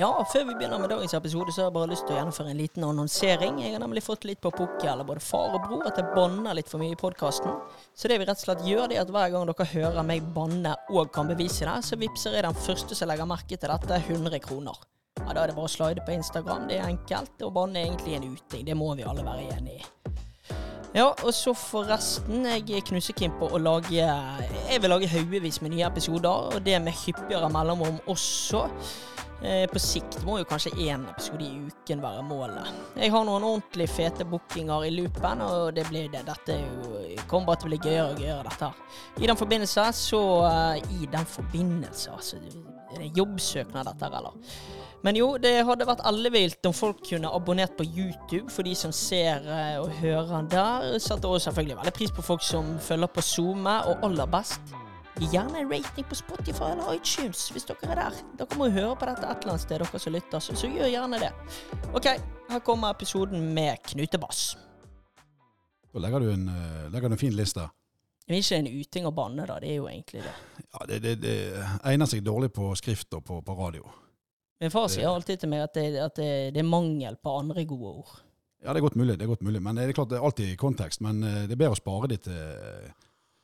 Ja, før vi begynner med dagens episode, så har jeg bare lyst til å gjennomføre en liten annonsering. Jeg har nemlig fått litt på pukkel eller både far og bror at jeg banner litt for mye i podkasten. Så det vi rett og slett gjør, det er at hver gang dere hører meg banne og kan bevise det, så vippser jeg den første som legger merke til dette, 100 kroner. Ja, Da er det bare å slide på Instagram. Det er enkelt. Og banne er egentlig en uting. Det må vi alle være enig i. Ja, og så forresten, jeg er knusekeen på å lage Jeg vil lage haugevis med nye episoder, og det med hyppigere mellomrom også. Eh, på sikt må jo kanskje én episode i uken være målet. Jeg har noen ordentlig fete bookinger i loopen, og det blir det. Dette jo, kommer bare til å bli gøyere og gøyere, dette her. I den forbindelse så eh, I den forbindelse, altså. Er det jobbsøknad, dette her, eller? Men jo, det hadde vært ellevilt om folk kunne abonnert på YouTube for de som ser eh, og hører der. Setter også selvfølgelig veldig pris på folk som følger på SoMe, og aller best gjerne en rating på Spotify eller iTunes hvis dere er der. Dere må jo høre på dette et eller annet sted, dere som lytter, så, så gjør gjerne det. OK, her kommer episoden med knutebass. Da legger du en, eh, legger du en fin liste. Det er ikke en uting å banne, da. Det er jo egentlig det. Ja, det, det, det egner seg dårlig på skrift og på, på radio. Min far sier alltid til meg at, det, at det, det er mangel på andre gode ord. Ja, det er godt mulig. det er godt mulig. Men det er klart det er alltid i kontekst. Men eh, det er bedre å spare det til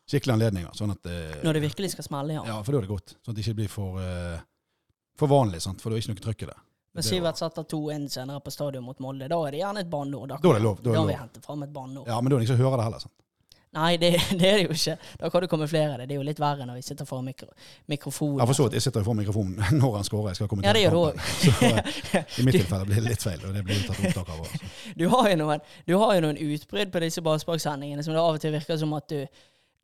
skikkelige anledninger. Sånn at, eh, Når det virkelig skal smelle, ja. ja, for da er det godt. Sånn at det ikke blir for, eh, for vanlig, sant? for det er ikke noe trykk i det. Men Det- Sivert satt 2-1 senere på stadion mot Molde. Da er det gjerne et banneord. Da er det lov, da er det Da har vi lov. hentet fram et banneord. Ja, men da er det ingen som hører det heller. sant? Nei, det, det er det jo ikke. Da kan det komme flere av det. Det er jo litt verre når vi sitter foran mikro, mikrofonen. Jeg forstår at jeg sitter foran mikrofonen når han scorer. Jeg skal Ja, kommentere det gjør du kampen. Så eh, i mitt tilfelle blir det litt feil, og det blir tatt opptak av. også. Du har jo noen, du har jo noen utbrudd på disse ballsparksendingene som det av og til virker som at du,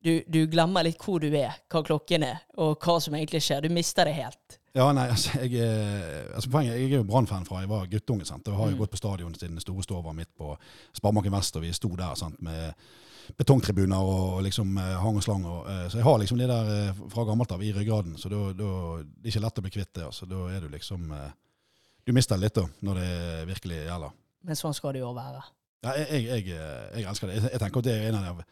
du, du glemmer litt hvor du er, hva klokken er, og hva som egentlig skjer. Du mister det helt. Ja, nei, altså, jeg, er- altså poenget, jeg er jo Brann-fan fra jeg var guttunge. sant? Og har jo Mm. gått på stadion siden det store stova var midt på Sparebanken Vest, og vi sto der sant? med betongtribuner og liksom eh, hang og slang. Og, eh, så jeg har liksom det der eh, fra gammelt av i ryggraden. Så da, da, det er ikke lett å bli kvitt det. altså. Da er du liksom eh, Du mister det litt da, når det virkelig gjelder. Men sånn skal det jo være. Ja, jeg, jeg, jeg, eh, jeg elsker det. Jeg, jeg tenker at det er en av de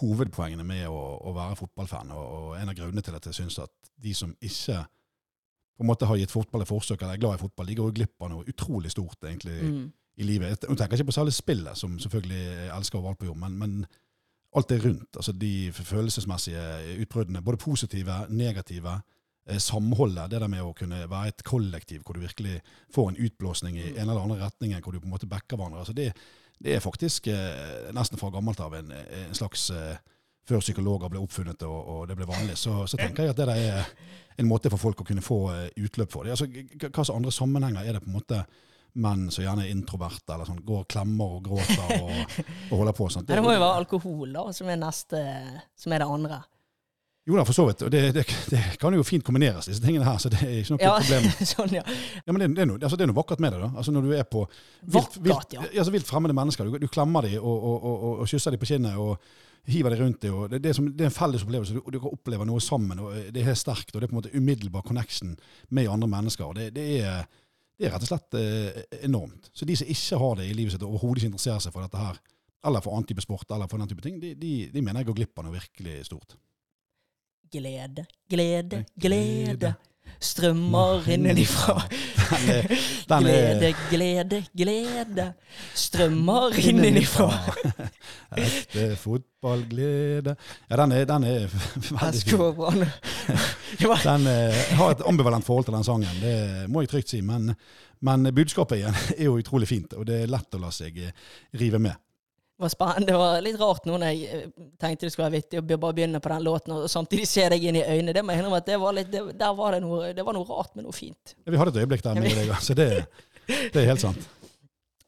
hovedpoengene med å, å være fotballfan, og, og en av grunnene til at jeg syns at de som ikke på en måte har gitt fotball et forsøk, eller er glad i fotball, de går jo glipp av noe utrolig stort egentlig Mm. i livet. Jeg tenker ikke på særlig spillet, som selvfølgelig jeg elsker overalt på jobb, men, men alt det rundt. altså De følelsesmessige utbruddene, både positive, negative. eh, Samholdet, det der med å kunne være et kollektiv hvor du virkelig får en utblåsning i en eller annen retning, hvor du på en måte backer hverandre. altså det, det er faktisk eh, nesten fra gammelt av en, en slags eh, Før psykologer ble oppfunnet og, og det ble vanlig, så, så tenker jeg at det er en måte for folk å kunne få eh, utløp for det. Altså, hva slags andre sammenhenger er det på en måte menn som gjerne er introverte, eller sånn, går og klemmer og gråter og, og holder på? sånn? Det, det må jo være alkohol, da, som er neste Som er det andre. Jo da, for så vidt. Og det, det, det kan jo fint kombineres, disse tingene her, så det er ikke noe Ja, problem. sånn, ja. Ja, men det, det, er noe, altså, det er noe vakkert med det. da. Altså Når du er på vilt, vilt, ja. altså, vilt fremmede mennesker, du, du klemmer dem og, og, og, og, kysser dem på kinnet og hiver dem rundt dem. og Det, det, er som, det er en felles opplevelse. Du, du kan oppleve noe sammen. og Det er helt sterkt, og det er på en måte umiddelbar connection med andre mennesker. og Det, det, er, det er rett og slett eh, enormt. Så de som ikke har det i livet sitt, og overhodet ikke interesserer seg for dette her, eller for annen type sport, eller for den type ting, de, de, de mener jeg går glipp av noe virkelig stort. Glede, glede, glede. Strømmer innenifra. Glede, glede, glede. Strømmer innenifra. Ekte fotballglede Ja, den er, den er veldig fin. Den er, har et ambivalent forhold til den sangen, det må jeg trygt si. Men, men budskapet igjen er jo utrolig fint, og det er lett å la seg eh, rive med. Var spennende. Det var litt rart nå når jeg eh, tenkte det skulle være vittig å bare begynne på den låten, og samtidig se deg inn i øynene. Det må jeg innrømme at det var, litt, det, der var det, noe, det var noe rart, men noe fint. Ja, Vi hadde et øyeblikk der, med deg, så det, det er helt sant.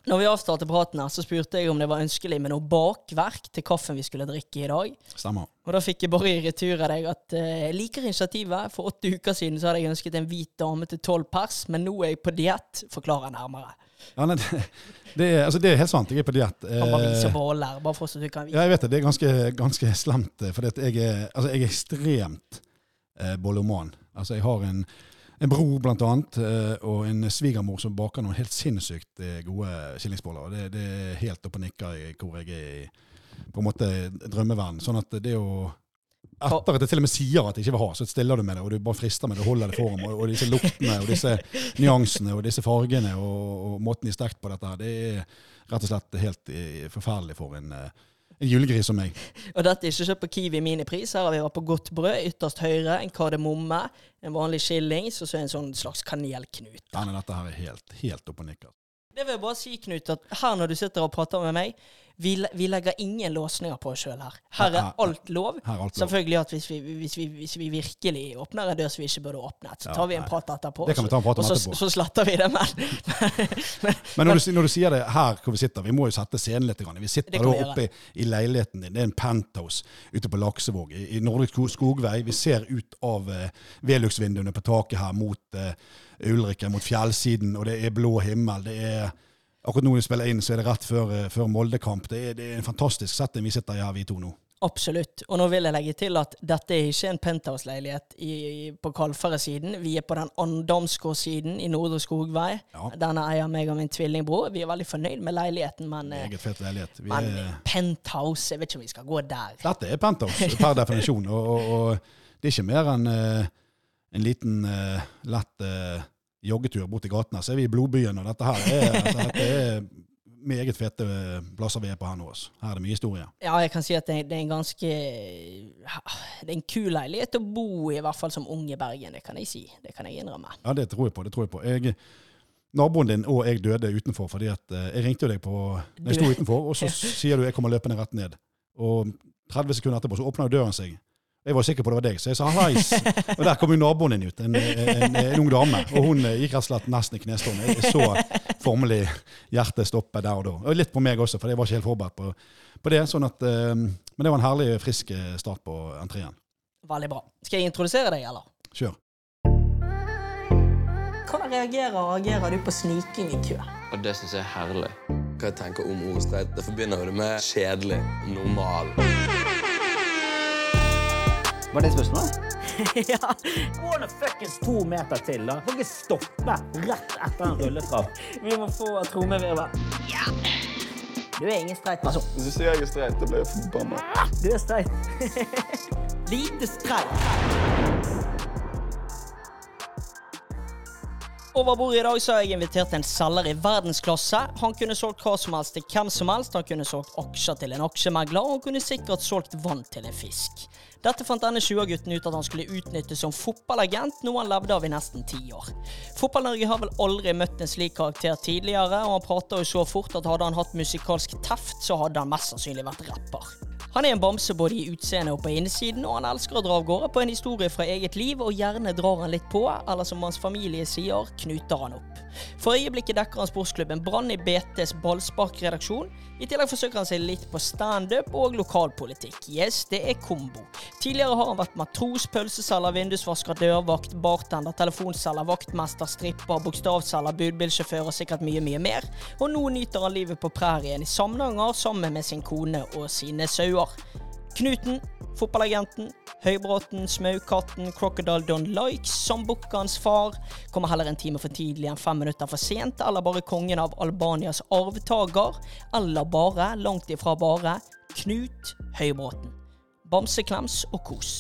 Når vi avstartet praten her, så spurte jeg om det var ønskelig med noe bakverk til kaffen vi skulle drikke i dag. Stemmer. Og da fikk jeg bare i retur av deg at jeg uh, liker initiativet. For åtte uker siden så hadde jeg ønsket en hvit dame til tolv pers, men nå er jeg på diett. Forklarer nærmere. Ja, nei, det, det, er, altså, det er helt sant. Jeg er på diett. Eh. Ja, jeg vet det. Det er ganske, ganske slemt. eh, For jeg, er, altså, jeg er ekstremt eh, bolloman. Altså, jeg har en, en bror, blant annet, eh, og en svigermor som baker noen helt sinnssykt eh, gode skillingsboller. Det, det er helt oppe og nikker hvor jeg er i på en måte drømmeverden. Sånn at det å Etter at jeg til og med sier at jeg ikke vil ha, så stiller du med det, og du bare frister med det og holder det foran. Og, og disse luktene og disse nyansene og disse fargene og, og måten de er stekt på dette her, det er rett og slett helt eh, forferdelig for en, eh, en julegris som meg. Og dette er ikke kjøpt på Kiwi minipris. Her har vi vært på godt brød, ytterst høyre, en kardemomme, en vanlig skillings og så en sånn slags kanelknut. Ja, men dette her er helt, helt opp og nikker. Det vil jeg bare si, Knut, at her når du sitter og prater med meg, vi, vi legger ingen låsninger på oss sjøl her. Her er alt lov. Er alt lov. Selvfølgelig at hvis vi, hvis, vi, hvis vi virkelig åpner en dør som vi ikke burde åpnet, så tar vi en prat etterpå. Det kan vi ta en prat om og så, etterpå. så sletter vi det, men, men, Men når du, når du sier det her hvor vi sitter, vi må jo sette scenen litt. Vi sitter da oppe i, i leiligheten din. Det er en penthouse ute på Laksevåg i, i Nordisk Skogvei. Vi ser ut av uh, Velux-vinduene på taket her mot uh, Ulriken, mot fjellsiden, og det er blå himmel. det er... Akkurat nå vi spiller inn, så er det rett før, eh, før Molde-kamp. Det, det er en fantastisk setting vi sitter i her, vi to nå. Absolutt. Og nå vil jeg legge til at dette er ikke en penthouse-leilighet på Kalfaret-siden. Vi er på den Andamsgård-siden i Nordre Skogvei. Ja. Denne eier meg og min tvillingbror. Vi er veldig fornøyd med leiligheten, men, eh, leilighet. Vi men er, penthouse Jeg vet ikke om vi skal gå der. dette er penthouse per definisjon, og, og, og det er ikke mer enn uh, en liten uh, lett eh, joggetur bort i gaten her. Så er vi i Blodbyen, og dette her er, altså, dette er meget fete plasser vi er på her nå. Altså. Her er det mye historie. Ja, jeg kan si at det, det er en ganske Det er en kul leilighet å bo i, i hvert fall som ung i Bergen. Det kan jeg si. Det kan jeg innrømme. Ja, det tror jeg på. det tror jeg på. Jeg, naboen din og jeg døde utenfor fordi at eh, jeg ringte jo deg på når jeg sto utenfor, og så sier du jeg kommer løpende rett ned. Og 30 sekunder etterpå så åpner jo døren seg. Jeg var sikker på det var deg, så jeg sa hallais. Og der kom jo naboen din ut, en, en, en ung dame. Og hun eh, gikk rett og slett nesten i knestående. Jeg så formelig hjertet stoppe der og da. Og litt på meg også, for jeg var ikke helt forberedt på, på det. sånn at, eh, Men det var en herlig, frisk eh, start på entreen. Veldig bra. Skal jeg introdusere deg, eller? Kjør. Hvordan reagerer og agerer du på sniking i kø? Og det syns jeg er herlig. Hva jeg tenker om ordet streit, det forbinder jo det med kjedelig, normal. Var det spørsmålet? ja. Gå nå fuckings to meter til, da. Kan ikke stoppe rett etter en rulletrapp. Vi må få trommevirvel. Ja. Du er ingen streit person. Hvis du sier jeg er streit, da blir jeg forbanna. Du er streit. Lite streit. Over bordet i dag så har jeg invitert en selger i verdensklasse. Han kunne solgt hva som helst til hvem som helst. Han kunne solgt aksjer til en aksjemegler, og han kunne sikkert solgt vann til en fisk. Dette fant denne 20-gutten ut at han skulle utnytte som fotballagent, noe han levde av i nesten ti år. Fotball-Norge har vel aldri møtt en slik karakter tidligere, og han prater jo så fort at hadde han hatt musikalsk teft, så hadde han mest sannsynlig vært rapper. Han er en bamse både i utseende og på innsiden, og han elsker å dra av gårde på en historie fra eget liv, og gjerne drar han litt på, eller som hans familie sier, knuter han opp. For øyeblikket dekker han sportsklubben Brann i BTs ballsparkredaksjon. I tillegg forsøker han seg litt på standup og lokalpolitikk. Yes, det er kombo. Tidligere har han vært matros, pølseselger, vindusvasker, dørvakt, bartender, telefonselger, vaktmester, stripper, bokstavselger, budbilsjåfør og sikkert mye, mye mer. Og nå nyter han livet på prærien i Samnanger sammen med sin kone og sine sauer. Knuten, fotballagenten, Høybråten, Smaukatten, Crocodile Don Likes, Sambukkans far, kommer heller en time for tidlig enn fem minutter for sent, eller bare kongen av Albanias arvtaker, eller bare, langt ifra bare, Knut Høybråten. Bamseklems og kos.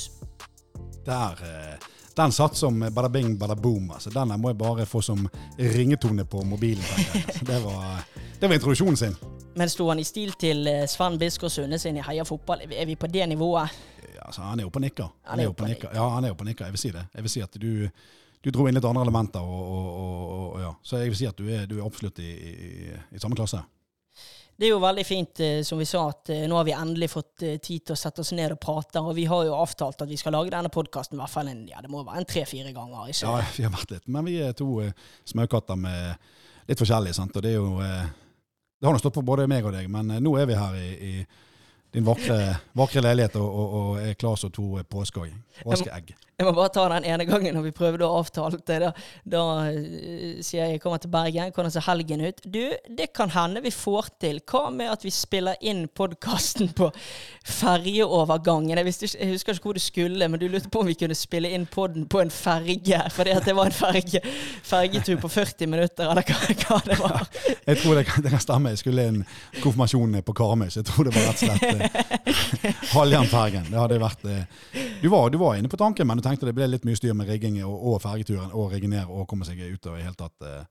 Der, eh, den satt som bada bing, bada boom. Altså. Den må jeg bare få som ringetone på mobilen. Altså, Det var, det var introduksjonen sin. Men sto han i stil til eh, Sven Biskår Sunde sin i Heia fotball? Er vi på det nivået? Altså, han er oppe og nikker. Han er oppe og nikker. Ja, han er oppe og nikker. Jeg vil si det. Jeg vil si at du, du dro inn litt andre elementer, og, og, og ja. Så jeg vil si at du er, du er absolutt i, i, i samme klasse. Det er jo veldig fint, eh, som vi sa, at eh, nå har vi endelig fått eh, tid til å sette oss ned og prate. Og vi har jo avtalt at vi skal lage denne podkasten i hvert fall en, ja, det må være en tre-fire ganger. ikke? Ja, vi har vært litt. Men vi er to eh, småkatter med litt forskjellig, sant. Og det er jo Det har nå stått på både meg og deg, men nå er vi her i, i din vakre, vakre leilighet og, og, og er klar som to påskeegg. Jeg må bare ta den ene gangen når vi prøvde å avtale det. Da, da eh, sier jeg jeg kommer til Bergen, hvordan ser helgen ut? Du, det kan hende vi får til. Hva med at vi spiller inn podkasten på ferjeovergangen? Jeg, visste jeg husker ikke hvor du skulle, men du lurte på om vi kunne spille inn podden på en ferge. Fordi at det var en ferge, fergetur på 40 minutter, eller hva, hva det var. Jeg tror det kan, det kan stemme. Jeg skulle inn konfirmasjonen på Karmøy, så jeg tror det var rett og slett Halhjemfergen. Det hadde vært eh, du var, du var inne på tanken, men du tenkte det ble litt mye styr med rigging og, og fergeturen og rigge ned og komme seg ut og i hele tatt. eh.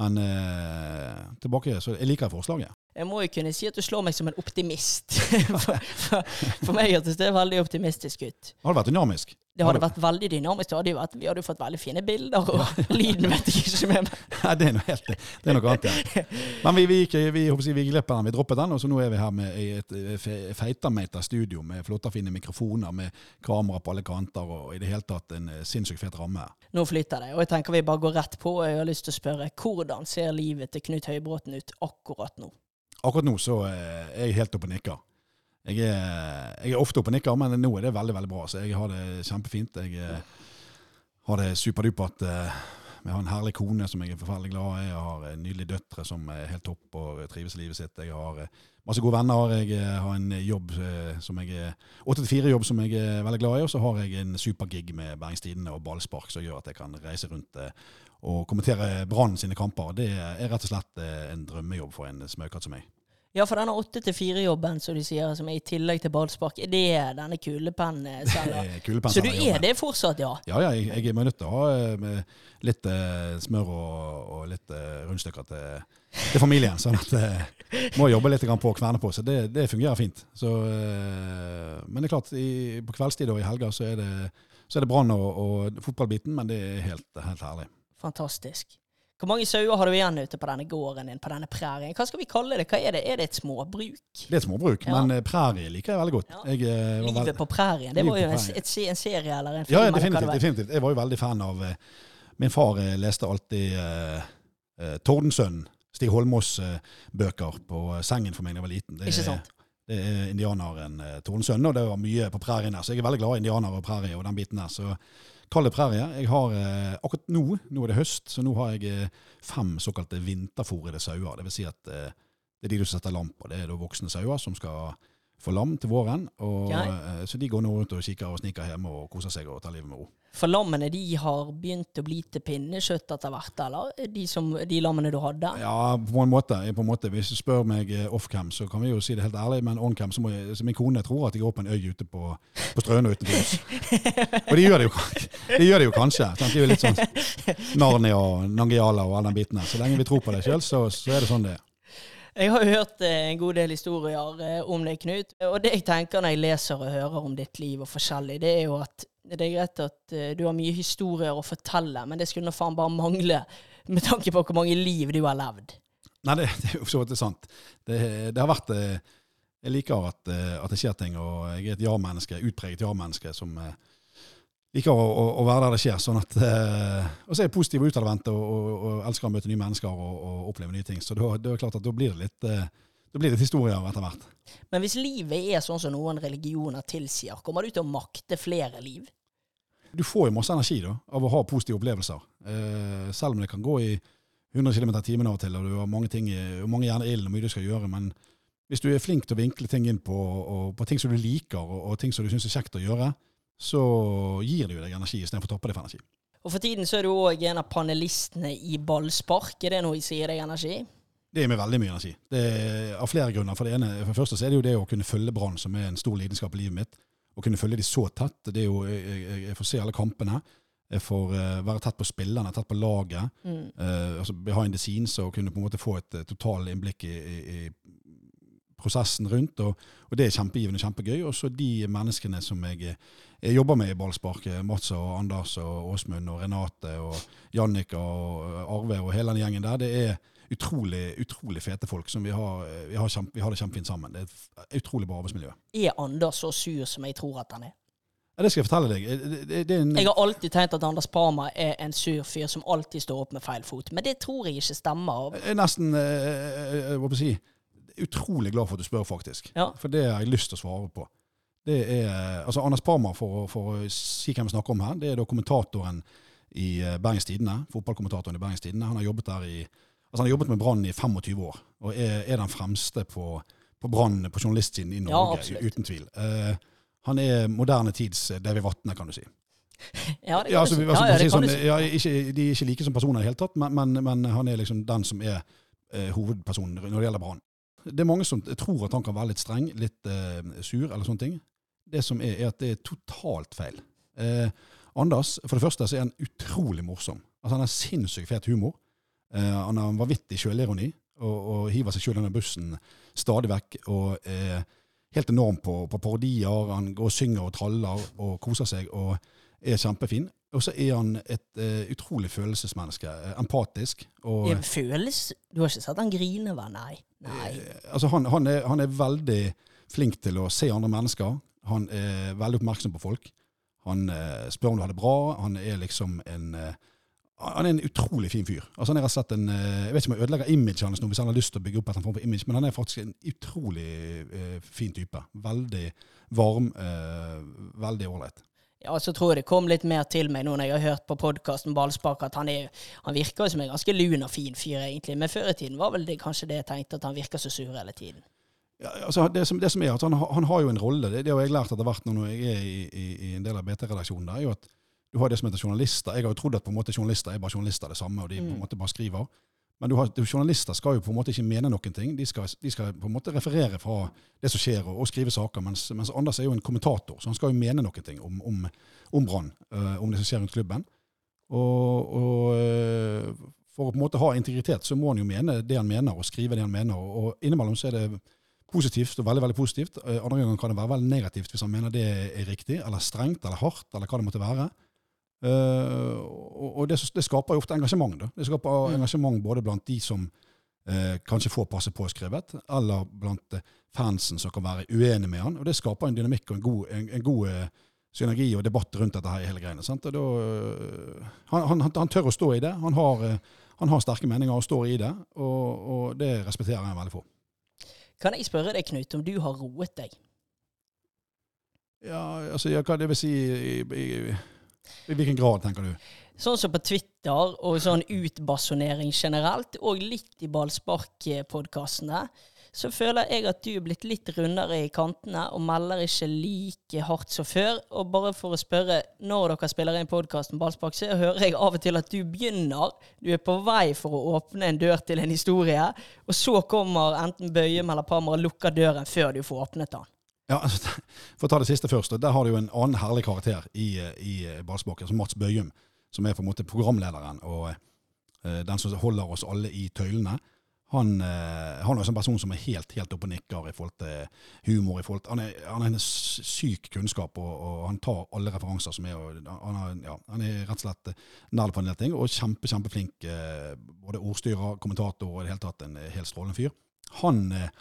Men eh, tilbake, så jeg liker forslaget. Jeg må jo kunne si at du slår meg som en optimist. for, for, for meg hørtes det veldig optimistisk ut. Det hadde vært dynamisk. Det hadde vært veldig dynamisk. Det hadde vært, vi hadde jo fått veldig fine bilder, og lyden vet jeg ikke med meg. Nei, det er noe helt det er noe annet. Ja. Men vi, vi, vi, håper vi gikk den, vi droppet den, og så nå er vi her med et eh, feitameter studio med flotte fine mikrofoner, med kamera på alle kanter, og i det hele tatt en eh, sinnssykt fet ramme. Nå flytter det, og jeg tenker vi bare går rett på. Jeg har lyst til å spørre, hvordan ser livet til Knut Høybråten ut akkurat nå? Akkurat nå så eh, er jeg helt oppe og nikker. Jeg er, jeg er ofte oppe og nikker, men nå er det veldig veldig bra. Så jeg har det kjempefint. Jeg eh, har det superdupert. eh, Jeg har en herlig kone som jeg er forferdelig glad i. Jeg har eh, nydelige døtre som er helt topp og trives i livet sitt. Jeg har eh, masse gode venner. Jeg eh, har en jobb eh, som jeg er 8-4-jobb som jeg er veldig glad i. Og så har jeg en supergig med Bergens Tidende og ballspark som gjør at jeg kan reise rundt og kommentere Brann sine kamper. Det er rett og slett eh, en drømmejobb for en smøkatt som meg. Ja, for denne 8-4-jobben som du sier, som er i tillegg til ballspark, er det denne kulepennen selger? Eh, Så du er det fortsatt, ja? Ja, ja, jeg, jeg er nødt til å ha eh, litt uh, smør og, og litt uh, rundstykker til, til familien. Sånn at eh, må jobbe litt på å kverne på, så det, det fungerer fint. Så, men det er klart, i, på kveldstid og i helger så er det, så er det brann og, og fotballbiten, men det er helt, helt herlig. Fantastisk. Hvor mange sauer har du igjen ute på denne gården din, på denne prærien? Hva skal vi kalle det? Hva er det? Er det et småbruk? Det er et småbruk, Ja. men eh, prærie liker jeg veldig godt. Ja. Jeg, eh, var Livet veld- på prærien. Det Livet var jo en, et, en serie eller en film. Ja, definitivt, definitivt. Jeg var jo veldig fan av uh, Min far eh, leste alltid eh, eh, Tordensønn, Stig Holmås-bøker på eh, sengen for meg da jeg var liten. Det, Ikke sant? det er indianeren eh, Tordensønn, og det var mye på prærien der. Så jeg er veldig glad i indianere og prærie og den biten der. Så kall det prærie. Jeg har eh, akkurat nå, nå er det høst, så nå har jeg eh, fem såkalte vinterfòrede sauer. Det vil si at eh, det er de du setter lam på. Det er da voksne sauer som skal få lam til våren. Og, Ok. eh, så de går nå rundt og kikker og sniker hjemme og koser seg og tar livet med ro. For lammene de har begynt å bli til pinnekjøtt etter hvert, eller? De, som, de lammene du hadde? Ja, på en måte. på en måte. Hvis du spør meg eh, off-cam, så kan vi jo si det helt ærlig, men on-cam så så min kone tror at jeg går på en øy ute på, på Strøne utenfor lys. Og det gjør det jo, de gjør det jo kanskje. Sant? Det er jo litt sånn Narnia og Nangiala og all den biten der. Så lenge vi tror på det sjøl, så, så er det sånn det er. Jeg har jo hørt eh, en god del historier eh, om deg, Knut. Og det jeg tenker når jeg leser og hører om ditt liv og forskjellig, det er jo at det er greit at eh, du har mye historier å fortelle, men det skulle nå faen bare mangle med tanke på hvor mange liv du har levd. Nei, det, det er jo så vidt sant. Det, det har vært Jeg liker at, at det skjer ting, og jeg er et ja-menneske, utpreget ja-menneske som liker å, å, å være der det skjer. sånn at, eh, Og så er jeg positiv og utadvendt og, og, og elsker å møte nye mennesker og, og oppleve nye ting. Så da, det er klart at da blir det litt, eh, da blir det historier etter hvert. Men hvis livet er sånn som noen religioner tilsier, kommer du til å makte flere liv? Du får jo masse energi da, av å ha positive opplevelser. Eh, selv om det kan gå i 100 km i timen av og til, og du har mange ting, og mange gjerne ild og mye du skal gjøre. Men hvis du er flink til å vinkle ting inn på, og, på ting som du liker, og, og ting som du syns er kjekt å gjøre, så gir det jo deg energi istedenfor å toppe deg for energi. Og for tiden så er du òg en av panelistene i ballspark. Er det noe som gir deg energi? Det gir meg veldig mye energi. Det er Av flere grunner. For det ene, for det første så er det jo det å kunne følge Brann, som er en stor lidenskap i livet mitt. Å kunne følge de så tett. Det er jo, jeg, jeg, får se alle kampene. Jeg får eh, være tett på spillerne, tett på laget. Mm. eh, altså behind the scenes og kunne på en måte få et uh, total innblikk i, i, i prosessen rundt. Og, og det er kjempegivende og kjempegøy. Og så de menneskene som jeg, eh, jeg jobber med i ballspark, eh, Mats og Anders og Åsmund og Renate og Jannika og eh, Arve og hele den gjengen der, det er utrolig, utrolig fete folk som vi har, eh, vi har, kjempe, vi har det kjempefint sammen. Det er et utrolig bra arbeidsmiljø. Er Anders så sur som jeg tror at han er? Ja, det skal jeg fortelle deg. Det, det, en, Jeg har alltid tenkt at Anders Parma er en sur fyr som alltid står opp med feil fot, men det tror jeg ikke stemmer. Jeg er nesten eh, jeg på si, utrolig glad for at du spør, faktisk. Ja. For det har jeg lyst til å svare på. Det er, altså Anders Parma, for, for å si hvem vi snakker om her, det er da kommentatoren i eh, Bergens Tidende. Fotballkommentatoren i Bergens Tidende. Han har jobbet der i altså han har jobbet med Brann i 25 år, og er, er den fremste på, på Brann på journalistsiden i Norge, ja, uten tvil. Uh, han er moderne tids eh, Davy Vatne, kan du si. Ja, det kan Ja, altså, altså, Ja, ja, det kan sånn, du si. ja, ikke, de er ikke like som personer i det hele tatt, men, men, men han er liksom den som er eh, hovedpersonen når det gjelder Brann. Det er mange som tror at han kan være litt streng, litt eh, sur eller sånne ting. Det som er, er at det er totalt feil. Eh, Anders, for det første så er han utrolig morsom. Altså Han har sinnssykt fet humor. Eh, han har en vanvittig sjølironi og, og hiver seg sjøl under bussen stadig vekk. Og er helt enorm på, på parodier. Han går og synger og traller og koser seg og er kjempefin. Og så er han et uh, utrolig følelsesmenneske. eh, empatisk. Og, Det føles Du har ikke sett han grine, hva? Nei. Nei. Eh, altså han, han, er, han er veldig flink til å se andre mennesker. Han er veldig oppmerksom på folk. Han eh, spør om du har det bra. Han er liksom en eh, han er en utrolig fin fyr. Altså han er rett og slett en, eh, Jeg vet ikke om jeg ødelegger imaget hans nå, hvis han har lyst til å bygge opp en form for image, men han er faktisk en utrolig eh, fin type. Veldig varm, eh, veldig ålreit. Ja, så tror jeg det kom litt mer til meg nå når jeg har hørt på podkasten Ballspark, at han, er, han virker som en ganske lun og fin fyr, egentlig. Men før i tiden var vel det kanskje det jeg tenkte, at han virker så sur hele tiden. Ja, altså det, som, det som er at han, han har jo en rolle. Det, det har jeg lært etter hvert nå når jeg er i, i, i en del av BT-redaksjonen. er jo at Du har det som heter journalister. Jeg har jo trodd at på en måte journalister er bare journalister det samme, og de på en Mm. måte bare skriver. Men du har, du, journalister skal jo på en måte ikke mene noen ting. De skal, de skal på en måte referere fra det som skjer, og, og skrive saker. Mens, mens Anders er jo en kommentator, så han skal jo mene noen ting om, om, om Brann. Øh, om det som skjer rundt klubben. Og, og eh, for å på en måte ha integritet, så må han jo mene det han mener, og skrive det han mener. Og, og innimellom så er det positivt, og veldig veldig positivt. Eh, Andre ganger kan det være veldig negativt hvis han mener det er riktig, eller strengt, eller hardt, eller hva det måtte være. Eh, og det, det skaper jo ofte engasjement. Da. Det skaper Mm. engasjement både blant de som eh, kanskje får passe påskrevet, eller blant eh, fansen som kan være uenig med han. Og det skaper en dynamikk og en god, en, en god synergi og debatt rundt dette her i hele greiene. Sant? Og da, han, han, han tør å stå i det. Han har, han har sterke meninger og står i det, og, og det respekterer jeg veldig for. Kan jeg spørre deg, Knut, om du har roet deg? Ja, altså, ja, hva det vil si i, i, i hvilken grad, tenker du? Sånn som på Twitter og sånn utbasonering generelt, og litt i ballspark-podkastene, så føler jeg at du er blitt litt rundere i kantene og melder ikke like hardt som før. Og bare for å spørre, når dere spiller inn podkasten Ballspark, så hører jeg av og til at du begynner, du er på vei for å åpne en dør til en historie, og så kommer enten Bøyum eller Pammer og lukker døren før du får åpnet den. Ja, altså, For å ta det siste først. Der har du jo en annen herlig karakter i, i Ballspark, som Mats Bøyum. Som er på en måte programlederen og eh, den som holder oss alle i tøylene. Han, eh, han er en person som er helt, helt oppe og nikker i forhold til humor. Forhold til, han, er, han er en syk kunnskap, og, og han tar alle referanser som er. Han, er ja, han er rett og slett nerd på en del ting, og kjempe, kjempeflink eh, både ordstyrer, kommentator og i det hele tatt en eh, helt strålende fyr. Han eh,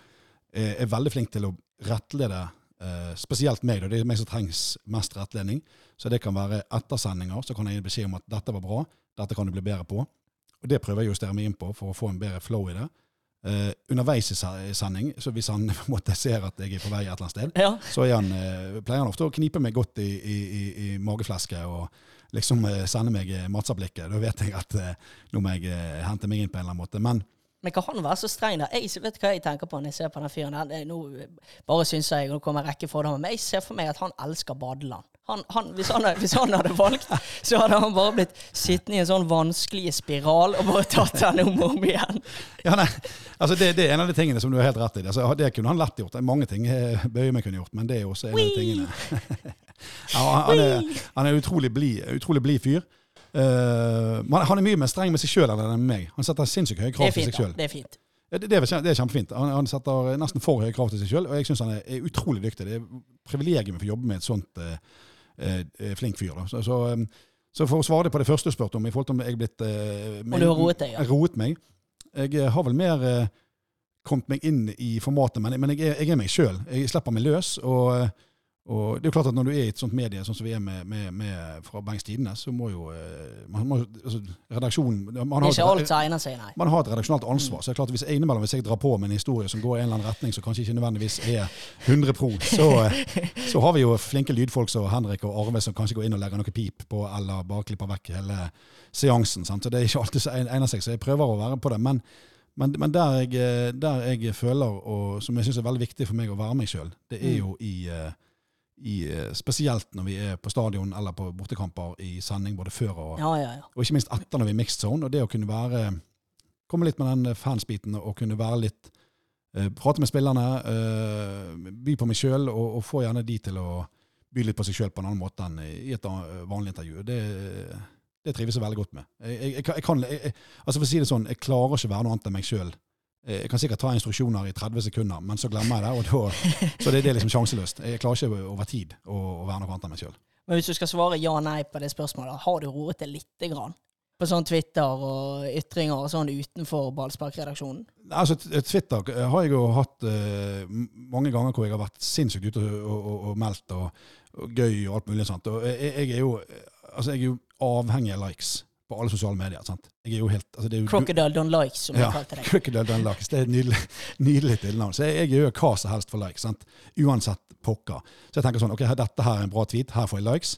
er veldig flink til å rettlede eh, spesielt meg. Da. Det er meg som trengs mest rettledning. Så det kan være ettersendinger, så kan jeg gi beskjed om at dette var bra, dette kan du bli bedre på. Og Det prøver jeg å justere meg inn på for å få en bedre flow i det. Uh, underveis i se- sending, så hvis han måtte ser at jeg er på vei et eller annet sted, Ja. så han, uh, pleier han ofte å knipe meg godt i, i, i, i mageflesket og liksom uh, sende meg matsablikket. Da vet jeg at nå må jeg hente meg inn på en eller annen måte. Men Men kan han være så streng da? Jeg vet hva jeg tenker på når jeg ser på den fyren Nå bare syns jeg, nå kommer en rekke fordommer, men jeg ser for meg at han elsker badeland. Han, han, hvis, han, hvis han hadde valgt, så hadde han bare blitt sittende i en sånn vanskelig spiral og bare tatt den om og om igjen. ja, nei, altså det, det er en av de tingene som du har helt rett i. Altså, det kunne han lett gjort. Mange ting eh, Bøyum kunne gjort, men det er også en av de tingene. ja, han, er, han er utrolig blid blid fyr. Uh, han er mye mer streng med seg sjøl enn med meg. Han setter sinnssykt høye krav til seg sjøl. Det er fint. Det, det, er, det er kjempefint. Han, han setter nesten for høye krav til seg sjøl, og jeg syns han er, er utrolig dyktig. Det er privilegium å få jobbe med et sånt eh, eh, flink fyr. Da. Så, så, um, så for å svare det på det første du spurte om, i forhold til om jeg er blitt eh, Om du har roet deg, ja. roet meg. Jeg eh, har vel mer eh, kommet meg inn i formatet, men, men jeg, jeg er meg sjøl. Jeg slipper meg løs. og eh, og det er jo klart at Når du er i et sånt medie sånn som vi er med, med, med fra Bergens Tidende, så må jo eh, man må, altså, redaksjonen man har ikke alt egner seg, nei. man har et redaksjonalt ansvar. så det er klart at Hvis jeg innimellom hvis jeg drar på med en historie som går i en eller annen retning som kanskje ikke nødvendigvis er 100 pro, så, eh, så har vi jo flinke lydfolk som Henrik og Arve som kanskje går inn og legger noe pip på, eller bare klipper vekk hele seansen. Sant? Så Det er ikke alltid som egner seg, så jeg prøver å være på det. Men, men, men der, jeg, eh, der jeg føler, og som jeg syns er veldig viktig for meg å være meg sjøl, det er jo i i, eh, spesielt når vi er på stadion eller på bortekamper i sending både før og, Ja, ja, ja. og ikke minst etter når vi er mixed zone. Og det å kunne være Komme litt med den fansbiten og kunne være litt uh, prate med spillerne, uh, by på meg sjøl, og, og få gjerne de til å by litt på seg sjøl på en annen måte enn i et vanlig intervju. Det, det trives jeg veldig godt med. Jeg, jeg, jeg, kan- jeg altså for å si det sånn, jeg klarer ikke være noe annet enn meg sjøl. Jeg kan sikkert ta instruksjoner i 30 sekunder, men så glemmer jeg det. og da, Så det, det er liksom sjanseløst. Jeg klarer ikke over tid å, å være noe annet enn meg sjøl. Men hvis du skal svare ja-nei på det spørsmålet, har du roet det lite grann? På sånn Twitter og ytringer og sånn utenfor ballsparkredaksjonen? Altså, Twitter har jeg jo hatt uh, mange ganger hvor jeg har vært sinnssykt ute og, og, og, og meldt og, og gøy og alt mulig sånt. Og jeg, jeg, er jo, altså, jeg er jo avhengig av likes på alle sosiale medier. sant? Jeg er jo helt, altså, det er jo, Crocodile don't like, som ja, jeg kalte deg. Crocodile Don't Likes. Det er et nydelig, nydelig tilnavn. Så jeg, jeg gjør hva som helst for likes. sant? Uansett pokker. Så jeg tenker sånn, ok, dette her er en bra tweet, her får jeg likes.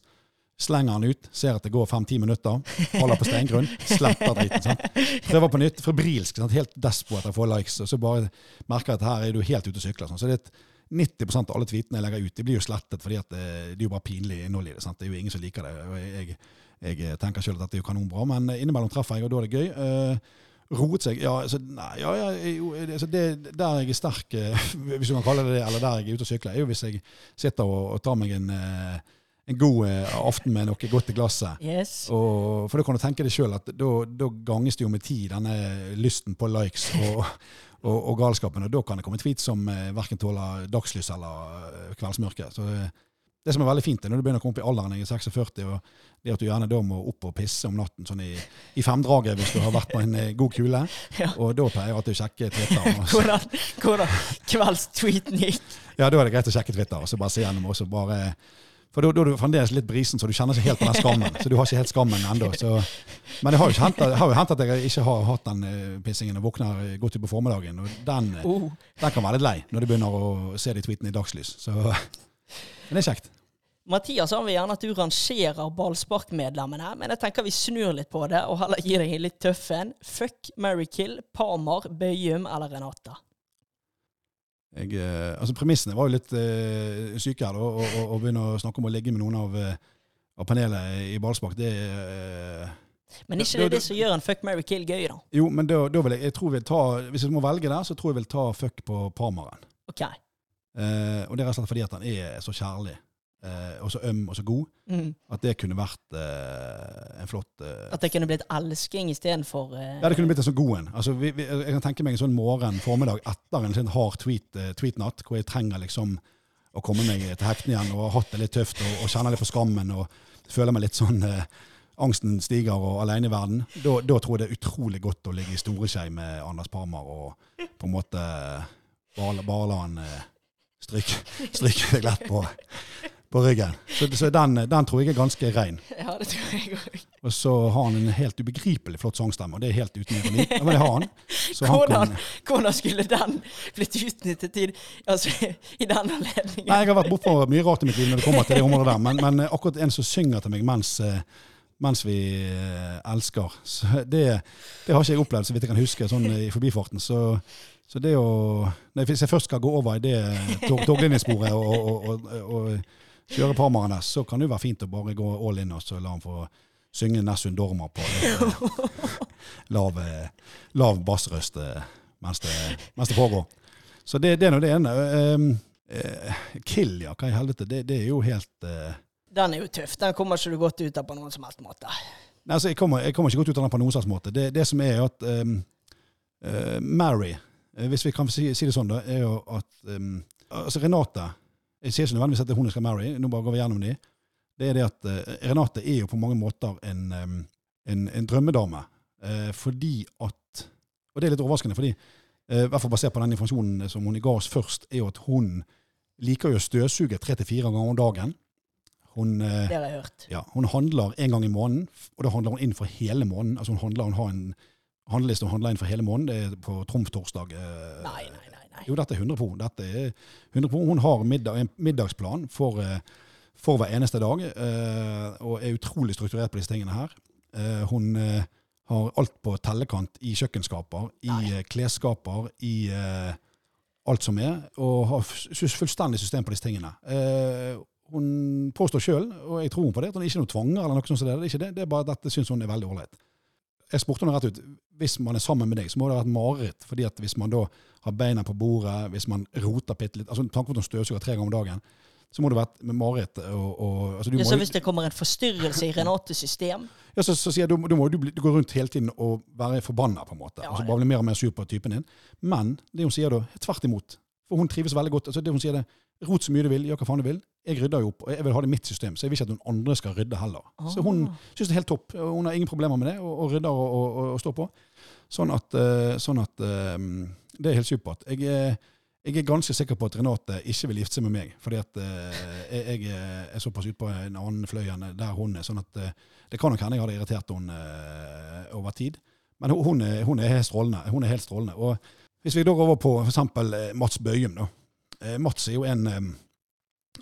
Slenger den ut, ser at det går fem-ti minutter, holder på steingrunn, sletter driten. sant? Prøver på nytt, febrilsk, sant? helt despo etter å få likes, og så bare merker jeg at her er du helt ute og sykler. Sånn. Så det er et 90% av alle tweetene jeg legger ut, de blir jo slettet fordi det, det er jo bare pinlig innhold i det. sant? Det er jo ingen som liker det. og jeg, jeg, jeg tenker selv at dette er jo kanonbra, men innimellom treffer jeg, og da er det gøy. Eh, roet seg Ja, altså, nei, ja, ja jo, altså det, der jeg er sterk, eh, hvis du kan kalle det det, eller der jeg er ute og sykler, er jo hvis jeg sitter og, og tar meg en, eh, en god eh, aften med noe godt i glasset. Yes. Og, for da kan du tenke deg sjøl at da, ganges det jo med tid, denne lysten på likes og, og, og galskapen. Og da kan det komme tweets som eh, verken tåler dagslys eller eh, kveldsmørke. Så det, det som er veldig fint, er når du begynner å komme opp i alderen, jeg er 46, og det at du gjerne da må opp og pisse om natten sånn i, i femdraget hvis du har vært på en eh, god kule. Ja. Og da pleier jeg alltid å sjekke Twitter. Hvordan, hvordan kveldstweeten gikk. Ja, da er det greit å sjekke Twitter og så bare se gjennom. og så bare... For da, da er du fremdeles litt brisen, så du kjenner ikke helt på den skammen. Så du har ikke helt skammen ennå. Så. Men det har jo hendt, at jeg ikke har hatt den uh, pissingen og våkner eh, godt utpå formiddagen. Og den, Oh. den kan være litt lei når du begynner å se de tweetene i dagslys. Så men det er kjekt. Mathias han vil gjerne at du rangerer ballsparkmedlemmene, men jeg tenker vi snur litt på det og heller gir deg en litt tøff en. Fuck, marry, kill, Parmar, Bøyum eller Renata? Jeg, eh, altså Premissene var jo litt eh, syke her, da, og begynne å snakke om å ligge med noen av, eh, av panelet i ballspark, det eh, Men ikke det, det det som gjør en fuck, marry, kill gøy, da? Jo, men da, da vil jeg, jeg tror jeg vil ta Hvis jeg må velge der, så tror jeg jeg vil ta fuck på Parmaren. OK. Uh, og det er rett og slett fordi at han er så kjærlig, eh, og så øm og så god, Mm. at det kunne vært eh, en flott eh, At det kunne blitt elsking istedenfor eh... Ja, det kunne blitt en sånn god en. Altså, vi, vi, jeg kan tenke meg en sånn morgen, formiddag etter en sånn hard tweet, eh, tweetnatt, hvor jeg trenger liksom å komme meg til hektene igjen og har hatt det litt tøft og, og kjenner litt på skammen og føler meg litt sånn eh, Angsten stiger og alene i verden. Da, da tror jeg det er utrolig godt å ligge i storeskei med Anders Parmar og på en måte bare, bare la han eh, stryke, stryke deg lett på, på ryggen. Så, så den, den tror jeg er ganske rein. Ja, det tror jeg òg. Og så har han en helt ubegripelig flott sangstemme, og det er helt uten ironi. Ja, men det har han. Så han Hvordan, kan, hvordan skulle den blitt utnyttet i, altså, i den anledningen? nei, jeg har vært bortpå mye rart i mitt liv når det kommer til det området der, men, men akkurat en som synger til meg mens, eh, mens vi eh, elsker, så det, det har ikke jeg opplevd, så vidt jeg kan huske, sånn i forbifarten. Så, så det å Hvis jeg først skal gå over i det tog, toglinjesporet og, og, og, og kjøre Parmaren der, så kan det jo være fint å bare gå all in og så la han få synge Nessun Dorma på eh, lav, eh, lav bassrøst eh, mens, det- mens det pågår. Så det, det er nå det ene. Eh, kill, ja. Hva i helvete? Det, det er jo helt uh, Den er jo tøff. Den kommer ikke du godt ut av på noen som helst måte. Nei, altså, jeg, kommer, jeg kommer ikke godt ut av den på noen slags måte. Det, det som er at um, uh, Mary, hvis vi kan si, si det sånn, da, er jo at um, altså Renate Jeg sier ikke nødvendigvis at det er hun jeg skal marry, nå bare går vi gjennom de. Det er det at eh, Renate er jo på mange måter en, um, en, en drømmedame. Eh, fordi at Og det er litt overraskende, fordi eh, i hvert fall basert på den informasjonen som hun ga oss først, er jo at hun liker jo å støvsuge tre til fire ganger om dagen. Hun eh, Det har jeg hørt. ja, hun handler en gang i måneden, og da handler hun inn for hele måneden. Altså hun handler, hun har en handleliste hun handler inn for hele måneden. Det er på trumftorsdag. eh, Nei, nei, nei. Jo, dette er 100% pro. Dette er 100 pro. Hun har middag, en middagsplan for, eh, for hver eneste dag, eh, og er utrolig strukturert på disse tingene her. Eh, Hun har alt på tellekant i kjøkkenskaper, i Nei. klesskaper, i alt som er, og har fullstendig system på disse tingene. Hun påstår sjøl, og jeg tror hun på det, at hun ikke er noe tvanger eller noe sånt. som Det, det er ikke det, det er bare at dette syns hun er veldig ålreit. Jeg spurte henne rett ut hvis man er sammen med deg, så må det ha vært mareritt. fordi at hvis man da har beina på bordet, hvis man roter bitte litt altså Tanken på at hun støvsuger tre ganger om dagen, så må det vært med mareritt. Altså, Ja, så hvis det kommer en forstyrrelse i Renates system ja, så, så sier jeg, du, må du, gå du rundt hele tiden og være forbanna, på en måte. Ja, altså Bare bli mer og mer sur på typen din. Men det hun sier da, er tvert imot. For hun trives veldig godt. altså det hun sier det, Rot så mye du vil, gjør hva faen du vil. Jeg rydder jo opp, og jeg vil ha det i mitt system, så jeg vil ikke at noen andre skal rydde heller. Så hun Ah. syns det er helt topp. og Hun har ingen problemer med det, og, og rydder og, og, og, står på. Sånn at, eh, sånn at eh, det er helt supert. Jeg er, jeg er ganske sikker på at Renate ikke vil gifte seg med meg, fordi at eh, jeg, jeg er såpass ute på en annen fløy enn der hun er. sånn at eh, Det kan nok hende jeg hadde irritert henne eh, over tid. Men hun, hun, er, hun er helt strålende. Hun er helt strålende. Og hvis vi da går over på f.eks. Mats Bøyum, da. Eh, Mats er jo en eh,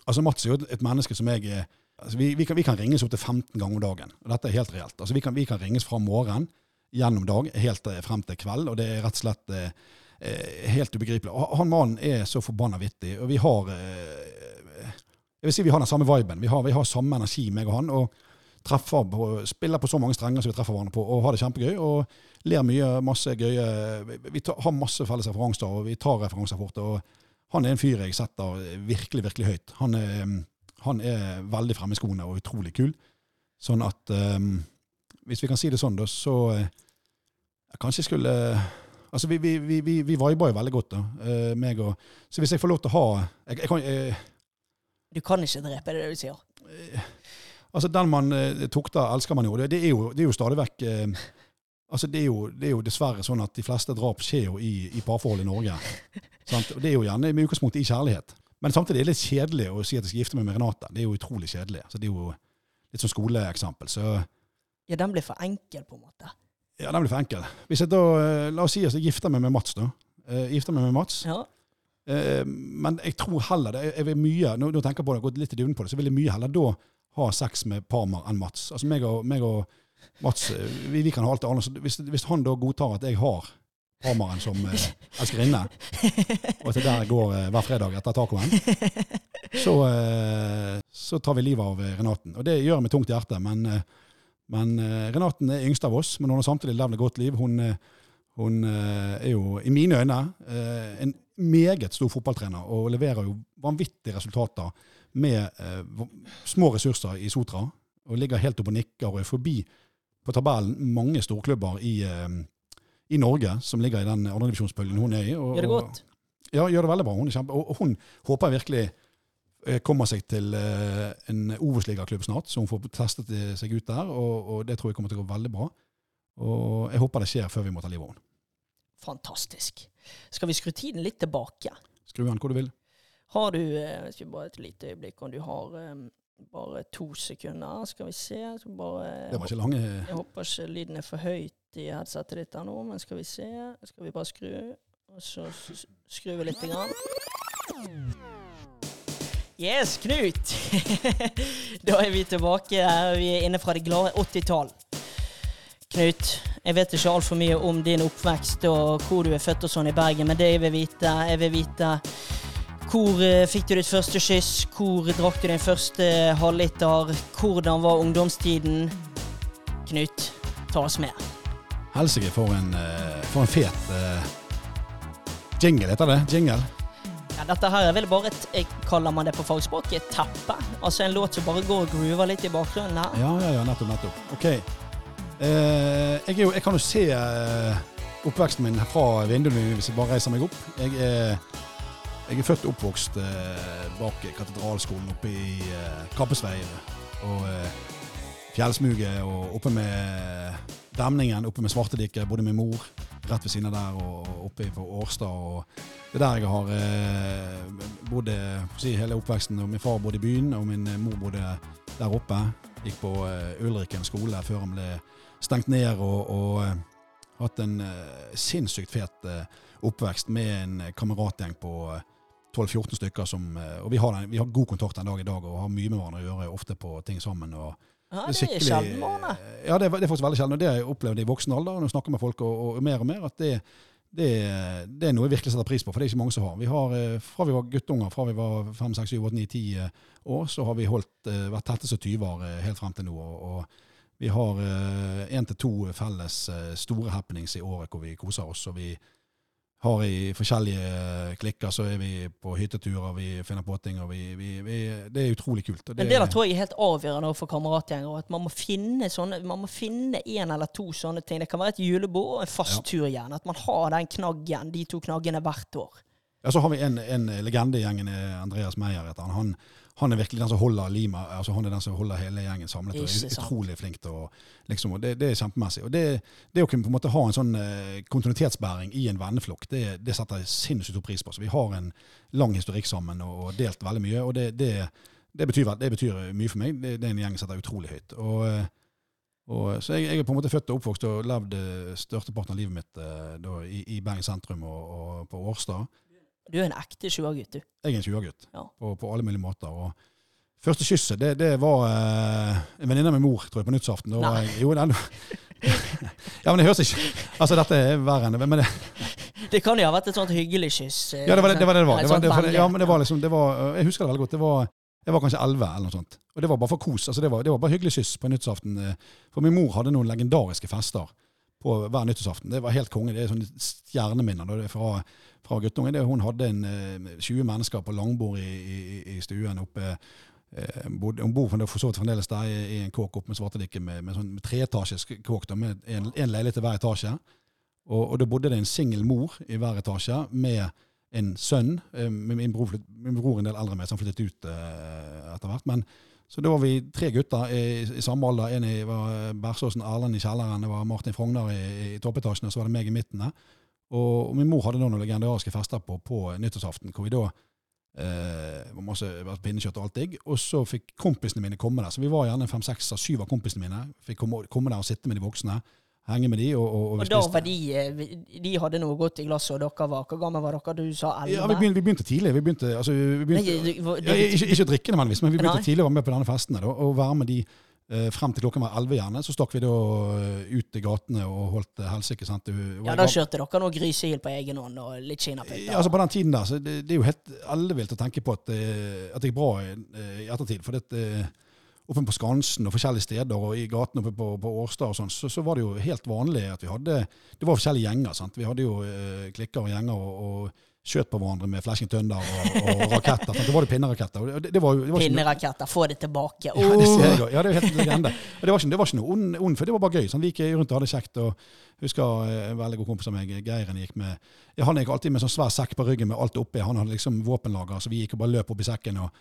Altså Mats er jo et, menneske som jeg eh, altså vi, vi, kan, vi kan ringes opptil 15 ganger om dagen. og Dette er helt reelt. Altså vi, kan, vi kan ringes fra morgen gjennom dag helt frem til kveld, og det er rett og slett eh, helt ubegripelig. Og Han mannen er så forbanna vittig, og vi har eh, Jeg vil si vi har den samme viben. Vi har, vi har samme energi, meg og han. og treffer på, Spiller på så mange strenger som vi treffer hverandre på, og har det kjempegøy. Og ler mye, masse gøye vi tar, har masse felles referanser, og vi tar referanser fort. og Han er en fyr jeg setter virkelig, virkelig høyt. Han er, han er veldig fremme i skoene og utrolig kul. Sånn at um, Hvis vi kan si det sånn, da, så eh, jeg kanskje skulle Altså, vi, vi, vi, vi, vi viber jo veldig godt, da, uh, meg og Så hvis jeg får lov til å ha jeg, jeg kan, uh, Du kan ikke drepe, det det du sier. Altså, den man tukter, elsker man jo. Det, det, er jo det er jo stadig vekk Altså, det er, jo, det er jo dessverre sånn at de fleste drap skjer jo i, i parforhold i Norge. Sant? Og det er jo gjerne med utgangspunkt i kjærlighet. Men samtidig er det litt kjedelig å si at jeg skal gifte meg med Renate. Det er jo utrolig kjedelig. Så det er jo litt sånn skoleeksempel. Så Ja, den blir for enkel, på en måte. ja, den blir for enkel. Hvis jeg da, eh, La oss si at jeg gifter meg med Mats, da. Eh, gifter meg med Mats. Ja. Eh, men jeg tror heller det. Jeg vil mye, nå, nå tenker jeg på det, gått litt i dybden på det, så vil jeg mye heller da ha sex med Parmar enn Mats. Altså meg og, meg og Mats, vi, vi kan ha alt det. Så hvis, hvis han da godtar at jeg har Parmaren som eh, elskerinne, og til der går eh, hver fredag etter tacoen, så, eh, så tar vi livet av eh, Renaten. Og det gjør jeg med tungt hjerte, men, eh, men eh, Renaten er yngst av oss, men hun har samtidig levd et godt liv. Hun, hun er jo, i mine øyne, en meget stor fotballtrener og leverer jo vanvittige resultater med små ressurser i Sotra. Og ligger helt oppe og nikker og er forbi på tabellen mange storklubber i, i Norge som ligger i den andredivisjonsbølgen hun er i. Og, Gjør det og- godt. ja, gjør det veldig bra. Hun er kjempe, og, og hun håper virkelig eh, kommer seg til eh, en Obos-ligaklubb snart, så hun får testet eh, seg ut der. Og, og det tror jeg kommer til å gå veldig bra. Og jeg håper det skjer før vi må ta livet av henne. Fantastisk. Skal vi skru tiden litt tilbake? Skru den hvor du vil. Har du Hvis vi bare et lite øyeblikk om du har bare to sekunder. Skal vi se. Bare, Det var ikke lange Jeg håper ikke lyden er for høyt i headsetet ditt nå, men skal vi se. Skal vi bare skru, og så skrur vi litt. Grann. Yes, Knut! da er vi tilbake. her. Vi er inne fra det glade 80-tall. Knut, jeg vet ikke altfor mye om din oppvekst og hvor du er født og sånn i Bergen, men det jeg vil vite, jeg vil vite hvor eh, fikk du ditt første kyss? Hvor drakk du din første halvliter? Hvordan var ungdomstiden? Knut, ta oss med. Helsike, for en, eh, for en fet uh, jingle, heter det. Jingle. Ja, dette her er vel bare et jeg kaller man det på fagspråket, et teppe. Altså en låt som bare går og groover litt i bakgrunnen her. Ja, ja, ja, nettopp, nettopp. Ok. Uh, jeg, jo, jeg kan jo se uh, oppveksten min fra vinduet hvis jeg bare reiser meg opp. Jeg er, jeg er født og oppvokst eh, bak katedralskolen oppe i eh, Kappesvei. Og eh, fjellsmuget og oppe med demningen, oppe med Svartediket, bodde med mor rett ved siden av der, og oppe på Årstad. og Det er der jeg har eh, bodd eh, si, hele oppveksten. og Min far bodde i byen, og min eh, mor bodde der oppe. Gikk på eh, Ulriken skole før han ble stengt ned, og, og eh, hatt en uh, sinnssykt fet uh, oppvekst med en kameratgjeng på eh, 12-14 stykker som eh, Og vi har, den, vi har god kontakt den dag i dag og har mye med hverandre å gjøre, ofte på ting sammen. og Ja, det er sjelden, Ja, det er, det er faktisk veldig sjelden. Og det har jeg opplevd i voksen alder når jeg snakker med folk og, og mer og mer, at det, det, det er noe jeg virkelig setter pris på, for det er ikke mange som har. Vi har eh, Fra vi var guttunger, fra vi var 5, 6, 7, 8, 9, 10 år, så har vi holdt, eh, vært tette som tyver helt frem til nå. Og, og Vi har én til to felles store happenings i året hvor vi koser oss. og vi har i forskjellige eh, klikker, så er vi på hytteturer, vi finner på ting. og vi, vi, vi, Det er utrolig kult. og Men det der tror jeg er helt avgjørende for kameratgjenger. At man må finne sånne, man må finne en eller to sånne ting. Det kan være et julebord og en fast Ja. tur igjen. At man har den knaggen, de to knaggene hvert år. Ja, Så har vi en, en legende i gjengen, eh, Andreas Meyer heter han. han. Han er virkelig den som holder lima, altså han er den som holder hele gjengen samlet. og er utrolig flink til å liksom, og det, det er kjempemessig. Og det, det å kunne på en måte ha en sånn eh, kontinuitetsbæring i en venneflokk, det, det setter jeg sinnssykt stor pris på. Så vi har en lang historikk sammen og, og delt veldig mye. Og det, betyr, det betyr mye for meg. Det, er en gjeng som setter utrolig høyt. Og, eh, og, så jeg, jeg er på en måte født og oppvokst og levd eh, størsteparten av livet mitt da, i, i Bergen sentrum og, og på Årstad. Du er en ekte 20-gutt, du. Jeg er en 20-gutt Ja. på, på alle mulige måter. Og første kysset, det, det var eh, en venninne av min mor, tror jeg, på nyttårsaften. Nei. Jo, ja, men det høres ikke Altså, dette er verre enn det. Men det, Det kan jo ha vært et sånt hyggelig kyss. eh, ja, det var det det var. Det var. Det var, det, for, ja, men det var liksom, det var, jeg husker det veldig godt. Det var, jeg var kanskje 11 eller noe sånt. Og det var bare for kos. altså Det var, det var bare hyggelig kyss på nyttårsaften. eh, For min mor hadde noen legendariske fester på hver nyttårsaften. Det var helt konge. Det er sånne stjerneminner da, det fra, fra guttungen. Det, hun hadde en eh, 20 mennesker på langbord i, i, i stuen oppe. Eh, hun bor for så vidt fremdeles der i, en kåk oppe med Svartedikke med, med sånn treetasjes kåk da, med en, en leilighet i hver etasje. Og, og da bodde det en singel mor i hver etasje med en sønn. eh, Med min bror, min bror en del eldre med som flyttet ut eh, etter hvert. Men, så da var vi tre gutter i, i samme alder. En i, var Bersåsen Erlend i kjelleren, det var Martin Frogner i, i toppetasjen, og så var det meg i midten der. Og, og min mor hadde noen legendariske fester på, på nyttårsaften, hvor vi da eh, var masse pinnekjøtt og alt digg. Og så fikk kompisene mine komme der. Så vi var gjerne fem, seks syv av kompisene mine. Fikk komme, komme der og sitte med de voksne. Henge med de. Og, og, og Og da var de eh, De hadde noe godt i glasset, og dere var Hvor gammel var dere? Du sa 11? Ja, vi begynte, vi begynte tidlig. Vi begynte, altså, vi begynte, Nei, du- du- ja, ikke, ikke å drikke nødvendigvis, men vi begynte Nei. tidlig å være med på denne festen. Da, og være med de eh, frem til klokken var 11 gjerne. Så stakk vi da eh, ut i gatene og holdt eh, helsike. Ja, da kjørte dere noe grysehyl på egen hånd og litt kinapytter. ja, altså På den tiden der, så det, det er jo helt ellevilt å tenke på at, at det gikk bra i, ettertid. For det, oppe på Skansen og forskjellige steder og i gatene oppe på, på Årstad og sånn, så, så var det jo helt vanlig at vi hadde Det var forskjellige gjenger. sant? Vi hadde jo eh, klikker og gjenger og, og skjøt på hverandre med flashing tønder og, og raketter. Det var det pinneraketter. Det, det var, det var Pinneraketter, få det tilbake. ja, det ser jeg Åh! Ja, det er helt legende. Det var ikke, det var ikke noe ond, ond, for det var bare gøy. Sant? Vi gikk rundt og hadde kjekt. og husker eh, en veldig god kompis av meg, Geiren, gikk med ja, Han gikk alltid med sånn svær sekk på ryggen med alt oppi. Han hadde liksom våpenlager, så vi gikk og bare løp opp i sekken. og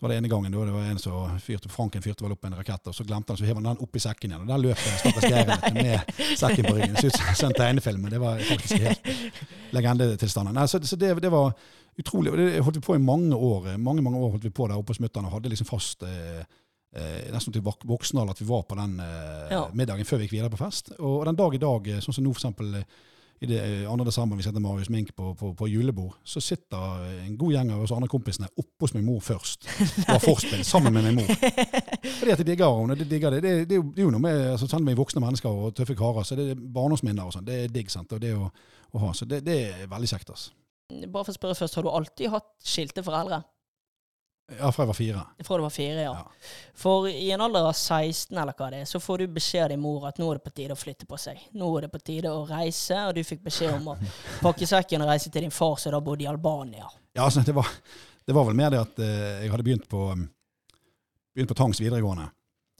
så var det ene gangen da det var en som fyrte, Franken fyrte vel opp en rakett, og så glemte han, så hev han den opp i sekken igjen. Og der løp den stakkars Geiren med sekken på ryggen. Så ut som en tegnefilm, det var faktisk helt legendetilstanden. Nei, så så det, det var utrolig. Og det holdt vi på i mange år. Mange mange år holdt vi på der oppe på Smutteren og hadde liksom fast eh, eh, nesten til voksen alder at vi var på den eh, Ja. middagen før vi gikk videre på fest. Og, og den dag i dag, eh, sånn som nå for eksempel eh, i det andre 2. desember vi setter Marius Mink på, på, på julebord, så sitter eh, en god gjeng av oss andre kompisene oppe hos min mor først. Og har forspill sammen med min mor. Fordi at de digger henne. De digger det. Det, det, det er jo noe med altså, Selv om vi er voksne mennesker og tøffe karer, så det er barndomsminner og sånn. Det er digg. sant? Og det å, å ha. Så det, det er veldig kjekt. altså. Bare for å spørre først, har du alltid hatt skilte foreldre? Ja, fra jeg var fire. Fra du var fire, ja. Ja. For i en alder av 16 eller hva det er, så får du beskjed av din mor at nå er det på tide å flytte på seg. Nå er det på tide å reise, og du fikk beskjed om å pakke sekken og reise til din far som da bodde i Albania. Ja, altså, det var, det var vel mer det at eh, jeg hadde begynt på, um, begynt på Tangs videregående.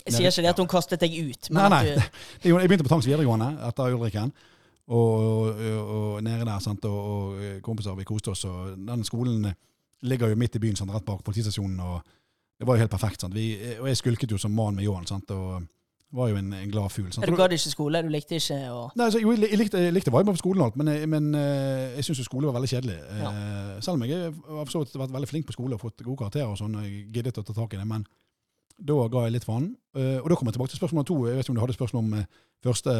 Jeg sier ikke det at hun kastet deg ut, men Nei, nei. du Jeg begynte på Tangs videregående etter Ulriken. Og, og, og nede der, sant, og, og kompiser, vi koste oss. Og den skolen ligger jo midt i byen, sant, rett bak politistasjonen. og Det var jo helt perfekt. Sant. Vi, og jeg skulket jo som mann med ljåen. sant, og var jo en, en glad fugl. sant. Du gadd ikke skole, du likte ikke å Nei, altså, jo, jeg likte, jeg likte viben på skolen, og alt, men, men eh, jeg syns skole var veldig kjedelig. Eh, Selv om jeg har vært veldig flink på skole og fått gode karakterer, og sånn, og jeg giddet å ta tak i det, men da ga jeg litt faen. Eh, og da kommer jeg tilbake til spørsmål to. Jeg vet ikke om du hadde spørsmål om første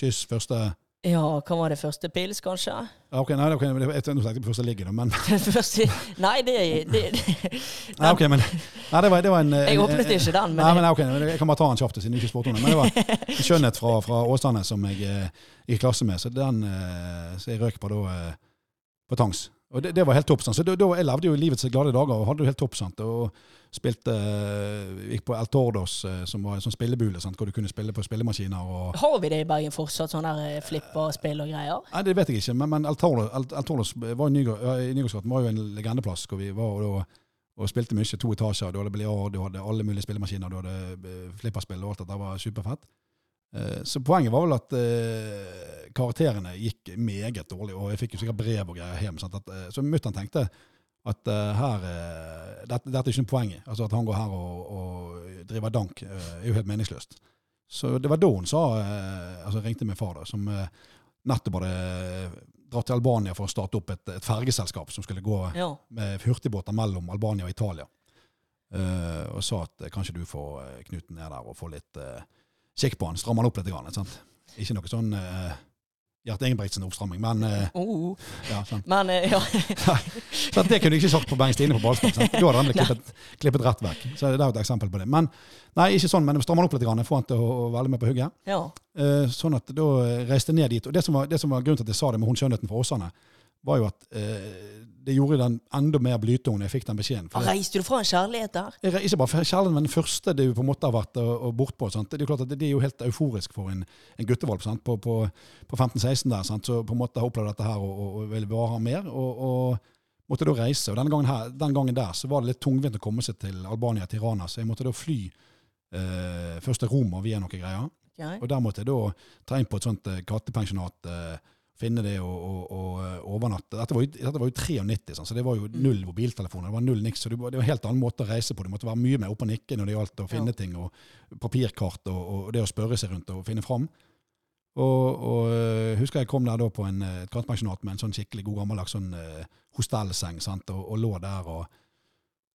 kyss, første Ja, hva var det første pils, kanskje? ja, ok, nei, ok, jeg, tenkte på første ligget, da, men første, nei, det, det, det Nei, ok, men nei, det, var, det var en Jeg åpnet ikke den, men Nei, men ok, men jeg kan bare ta den kjapt, siden du ikke spurte om det. Men det var en skjønnhet fra, fra Åsane som jeg eh, gikk i klasse med, så den eh, så jeg røk på da eh, på Tangs. Og det, det var helt topp. sant? Så da, da, Jeg levde jo livets glade dager og hadde det helt topp. sant? Og spilte eh, Gikk på El Tordos, eh, som var en sånn spillebule, sant? hvor du kunne spille på spillemaskiner. og... Har vi det i Bergen fortsatt, sånn der eh, flipperspill og greier? Nei, Det vet jeg ikke, men, men El Tordos, El, El Tordos var i Nygård- Nygårdsgaten var jo en legendeplass hvor vi var og, da- og spilte mye. To etasjer. Du hadde biljard, du hadde alle mulige spillemaskiner, du hadde flipperspill og alt dette. var superfett. Eh, Så poenget var vel at eh, karakterene gikk meget dårlig, og jeg fikk jo sikkert brev og greier hjem. At, eh, så mutter'n tenkte at her dette, dette er ikke noe poeng. Altså At han går her og, og driver dank, er jo helt meningsløst. Så det var da hun sa, altså ringte min far, da, som nettopp hadde dratt til Albania for å starte opp et, et fergeselskap som skulle gå Ja. med hurtigbåter mellom Albania og Italia. Uh, og sa at kanskje du får Knuten ned der og få litt uh, kikk på han. stram han opp litt. Grann, sant? Ikke noe sånn uh, Gjert Ingebrigtsen-oppstramming, men uh, Oh. ja, sant. Men uh, ja. Så det kunne jeg ikke sagt på Bengt Stine på sant? Da hadde han blitt klippet, klippet rett vekk. Så det er jo et eksempel på det. Men nei, ikke sånn, men strammer han opp litt, grann, få han til å, være med på hugget. ja. Uh, sånn at da reiste jeg ned dit. Og det som, var, det som var grunnen til at jeg sa det med hun skjønnheten fra Åsane, var jo at det gjorde den enda mer blytung når jeg fikk den beskjeden. For Reiste du fra en kjærlighet der? jeg, ikke bare kjærligheten, men den første du på en måte har vært og, og bortpå. Det er jo klart at det, det er jo helt euforisk for en, en guttevalp sant? på, på, på 15-16 der. Sant? Så på en måte har opplevd dette her og, og, og vil ha mer. Og, og måtte da reise. Og denne gangen, her, den gangen der så var det litt tungvint å komme seg til Albania, Tirana, så jeg måtte da fly eh, først til Roma via noen greier. Ok. Og der måtte jeg da ta inn på et sånt kattepensjonat, eh, finne det og, og, og eh, overnatte. Dette var jo, dette var jo 93, sånn, så det var jo null mobiltelefoner. Det var null niks, så det var, det var en helt annen måte å reise på. Du måtte være mye mer oppe og nikke når det gjaldt å finne ting, og papirkart og, og det å spørre seg rundt og finne fram. Og, og eh, husker jeg kom der da på en, eh, et kantpensjonat med en sånn skikkelig god gammeldags sånn uh, hostellseng, sant, og, lå der og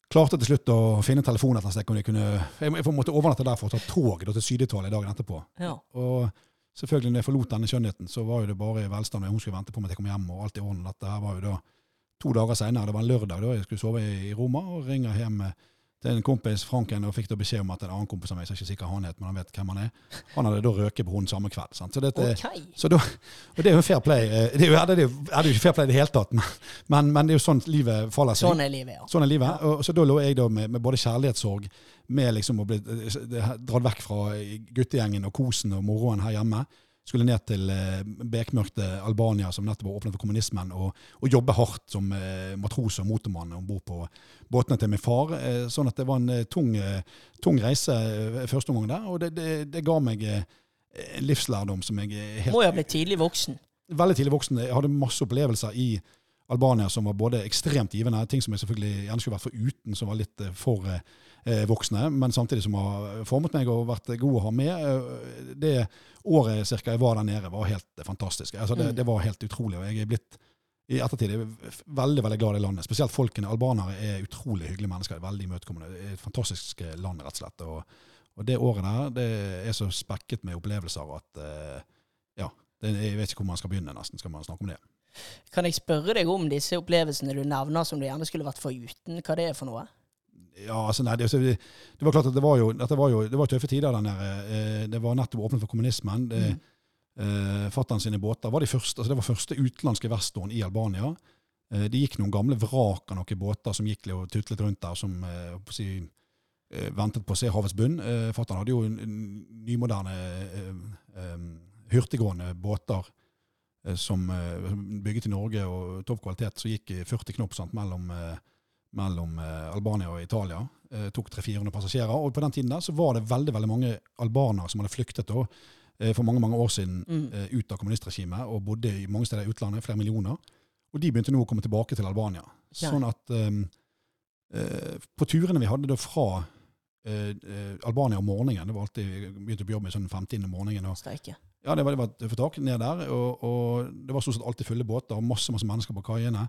klarte til slutt å finne telefonen et eller sted. jeg kunne, jeg, jeg måtte overnatte der for å ta tog da, til Syditalia dagen etterpå. Ja. Og selvfølgelig når jeg forlot denne skjønnheten, så var jo det bare velstand, og hun skulle vente på meg til jeg kom hjem, og alt i orden. Dette her var jo da to dager senere, det var en lørdag da jeg skulle sove i, Roma, og ringer hjem eh, er en kompis, Franken, og fikk da beskjed om at en annen kompis av meg, som ikke sikker han het, men han vet hvem han er, han hadde da røket på henne samme kveld. Sant? Så dette, okay. så da, og det er jo fair play. eh, Det er jo, det er jo, er det ikke fair play i det hele tatt, men, men, men det er jo sånn livet faller seg. Sånn er livet, ja. Sånn er livet. Og så da lå jeg da med, med både kjærlighetssorg, med liksom å bli eh, dratt vekk fra guttegjengen og kosen og moroen her hjemme. Skulle ned til eh, bekmørkte Albania, som nettopp var åpnet for kommunismen, og, og jobbe hardt som eh, matros og motormann om bord på båtene til min far. Eh, sånn at det var en tung, tung reise første omgang der, og det, det, det ga meg en livslærdom som jeg helt Må jo ha blitt tidlig voksen. veldig tidlig voksen. Jeg hadde masse opplevelser i Albania som var både ekstremt givende, ting som jeg selvfølgelig gjerne skulle vært foruten, som var litt for voksne, men samtidig som har formet meg og vært god å ha med. Eh, Det året cirka jeg var der nede, var helt fantastisk. Altså, det, Mm. det var helt utrolig. og jeg er blitt i ettertid er jeg veldig veldig glad i landet. Spesielt folkene. Albanere er utrolig hyggelige mennesker. Veldig imøtekommende. Et fantastisk eh, land, rett og slett. Og, og det året der det er så spekket med opplevelser at eh, ja, det, jeg vet ikke hvor man skal begynne, nesten, skal man snakke om det. Kan jeg spørre deg om disse opplevelsene du nevner som du gjerne skulle vært foruten? Hva det er for noe? Ja, altså nei, det, det, var klart at det var jo, det var jo det var tøffe tider der. Eh, Det var nettopp åpnet for kommunismen. Det, Mm. eh, Fatter'n sine båter var de første, altså det var første utenlandske verftsdåen i Albania. Eh, Det gikk noen gamle vrak av noen båter som gikk og tutlet rundt der, som eh, på si, ventet på å se havets bunn. Eh, Fatter'n hadde jo nymoderne, eh, hurtiggående båter som bygget i Norge og topp kvalitet, som gikk i 40 knop sant, mellom eh, mellom eh, Albania og Italia. Eh, tok 300-400 passasjerer. Og på den tiden der så var det veldig veldig mange albanere som hadde flyktet da, eh, for mange mange år siden Mm. eh, ut av kommunistregimet og bodde i mange steder i utlandet, flere millioner. Og de begynte nå å komme tilbake til Albania. Ja. Sånn at eh, på turene vi hadde da fra Albania om morgenen, det var alltid, begynte på jobb med sånn 15 om morgenen, og ja, det var, det var et tak ned der, og, og det var stort sett alltid fulle båter, og masse, masse mennesker på kaiene.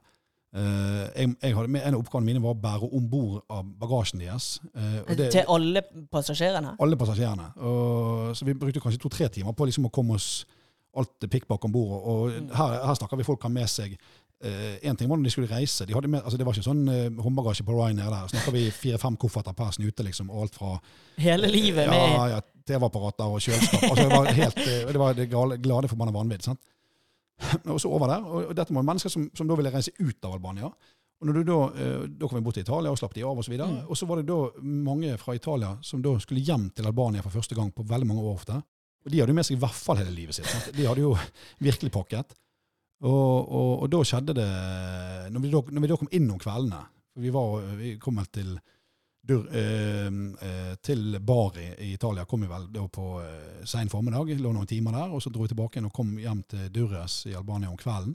Eh, jeg, jeg hadde, en av oppgavene mine var å bære om bord av bagasjen deres. eh, og det- Til alle passasjerene? alle passasjerene. Og, så vi brukte kanskje to-tre timer på liksom å komme oss alt pikkpakk om bord. Og Mm. her, her snakker vi folk har med seg Én ting var når de skulle reise. De med, altså det var ikke sånn uh, håndbagasje på Ryanair der. Snakker vi fire-fem kofferter per snute, liksom. Og alt fra Hele livet med ja, ja, TV-apparater og kjøleskap. Altså det var helt, eh, det var det gale, glade forbanna vanvidd. sant? Og så over der. Og dette var mennesker som, som da ville reise ut av Albania. Og når du da, eh, da kom vi bort til Italia og slapp de av, og så videre. Mm. Og så var det da mange fra Italia som da skulle hjem til Albania for første gang på veldig mange år ofte. Og de hadde jo med seg i hvert fall hele livet sitt. Sant? De hadde jo virkelig pakket. Og, og, og da skjedde det når vi, da, når vi da kom inn om kveldene for Vi, var, vi kom vel til Dur, eh, eh, til Bari i Italia kom vi vel da på eh, sen formiddag, lå noen timer der, og så dro vi tilbake igjen og kom hjem til Durres i Albania om kvelden.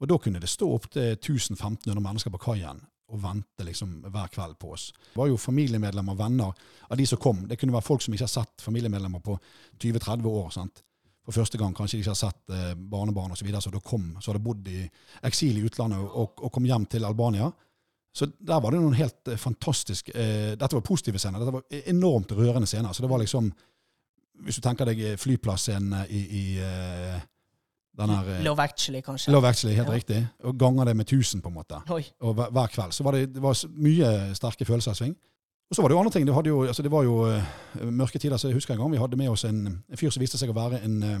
Og da kunne det stå opptil 1500 mennesker på kaien og vente liksom hver kveld på oss. Det var jo familiemedlemmer og venner av de som kom. Det kunne være folk som ikke har sett familiemedlemmer på 20-30 år. sant? For første gang kanskje de ikke har sett eh, barnebarn osv. Så, videre, så da kom, så hadde bodd i eksil i utlandet og, og kom hjem til Albania. Så der var det noen helt eh, fantastisk eh, Dette var positive scener. Dette var enormt rørende scener. Så det var liksom Hvis du tenker deg flyplassscenene i, i eh, den her eh, Love Actually, kanskje. Love Actually, helt Ja. riktig. Og ganger det med 1000, på en måte. Oi. Og hver, hver kveld. Så var det, det var mye sterke følelser i sving. Og så var det jo andre ting. Det, jo, altså det var jo eh, mørke tider. så Jeg husker en gang vi hadde med oss en, en fyr som viste seg å være en, eh,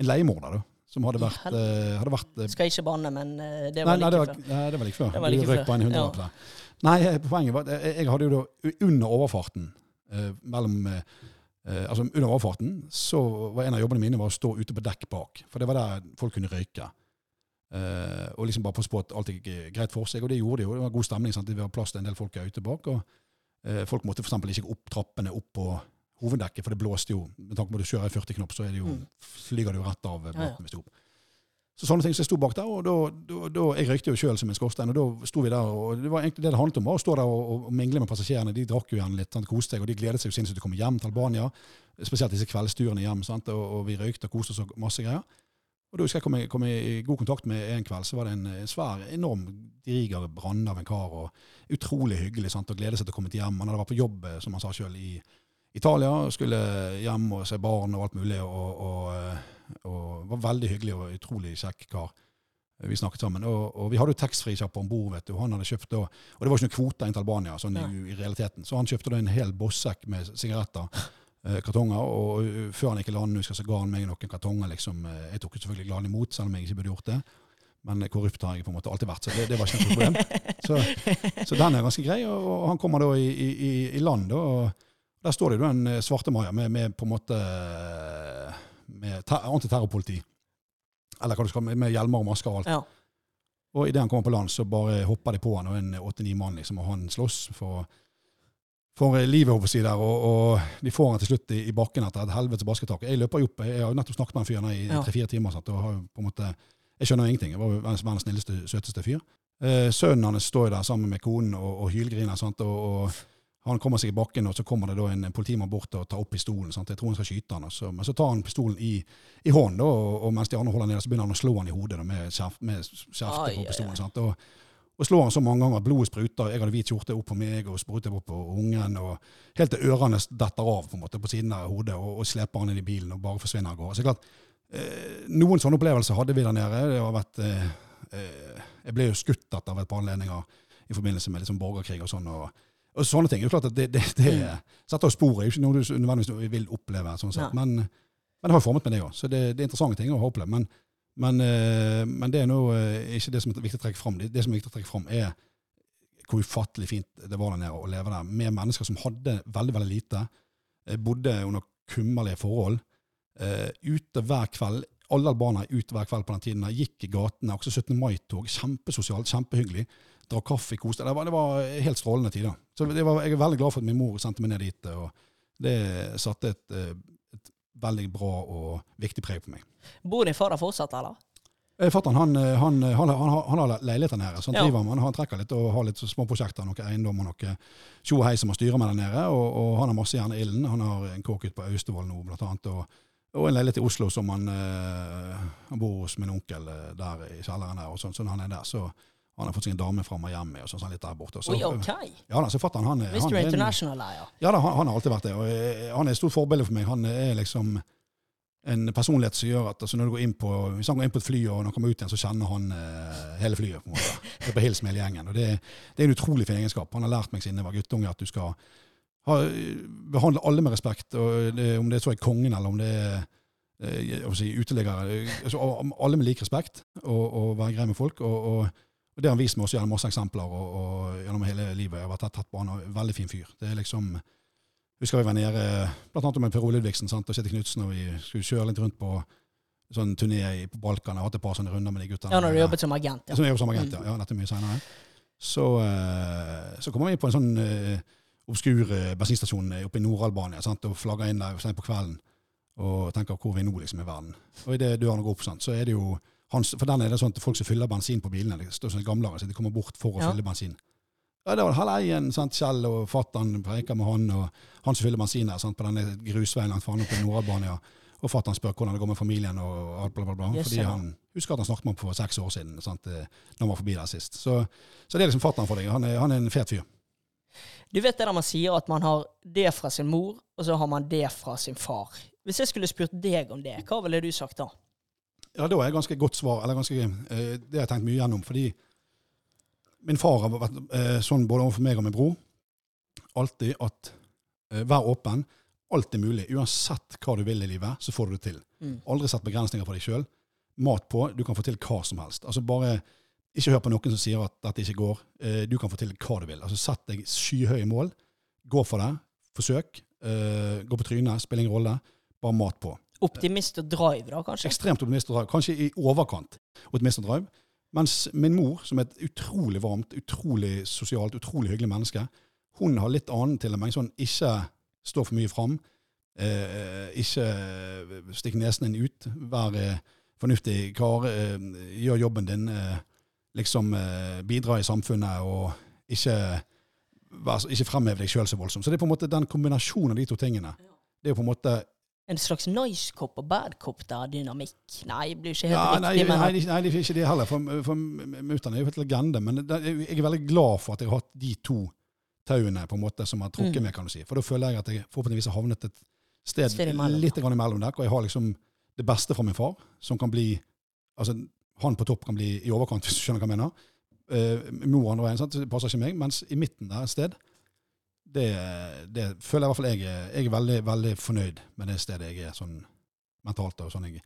en leiemorder. da, Som hadde vært, uh, hadde vært uh, Skal ikke banne, men eh, det var nei, like det var, før. nei, det var like før. Det var Du like røk før, på en hundrelapp ja. der. Nei, poenget var at jeg, hadde jo da under overfarten mellom altså Under overfarten så var en av jobbene mine var å stå ute på dekk bak. For det var der folk kunne røyke. Og liksom bare passe på at alt gikk greit for seg. Og det gjorde de jo. Det var god stemning. sant? Det var plass til en del folk ute bak. og Folk måtte f.eks. ikke opp trappene opp på hoveddekket, for det blåste jo. Med tanke på at du kjører i 40 knop, så er det jo, Mm. flyger det jo rett av båten hvis du opp. Så sånne ting som jeg sto bak der, og da, da, da Jeg røykte jo sjøl som en skorstein, og da sto vi der, og det var egentlig det det handlet om, å stå der og, og mingle med passasjerene. De drakk jo gjerne litt, sant, koste seg, og de gledet seg jo sinnssykt til å komme hjem til Albania. Spesielt disse kveldsturene hjem, sant, og, og vi røykte og koste oss og masse greier. Og da husker jeg kom, jeg kom i god kontakt med en kveld, så var det en svær, enorm, diger brann av en kar, og utrolig hyggelig, sant, og glede seg til å komme hjem. Han hadde vært på jobb, eh, som han sa sjøl, i Italia, og skulle hjem og se barn og alt mulig, og, og, eh, og var veldig hyggelig og utrolig kjekk kar. Vi snakket sammen, og, og vi hadde jo taxfree-sjappa om bord, vet du, og han hadde kjøpt da, og det var ikke noen kvoter inn til Albania, sånn Ja. i, i realiteten, så han kjøpte da en hel bossekk med sigaretter, eh, kartonger, og før han gikk i land, husker så ga han meg noen kartonger, liksom, eh, jeg tok selvfølgelig glad imot, selv om jeg ikke burde gjort det, men korrupt har jeg på en måte alltid vært, så det, det var ikke noe problem. Så, så den er ganske grei, og, og han kommer da i, i, i- i land, da, og der står det jo en eh, svarte Maja med, med på en måte eh, med ter- antiterrorpoliti, eller hva du skal, med, med hjelmer og masker og alt. Ja. Og idet han kommer på land, så bare hopper de på han, og en åtte-ni mann, liksom, og han slåss for, for livet, holdt jeg der, og, og de får han til slutt i, i bakken etter et helvetes basketak. Jeg løper jo opp, jeg har jo nettopp snakket med den fyren i tre-fire timer, sant, og har jo på en måte, jeg skjønner jo ingenting. Jeg var jo verdens, verdens snilleste, søteste fyr. Eh, sønnen hans står jo der sammen med konen og, og hylgriner, sant, og, og han kommer seg i bakken, og så kommer det da en politimann bort og tar opp pistolen. Sant? Jeg tror han skal skyte han, også. men så tar han pistolen i, i hånden, og, og mens de andre holder nede, så begynner han å slå han i hodet da, med, skjerf, med skjerfte Ai, ai, på pistolen. Sant? Og, og slår han så mange ganger at blodet spruter. Jeg hadde hvit skjorte opp på meg og spruter opp på ungen. og Helt til ørene detter av på en måte på siden av hodet, og, og sleper han inn i bilen og bare forsvinner av gårde. Så klart, eh, Noen sånne opplevelser hadde vi der nede. Det har vært, eh, eh, jeg ble jo skutt etter av et par anledninger i forbindelse med liksom borgerkrig og sånn. og og sånne ting. Det er klart at det, det, det setter jo spor. Det er jo ikke noe du nødvendigvis vil oppleve. sånn sett. Men, men det har formet meg, det òg. Så det, det er interessante ting å ha opplevd. Men, men, eh, men det er nå eh, ikke det som er viktig å trekke fram. Det, det som er viktig å trekke fram, er hvor ufattelig fint det var der nede å leve der med mennesker som hadde veldig, veldig lite. eh, Bodde under kummerlige forhold. Ute hver kveld. Alle albanere ute hver kveld på den tiden. Gikk i gatene. Også 17. mai-tog. Kjempesosialt, kjempehyggelig drakk kaffe, koste det var, det var helt strålende tider. Så det var, jeg er veldig glad for at min mor sendte meg ned dit. og Det satte et, eh, et veldig bra og viktig preg på meg. Bor din far der fortsatt, eller? Eh, Fatter'n han, eh, han, han, han, har- han har leilighet der så han Ja. driver med, han trekker litt og har litt små prosjekter, noen eiendom og noe tjo og hei som han styrer med der nede. Og, og han har masse jern i ilden. Han har en kåk ute på Austevoll nå, blant annet. Og, og en leilighet i Oslo som han, han bor hos min onkel der i kjelleren der. og sånn, så når han er der, så han har fått seg en dame fra Miami og sånn, sånn litt der borte. Så, Oi, OK. Ja da, så fatter'n han, han Mr. er International er ja. Ja da, han, han har alltid vært det. og eh, Han er et stort forbilde for meg. Han er liksom en personlighet som gjør at altså når du går inn på, hvis han går inn på et fly og når han kommer ut igjen, så kjenner han eh, hele flyet. på en måte. Det er på hils med hele gjengen. og det, det er en utrolig fin egenskap. Han har lært meg siden jeg var guttunge at du skal ha, behandle alle med respekt. det, Om det er så er kongen eller om det er eh, jeg vil si, uteliggere. eh, Altså, alle med lik respekt, og, og være grei med folk. Og, og, og det har han vist meg også gjennom masse eksempler og, og gjennom hele livet. Jeg har vært tett på han, og veldig fin fyr. Det er liksom Husker vi var nede annet med Per Ole Ludvigsen sant, og Kjetil Knutsen, og vi skulle kjøre litt rundt på sånn turné på Balkan. Jeg har hatt et par sånne runder med de guttene. Ja, når du jobbet som agent. Ja. Som jeg jobbet som agent, ja. ja. Dette er mye senere. Så, eh, så kommer vi inn på en sånn uh, obskur eh, bensinstasjon oppe i Nord-Albania sant, og flagger inn der sent på kvelden og tenker hvor vi er nå liksom i verden. Og idet dørene går opp, sant, så er det jo hans, For den er det sånn at folk som fyller bensin på bilene, det står sånn gamlere, så de kommer bort for å Ja. fylle bensin. Ja, det var halleien, sant, Kjell og fatter'n preker med han, og han som fyller bensin der sant, på denne grusveien langt faen på Nord-Albania. Og fatter'n spør hvordan det går med familien, og alt bla, bla, bla. Yes, fordi han husker at han snakket med ham for seks år siden, sant, eh, når han var forbi der sist. Så, så det er liksom fatter'n for deg. Han er, han er en fet fyr. Du vet det der man sier at man har det fra sin mor, og så har man det fra sin far. Hvis jeg skulle spurt deg om det, hva ville du sagt da? Ja, da er det ganske godt svar. eller ganske, eh, Det har jeg tenkt mye gjennom. Fordi min far har vært eh, sånn både overfor meg og min bror. Alltid at eh, vær åpen. Alt er mulig. Uansett hva du vil i livet, så får du det til. Mm. Aldri sett begrensninger for deg sjøl. Mat på. Du kan få til hva som helst. Altså bare Ikke hør på noen som sier at dette ikke går. Eh, du kan få til hva du vil. Altså Sett deg skyhøye mål. Gå for det. Forsøk. Eh, gå på trynet. Spiller ingen rolle. Bare mat på. Optimist og drive, da, kanskje? Ekstremt optimist og drive. Kanskje i overkant optimist og drive. Mens min mor, som er et utrolig varmt, utrolig sosialt, utrolig hyggelig menneske, hun har litt annen til meg. Sånn ikke stå for mye fram. Eh, ikke stikk nesen din ut. Vær eh, fornuftig kar. Eh, gjør jobben din. Eh, liksom eh, bidra i samfunnet og ikke, vær, ikke fremheve deg sjøl så voldsomt. Så det er på en måte den kombinasjonen av de to tingene. Det er på en måte En slags nice cop og bad cop da, dynamikk? Nei, det blir ikke helt Ja, riktig, men nei, de- nei, det er ikke det heller. For, for mutter'n er jo helt legende. Men det, jeg er veldig glad for at jeg har hatt de to tauene på en måte som har trukket Mm. meg, kan du si. For da føler jeg at jeg forhåpentligvis har havnet et sted, Sted imellom, litt grann imellom der, hvor jeg har liksom det beste fra min far, som kan bli Altså, han på topp kan bli i overkant, hvis du skjønner hva jeg mener. Uh, mor andre veien, sant? det passer ikke meg. Mens i midten der et sted, det, det føler jeg i hvert fall jeg Jeg er veldig, veldig fornøyd med det stedet jeg er sånn mentalt, og sånn jeg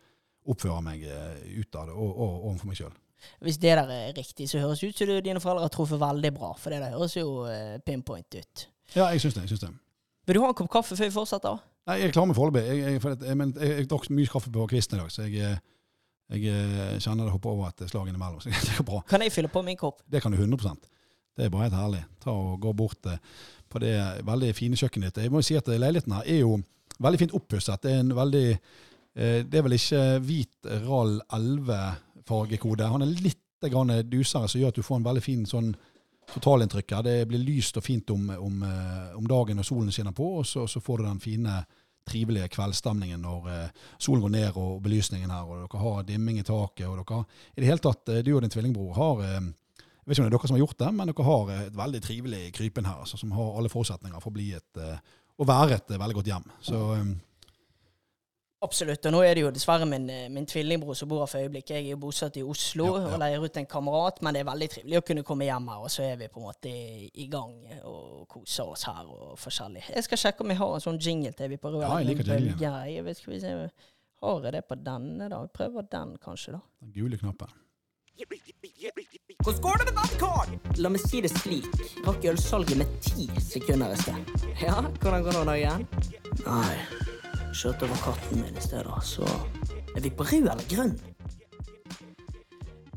oppfører meg eh, utad og, og overfor meg sjøl. hvis det der er riktig, så høres ut som du- dine foreldre har truffet veldig bra, for det der høres jo eh, pinpoint ut. Ja, jeg syns det. jeg synes det. Vil du ha en kopp kaffe før vi fortsetter? Nei, jeg klarer meg foreløpig. Jeg, jeg, jeg, jeg, men jeg, jeg drakk mye kaffe på kvisten i dag, så jeg, eh, jeg kjenner det hopper over et slag innimellom. Så det går bra. Kan jeg fylle på min kopp? Det kan du 100 Det er bare helt herlig. Ta og Gå bort eh, på det veldig fine kjøkkenet ditt. Jeg må jo si at leiligheten her er jo veldig fint oppusset. Det er en veldig eh, Det er vel ikke hvit RAL 11-fargekode. Han er litt grann dusere, som gjør at du får en veldig fin sånn totalinntrykk. Det blir lyst og fint om, om, eh, om dagen når solen skinner på, og så, så får du den fine, trivelige kveldsstemningen når eh, solen går ned og belysningen her, og dere har dimming i taket. og dere, I det hele tatt, eh, du og din tvillingbror har eh, jeg vet ikke om det er dere som har gjort det, men dere har eh, et veldig trivelig krypen her, altså, som har alle forutsetninger for å bli et, eh, å være et eh, veldig godt hjem. Så um. Absolutt. Og nå er det jo dessverre min, min tvillingbror som bor her for øyeblikket. Jeg er jo bosatt i Oslo Ja, ja. og leier ut en kamerat, men det er veldig trivelig å kunne komme hjem her, og så er vi på en måte i, i gang og koser oss her og forskjellig. Jeg skal sjekke om jeg har en sånn jingle til vi på rød. Ja, jeg liker jingle. Jeg vet, skal vi se. Har jeg det på denne, da? Prøver den, kanskje, da. den gule knappen. Hvordan går det med den karen? La meg si det slik. Rakk ølsalget med ti sekunder i sted. Ja, hvordan går det nå igjen? Nei, kjørte over katten min i stedet, så Er vi på rød eller grønn?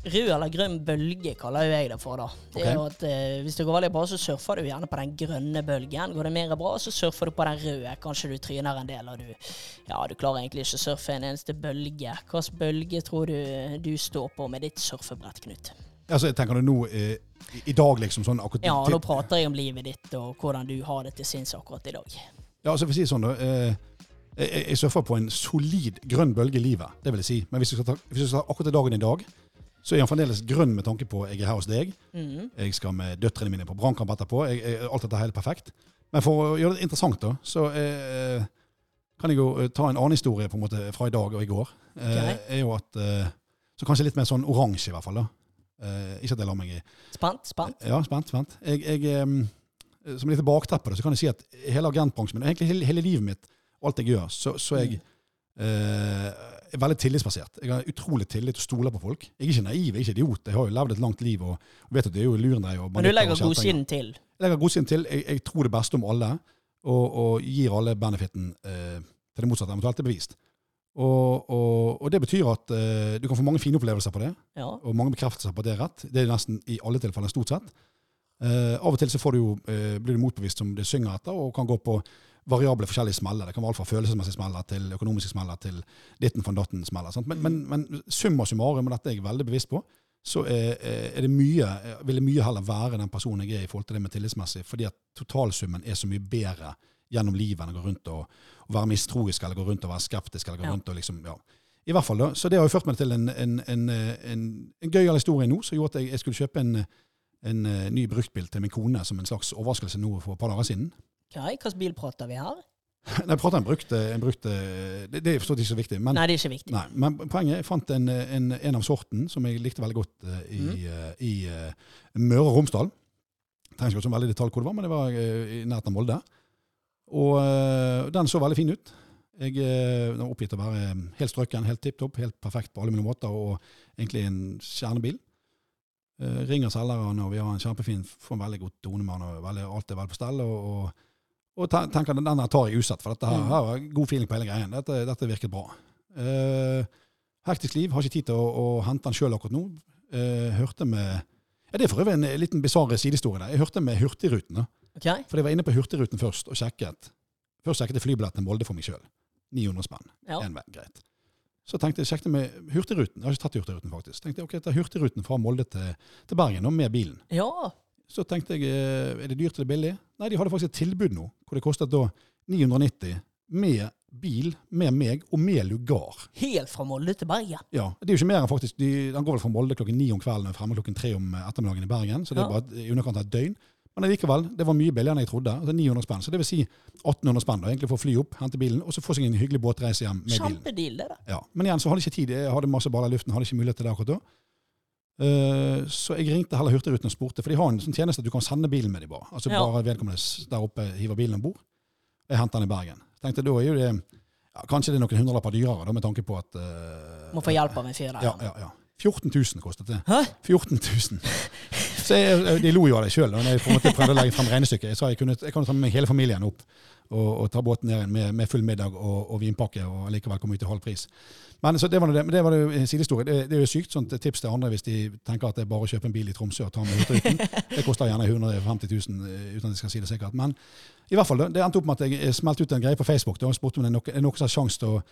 Rød eller grønn bølge kaller jo jeg det for. da. Det er jo at eh, Hvis det går veldig bra, så surfer du gjerne på den grønne bølgen. Går det mer bra, så surfer du på den røde. Kanskje du tryner en del, og du ja, du klarer egentlig ikke å surfe en eneste bølge. Hvilken bølge tror du du står på med ditt surfebrett, Knut? Altså, tenker du nå eh, i, dag, liksom sånn akkurat Ja, nå prater jeg om livet ditt og hvordan du har det til sinns akkurat i dag. Ja, altså for å si sånn da, eh, jeg, jeg surfer på en solid grønn bølge i livet, det vil jeg si. Men hvis du skal ta, hvis jeg skal ta akkurat dagen i dag, så er han fremdeles grønn med tanke på jeg er her hos deg. Mm. Jeg skal med døtrene mine på brannkamp etterpå. Jeg, jeg, alt dette er helt perfekt. Men for å gjøre det interessant, da, så eh, kan jeg jo eh, ta en annen historie på en måte fra i dag og i går. Eh, er jo at, eh, Så kanskje litt mer sånn oransje, i hvert fall. da. Eh, ikke at jeg lar meg i Spent? Spent? Ja, spent. spent. Jeg, jeg, um, som litt bakteppe, så kan jeg si at hele agentbransjen min, og egentlig hele, hele livet mitt, alt jeg gjør, så, så jeg eh, er veldig tillitsbasert. Jeg har utrolig tillit og stoler på folk. Jeg er ikke naiv, jeg er ikke idiot. Jeg har jo levd et langt liv og vet at det er jo lurendreier. og Men du legger godsiden til. Jeg legger godsiden til. Jeg, jeg tror det beste om alle, og, og gir alle benefiten eh, til det motsatte eventuelt er bevist. Og, og, og det betyr at uh, du kan få mange fine opplevelser på det, Ja. og mange bekreftelser på at det er rett. Det er nesten i alle tilfeller, stort sett. Uh, av og til så får du jo, uh, blir du motbevist som det synger etter, og kan gå på variable forskjellige smeller. Det kan være alt fra følelsesmessige smeller til økonomiske smeller til ditten von datten smeller. Sant? Men, men, men summa summarum, og dette er jeg veldig bevisst på, så er, er det mye, vil jeg mye heller være den personen jeg er i forhold til det med tillitsmessig, fordi at totalsummen er så mye bedre gjennom livet enn å gå rundt og, og være mistroisk eller gå rundt og være skeptisk. eller gå rundt og liksom, ja. I hvert fall da, Så det har jo ført meg til en, en, en, en, en gøyal historie nå, som gjorde at jeg, jeg skulle kjøpe en, en eh, ny bruktbil til min kone som en slags overraskelse nå for et par dager siden. Hva Hvilken bil prater vi her? Nei, prater en brukt, en brukt eh, det, det er forstått ikke så viktig. Men, Nei, det er ikke viktig. nei, men poenget jeg fant en, en, en av sorten som jeg likte veldig godt uh, i, Mm. uh, i uh, Møre og Romsdal. Trenger ikke gå så veldig i detalj hvor det var, men det var eh, i nærheten av Molde. Og øh, den så veldig fin ut. Jeg øh, var oppgitt å være helt strøken, helt tipp topp, helt perfekt på alle mulige måter, og egentlig en kjernebil. Uh, ringer selgeren, og vi har en kjempefin, får en veldig god tone med han, og veldig, alt er vel på stell. og, og og tenker at den tar jeg usett, for dette her, Mm. her var god feeling på hele greien. Dette, dette virket bra. Uh, hektisk liv, har ikke tid til å, å hente den sjøl akkurat nå. Uh, hørte med ja, Det er for øvrig en liten bisarr sidehistorie. Jeg hørte med Hurtigruten. Da. Ok? For jeg var inne på Hurtigruten først og sjekket. Først sjekket jeg flybilletten til Molde for meg sjøl. 900 spenn. Ja. En vei, greit. Så tenkte jeg, sjekket med Hurtigruten. Jeg har ikke tatt Hurtigruten, faktisk. Tenkte jeg, ok, ta Hurtigruten fra Molde til, til Bergen, og med bilen. Ja. Så tenkte jeg, eh, er det dyrt eller billig? Nei, de hadde faktisk et tilbud nå, hvor det kostet da 990 med bil, med meg, og med lugar. Helt fra Molde til Bergen. Ja, det er jo ikke mer enn faktisk, de, Den går vel fra Molde klokken ni om kvelden og fremme klokken tre om ettermiddagen i Bergen, så det er Ja. bare i underkant av et døgn. Men likevel, det var mye billigere enn jeg trodde. Altså 900 spenn. Så det vil si 1800 spenn da, egentlig for å fly opp, hente bilen, og så få seg en hyggelig båtreise hjem med bilen. Kjempedeal, det da. Ja. Men igjen så hadde jeg ikke tid. Jeg hadde masse baller i luften, hadde ikke mulighet til det akkurat da. Uh, så jeg ringte heller Hurtigruten og spurte, for de har en sånn tjeneste at du kan sende bilen med dem bare. Altså Ja. bare vedkommende der oppe hiver bilen om bord. Jeg henter den i Bergen. Tenkte da er jo det ja, Kanskje det er noen hundrelapper dyrere, da, med tanke på at uh, Må få hjelp av en fyr der. Ja, ja, ja. 14 000 kostet det. Hæ? 14 000. Så jeg, de lo jo av det sjøl da jeg på en måte prøvde å legge frem regnestykket. Jeg sa jeg kunne, jeg kunne ta med meg hele familien opp og, og ta båten ned igjen med, med full middag og, og vinpakke og likevel komme ut til halv pris. Men det var det, det var jo en sidehistorie. Det, det er jo sykt. sånt tips til andre hvis de tenker at det er bare å kjøpe en bil i Tromsø og ta med Hurtigruten. Det koster gjerne 150 000 eh, uten at jeg skal si det sikkert. Men i hvert fall, det endte opp med at jeg smelte ut en greie på Facebook da, og spurte om det er noe- noen som har sjanse til å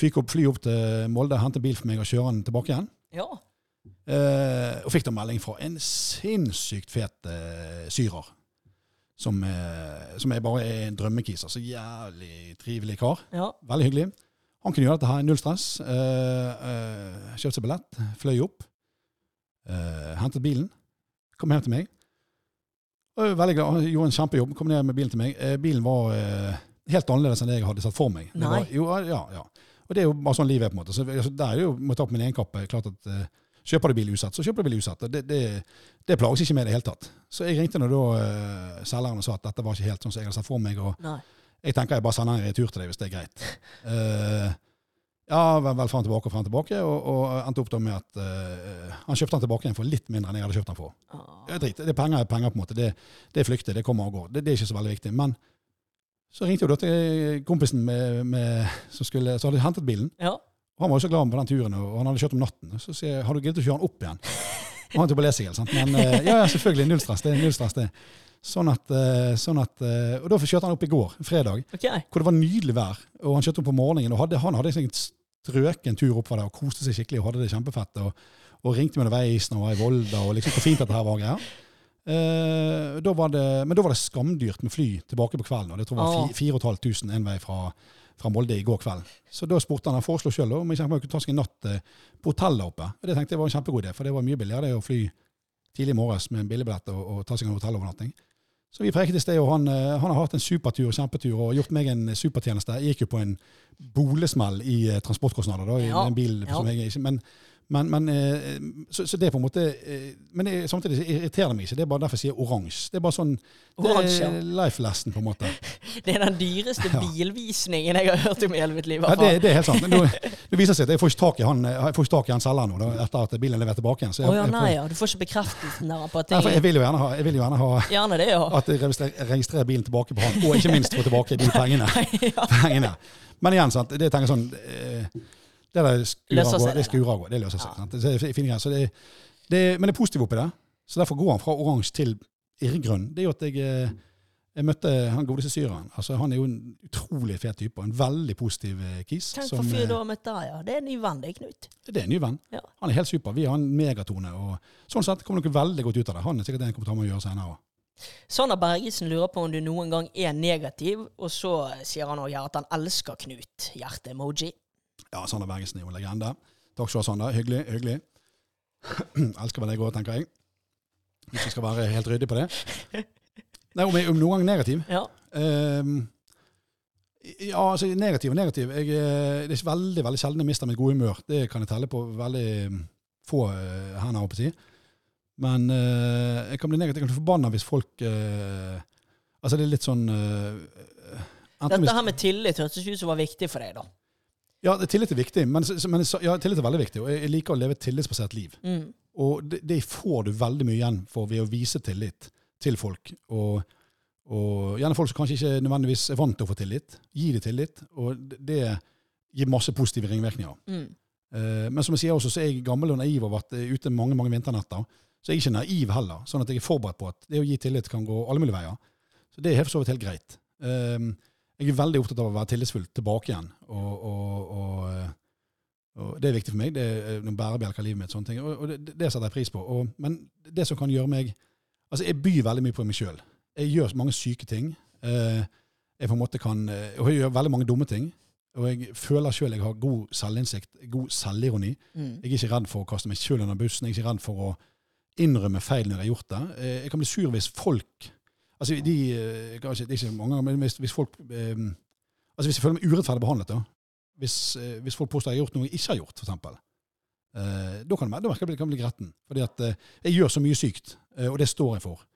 fyke opp, fly opp til Molde, hente bil for meg og kjøre den tilbake igjen. Ja. Eh, og fikk da melding fra en sinnssykt fet eh, syrer. Som, eh, som er bare er en drømmekis. Altså jævlig trivelig kar. ja. Veldig hyggelig. Han kunne gjøre dette her, null stress. Eh, eh, kjøpte seg billett, fløy opp. Eh, hentet bilen. Kom hjem til meg. Og var veldig glad. Han gjorde en kjempejobb. Kom ned med bilen til meg. Eh, bilen var helt annerledes enn det jeg hadde sett for meg. Nei. Var, jo, ja, ja. Og det er jo bare sånn livet er, på en måte. Så altså, der er jo, må ta på min egen kappe, klart at kjøper du bil usatt, så kjøper du bil usatt. Det, det, det plages ikke med i det hele tatt. Så jeg ringte nå da uh, selgeren og sa at dette var ikke helt sånn som jeg hadde sett for meg. og Nei. jeg tenker jeg bare sender en retur til deg hvis det er greit. Uh, ja, vel, vel frem tilbake og frem tilbake, og, og endte opp da med at uh, han kjøpte den tilbake igjen for litt mindre enn jeg hadde kjøpt den for. Det er drit. Det er penger, er penger på en måte. Det, det er flyktig, det kommer og går. Det, det er ikke så veldig viktig. Men så ringte jo da til kompisen med, med, som, skulle, som hadde hentet bilen. Ja. Og han var jo så glad på den turen, og han hadde kjørt om natten. Så sier jeg, har du giddet å kjøre han opp igjen? Og han tok på sant? Men eh, ja, ja, selvfølgelig. Null stress. Det er null stress, det. Sånn at, eh, sånn at eh, Og da kjørte han opp i går, fredag okay. hvor det var nydelig vær, og han kjørte opp på morgenen, og hadde, han hadde en strøken tur opp fra det, og koste seg skikkelig, og hadde det kjempefett, og, og ringte med underveis og var i Volda, og liksom hvor fint dette her var, greia. Eh, da var det, men da var det skamdyrt med fly tilbake på kvelden, og det tror jeg var Ah. fi- 4500 en vei fra, fra Molde i går kveld. Så da spurte han, han foreslo selv, om jeg kunne ta seg en natt eh, på hotell der oppe. Og det tenkte jeg var en kjempegod idé, for det var mye billigere det å fly tidlig i morges med en billigbillett og, og ta seg en hotellovernatting. Så vi preket i sted, og han, eh, han har hatt en supertur, kjempetur, og gjort meg en supertjeneste. Jeg gikk jo på en bolesmell i eh, transportkostnader da, i Ja, en bil ja. som jeg ikke Men, Men, men eh, så, så det er på en måte eh, Men det, samtidig så irriterer det meg ikke. Det er bare derfor jeg sier oransje. Det er bare sånn Det Oransje, er life lesson, på en måte. Det er den dyreste bilvisningen jeg har hørt om i hele mitt liv. Ja, det, det er helt sant. Nå, det viser seg at jeg får ikke tak i han, ikke tak i han selgeren nå, da, etter at bilen er levert tilbake igjen. Så jeg, oh, ja, nei ja. Du får ikke bekreftelsen der på at jeg, jeg vil jo gjerne ha, jeg vil jo gjerne ha Gjerne det, ja. at jeg registrerer, registrerer bilen tilbake på han, og ikke minst få tilbake de pengene. pengene. Men igjen, sant, det tenker jeg sånn eh, Det der skurer Løser av det skurer. Det løser seg. Sant? Det er fine greier. Så det, det, men det er positivt oppi det. Så derfor går han fra oransje til irrgrønn. Det er jo at jeg eh, jeg møtte han godeste syreren. Altså, han er jo en utrolig fet type, og en veldig positiv eh, kis. Tenk som, for fyr eh, du har møtt der, ja. Det er en ny venn, det Knut. det er en ny venn. Ja. Han er helt super. Vi har en megatone. og Sånn sett kommer dere veldig godt ut av det. Han er sikkert en kommentar med å gjøre senere òg. Sander Bergesen lurer på om du noen gang er negativ, og så sier han ja, at han elsker Knut. Hjerte-emoji. Ja, Sander Bergesen er jo en legende. Takk skal du ha, Sander. Hyggelig. hyggelig. Elsker vel deg òg, tenker jeg. Hvis vi skal være helt ryddig på det. Nei, om, jeg, om noen gang negativ? Ja. Um, ja, altså negativ og negativ. Jeg, eh, det er ikke veldig veldig sjelden jeg mister mitt gode humør. Det kan jeg telle på veldig mm, få hender, håper jeg å si. Men uh, jeg kan bli negativ. Jeg kan bli forbanna hvis folk uh, Altså, det er litt sånn uh, Dette her med tillit hørtes ut som var viktig for deg, da. Ja, tillit er viktig, men, men ja, tillit er veldig viktig. Og jeg liker å leve et tillitsbasert liv. Mm. Og det, det får du veldig mye igjen for ved å vise tillit til folk. Og, og gjerne folk som kanskje ikke nødvendigvis er vant til å få tillit. Gi dem tillit, og det, gir masse positive ringvirkninger. Mm. Eh, men som jeg sier også, så er jeg gammel og naiv og har vært ute mange mange vinternetter. Så jeg er ikke naiv heller, sånn at jeg er forberedt på at det å gi tillit kan gå alle mulige veier. Så det er for så vidt helt greit. Eh, jeg er veldig opptatt av å være tillitsfull tilbake igjen. Og, og, og, eh, og det er viktig for meg. Det er noen bærebjelker i livet mitt. sånne ting, Og, det, det setter jeg pris på. Men det som kan gjøre meg Altså, jeg byr veldig mye på meg sjøl. Jeg gjør mange syke ting. Eh, jeg på en måte kan, eh, og jeg gjør veldig mange dumme ting. Og jeg føler sjøl jeg har god selvinnsikt, god selvironi. Mm. Jeg er ikke redd for å kaste meg sjøl under bussen. Jeg er ikke redd for å innrømme feil når jeg har gjort det. Eh, Jeg kan bli sur hvis folk Altså, de, eh, kanskje, det er ikke mange ganger, men hvis, hvis folk eh, Altså, hvis jeg føler meg urettferdig behandlet, da. Hvis, eh, hvis folk påstår jeg har gjort noe jeg ikke har gjort, f.eks. Eh, da kan det, kan bli gretten. Fordi at eh, jeg gjør så mye sykt, eh, og det står jeg for.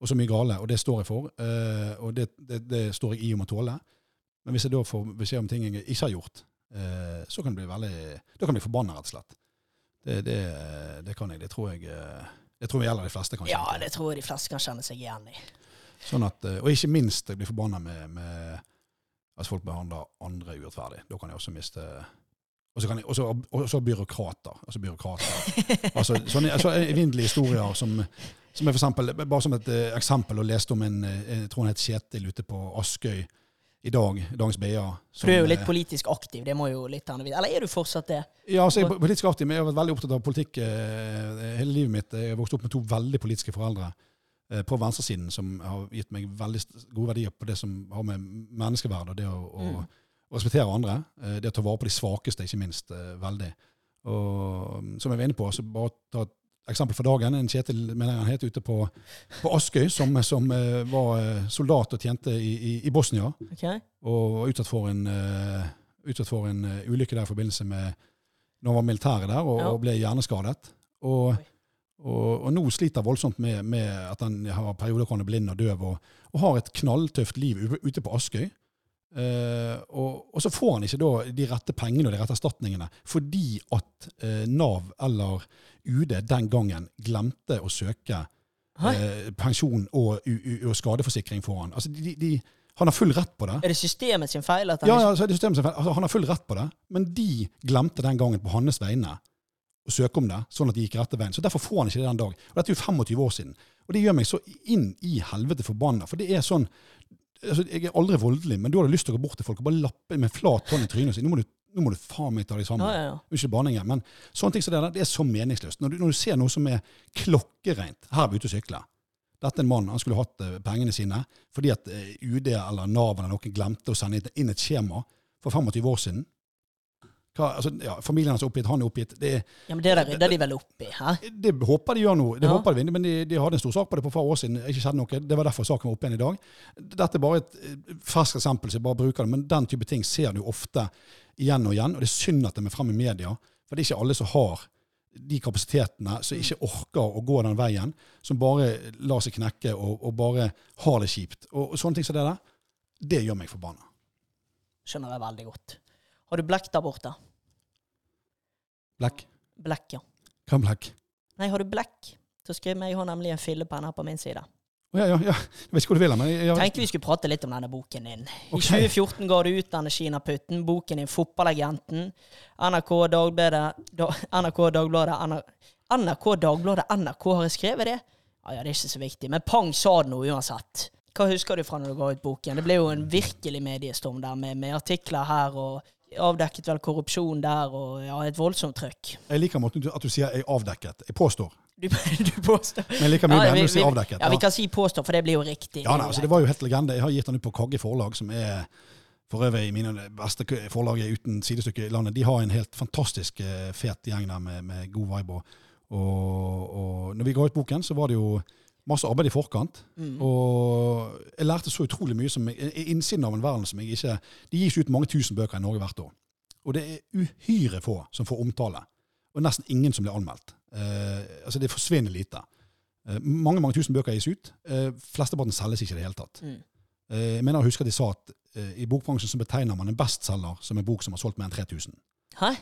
Og så mye gale, og det står jeg for. Og det, det, det står jeg i om å tåle. Men hvis jeg da får beskjed om ting jeg ikke har gjort, så kan det bli veldig Da kan jeg bli forbanna, rett og slett. Det, det, det kan jeg. Det tror jeg Det tror jeg gjelder de fleste, kanskje. Ja, det tror jeg de fleste kan kjenne seg igjen i. Sånn at, eh, og ikke minst jeg blir forbanna med, med at folk behandler andre urettferdig. Da kan jeg også miste Og så byråkrater. Altså byråkrater. altså, sånne altså, evinnelige historier som, som er for eksempel, Bare som et eh, eksempel, og leste om en eh, jeg tror han het Kjetil ute på Askøy i dag, dagens BA. For du er jo litt eh, politisk aktiv, det må jo litt annet. Eller er du fortsatt det? Ja, altså, jeg er politisk aktiv, men jeg har vært veldig opptatt av politikk eh, hele livet mitt. Jeg har vokst opp med to veldig politiske foreldre på venstresiden som har gitt meg veldig gode verdier på det som har med menneskeverd og det å, å, Mm. respektere andre. eh, det å ta vare på de svakeste, ikke minst. eh, veldig. Og mm, som jeg var inne på, så bare ta et eksempel for dagen. En Kjetil mener jeg han het ute på, på Askøy, som, som eh, var eh, soldat og tjente i, i, i Bosnia Okay. og var utsatt for en, eh, utsatt for en eh, ulykke der i forbindelse med når han var militæret der og, Ja. og ble hjerneskadet. Og, og, og nå sliter voldsomt med, med at han har perioder hvor han er blind og døv, og, og har et knalltøft liv ute på Askøy. Eh, og, og så får han ikke da de rette pengene og de rette erstatningene fordi at eh, Nav eller UD den gangen glemte å søke eh, pensjon og, u, u, og skadeforsikring for han. Altså, de, de, han har full rett på det. Er det systemet sin feil? At han Ja, ja så er det systemet som er feil. altså, Han har full rett på det, men de glemte den gangen på hans vegne å søke om det, sånn at de gikk rette veien. Så Derfor får han ikke det den dag. Og Dette er jo 25 år siden. Og det gjør meg så inn i helvete forbanna. For det er sånn altså, Jeg er aldri voldelig, men da har du lyst til å gå bort til folk og bare lappe med flat hånd i trynet og si nå må du, nå må du faen meg ta deg sammen. Ja, ja, ja. Unnskyld banningen, men sånne ting som det der, det er så meningsløst. Når du, når du ser noe som er klokkereint Her er vi ute og sykler. Dette er en mann, han skulle hatt uh, pengene sine fordi at uh, UD eller Nav eller noen glemte å sende inn et skjema for 25 år siden. Hva, altså, ja, familien hans er oppgitt, han er oppgitt. Det, Ja, men det der rydder de vel opp i, hæ? det håper de gjør nå. Det Ja. håper de men de, de hadde en stor sak på det for et par år siden. Ikke skjedde noe. Det var derfor saken var oppe igjen i dag. Dette er bare et ferskt eksempel, så jeg bare bruker det. Men den type ting ser du ofte igjen og igjen, og det er synd at det er fremme i media. For det er ikke alle som har de kapasitetene som ikke orker å gå den veien, som bare lar seg knekke og, og bare har det kjipt. Og, og sånne ting som det der, det gjør meg forbanna. Skjønner jeg veldig godt. Har du blekk der borte? Blekk? Blekk, ja. Hva er blekk? Nei, har du blekk? Så skriv meg. Jeg har nemlig en fillepenn her på min side. Ja, ja, ja. Jeg vet ikke hvor du vil, men jeg, jeg, Tenkte vi skulle prate litt om denne boken din. I Ok. 2014 ga du ut denne Kinaputten, boken din 'Fotballagenten'. NRK Dagbladet da, NRK Dagbladet NRK Dagbladet NRK har jeg skrevet det? Ja, ja, det er ikke så viktig. Men pang sa det noe uansett. Hva husker du fra når du ga ut boken? Det ble jo en virkelig mediestorm der, med, med artikler her, og avdekket vel korrupsjon der, og ja, et voldsomt trøkk. jeg liker måten du- at du sier 'jeg avdekket'. Jeg påstår. Du, du påstår Men jeg liker mye Ja, bedre når du sier avdekket. Ja, vi kan si 'påstår', for det blir jo riktig. Ja, nei, altså, det var jo helt legende. Jeg har gitt den ut på Kagge forlag, som er for øvrig mine beste forlag uten sidestykke i landet. De har en helt fantastisk eh, fet gjeng der med, med god vibe. Og, og, og når vi ga ut boken, så var det jo masse arbeid i forkant. Mm. Og jeg lærte så utrolig mye som jeg, innsiden av en verden som jeg ikke Det gis ut mange tusen bøker i Norge hvert år. Og det er uhyre få som får omtale. Og nesten ingen som blir anmeldt. Eh, altså Det forsvinner lite. Eh, mange mange tusen bøker gis ut. Eh, flesteparten selges ikke i det hele tatt. Mm. Eh, jeg mener jeg husker de sa at eh, i bokbransjen så betegner man en bestselger som en bok som har solgt mer enn 3000. Hæ?